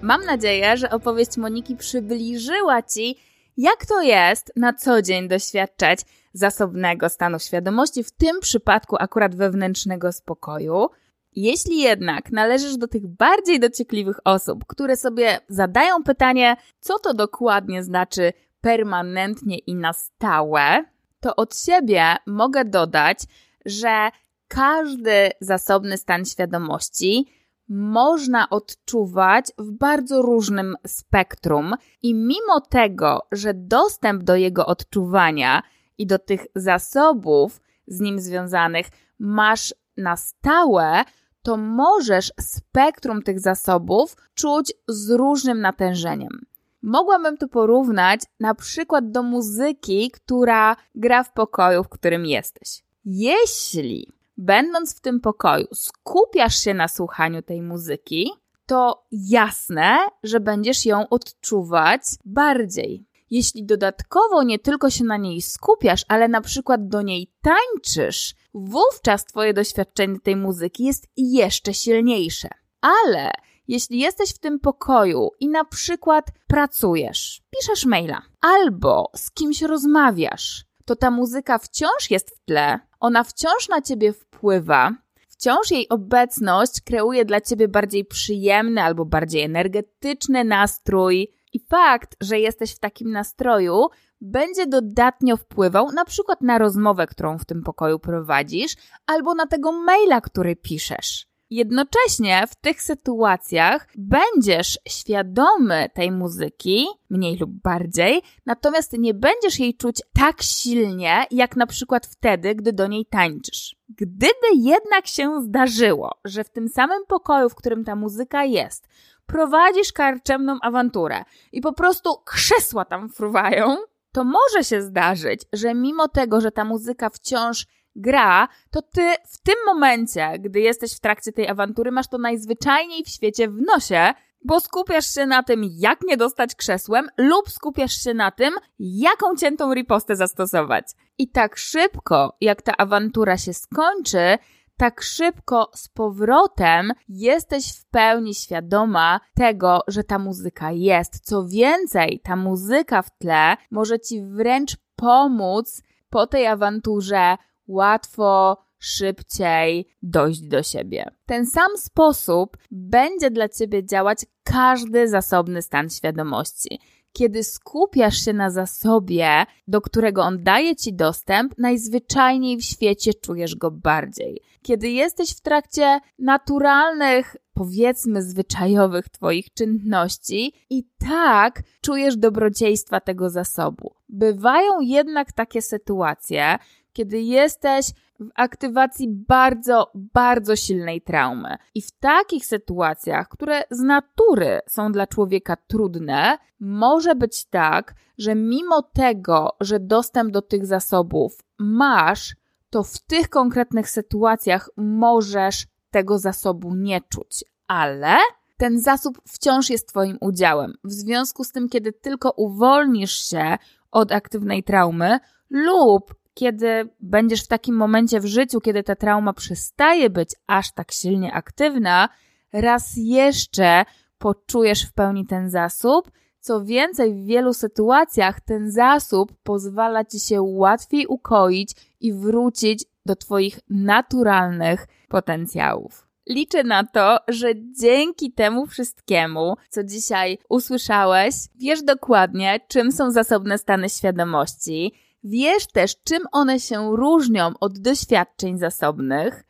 S1: Mam nadzieję, że opowieść Moniki przybliżyła Ci, jak to jest na co dzień doświadczać zasobnego stanu świadomości, w tym przypadku akurat wewnętrznego spokoju. Jeśli jednak należysz do tych bardziej dociekliwych osób, które sobie zadają pytanie, co to dokładnie znaczy permanentnie i na stałe, to od siebie mogę dodać, że każdy zasobny stan świadomości można odczuwać w bardzo różnym spektrum, i mimo tego, że dostęp do jego odczuwania i do tych zasobów z nim związanych masz na stałe, to możesz spektrum tych zasobów czuć z różnym natężeniem. Mogłabym to porównać na przykład do muzyki, która gra w pokoju, w którym jesteś. Jeśli, będąc w tym pokoju, skupiasz się na słuchaniu tej muzyki, to jasne, że będziesz ją odczuwać bardziej. Jeśli dodatkowo nie tylko się na niej skupiasz, ale na przykład do niej tańczysz, wówczas Twoje doświadczenie tej muzyki jest jeszcze silniejsze. Ale jeśli jesteś w tym pokoju i na przykład pracujesz, piszesz maila albo z kimś rozmawiasz, to ta muzyka wciąż jest w tle, ona wciąż na ciebie wpływa, wciąż jej obecność kreuje dla ciebie bardziej przyjemny albo bardziej energetyczny nastrój. I fakt, że jesteś w takim nastroju, będzie dodatnio wpływał na przykład na rozmowę, którą w tym pokoju prowadzisz, albo na tego maila, który piszesz. Jednocześnie w tych sytuacjach będziesz świadomy tej muzyki, mniej lub bardziej, natomiast nie będziesz jej czuć tak silnie, jak na przykład wtedy, gdy do niej tańczysz. Gdyby jednak się zdarzyło, że w tym samym pokoju, w którym ta muzyka jest, prowadzisz karczemną awanturę i po prostu krzesła tam fruwają, to może się zdarzyć, że mimo tego, że ta muzyka wciąż gra, to ty w tym momencie, gdy jesteś w trakcie tej awantury, masz to najzwyczajniej w świecie w nosie, bo skupiasz się na tym, jak nie dostać krzesłem, lub skupiasz się na tym, jaką ciętą ripostę zastosować. I tak szybko, jak ta awantura się skończy, tak szybko z powrotem jesteś w pełni świadoma tego, że ta muzyka jest. Co więcej, ta muzyka w tle może ci wręcz pomóc po tej awanturze łatwo, szybciej dojść do siebie. Ten sam sposób będzie dla ciebie działać każdy zasobny stan świadomości. Kiedy skupiasz się na zasobie, do którego on daje ci dostęp, najzwyczajniej w świecie czujesz go bardziej. Kiedy jesteś w trakcie naturalnych, powiedzmy zwyczajowych Twoich czynności, i tak czujesz dobrodziejstwa tego zasobu. Bywają jednak takie sytuacje, kiedy jesteś w aktywacji bardzo, bardzo silnej traumy. I w takich sytuacjach, które z natury są dla człowieka trudne, może być tak, że mimo tego, że dostęp do tych zasobów masz, to w tych konkretnych sytuacjach możesz tego zasobu nie czuć, ale ten zasób wciąż jest Twoim udziałem. W związku z tym, kiedy tylko uwolnisz się od aktywnej traumy lub kiedy będziesz w takim momencie w życiu, kiedy ta trauma przestaje być aż tak silnie aktywna, raz jeszcze poczujesz w pełni ten zasób. Co więcej, w wielu sytuacjach ten zasób pozwala ci się łatwiej ukoić i wrócić do Twoich naturalnych potencjałów. Liczę na to, że dzięki temu wszystkiemu, co dzisiaj usłyszałeś, wiesz dokładnie, czym są zasobne stany świadomości, wiesz też, czym one się różnią od doświadczeń zasobnych,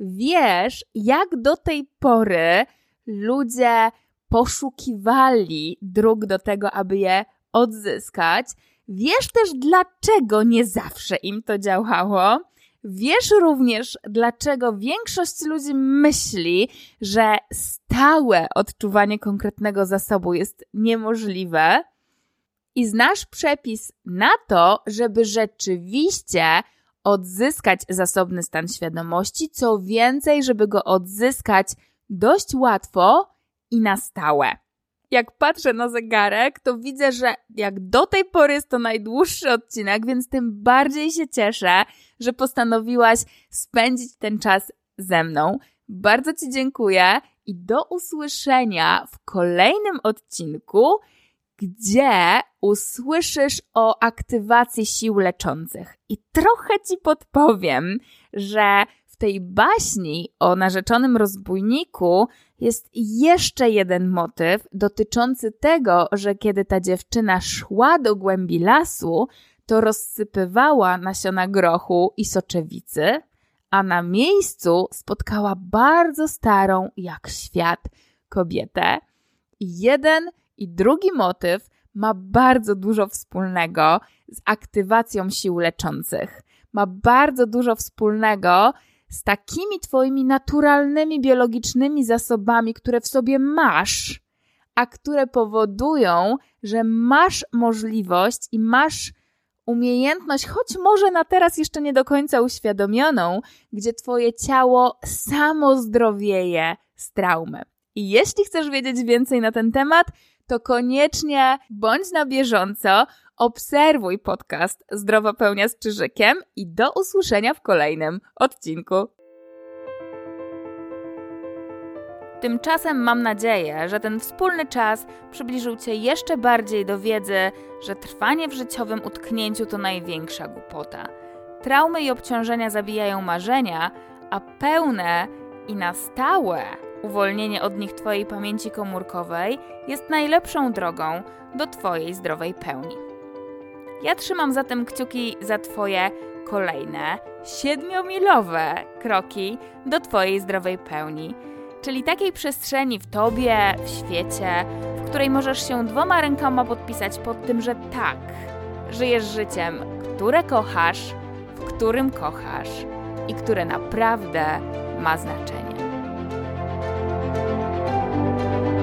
S1: wiesz, jak do tej pory ludzie poszukiwali dróg do tego, aby je odzyskać. Wiesz też, dlaczego nie zawsze im to działało. Wiesz również, dlaczego większość ludzi myśli, że stałe odczuwanie konkretnego zasobu jest niemożliwe. I znasz przepis na to, żeby rzeczywiście odzyskać zasobny stan świadomości, co więcej, żeby go odzyskać dość łatwo i na stałe. Jak patrzę na zegarek, to widzę, że jak do tej pory jest to najdłuższy odcinek, więc tym bardziej się cieszę, że postanowiłaś spędzić ten czas ze mną. Bardzo Ci dziękuję i do usłyszenia w kolejnym odcinku, gdzie usłyszysz o aktywacji sił leczących. I trochę Ci podpowiem, że w tej baśni o narzeczonym rozbójniku jest jeszcze jeden motyw dotyczący tego, że kiedy ta dziewczyna szła do głębi lasu, to rozsypywała nasiona grochu i soczewicy, a na miejscu spotkała bardzo starą jak świat kobietę. Jeden i drugi motyw ma bardzo dużo wspólnego z aktywacją sił leczących. Ma bardzo dużo wspólnego z takimi Twoimi naturalnymi, biologicznymi zasobami, które w sobie masz, a które powodują, że masz możliwość i masz umiejętność, choć może na teraz jeszcze nie do końca uświadomioną, gdzie Twoje ciało samo zdrowieje z traumy. I jeśli chcesz wiedzieć więcej na ten temat, to koniecznie bądź na bieżąco, obserwuj podcast Zdrowa Pełnia z Czyżykiem i do usłyszenia w kolejnym odcinku. Tymczasem mam nadzieję, że ten wspólny czas przybliżył Cię jeszcze bardziej do wiedzy, że trwanie w życiowym utknięciu to największa głupota. Traumy i obciążenia zabijają marzenia, a pełne i na stałe uwolnienie od nich Twojej pamięci komórkowej jest najlepszą drogą do Twojej zdrowej pełni. Ja trzymam zatem kciuki za Twoje kolejne siedmiomilowe kroki do Twojej zdrowej pełni, czyli takiej przestrzeni w Tobie, w świecie, w której możesz się dwoma rękoma podpisać pod tym, że tak, żyjesz życiem, które kochasz, w którym kochasz i które naprawdę ma znaczenie. Música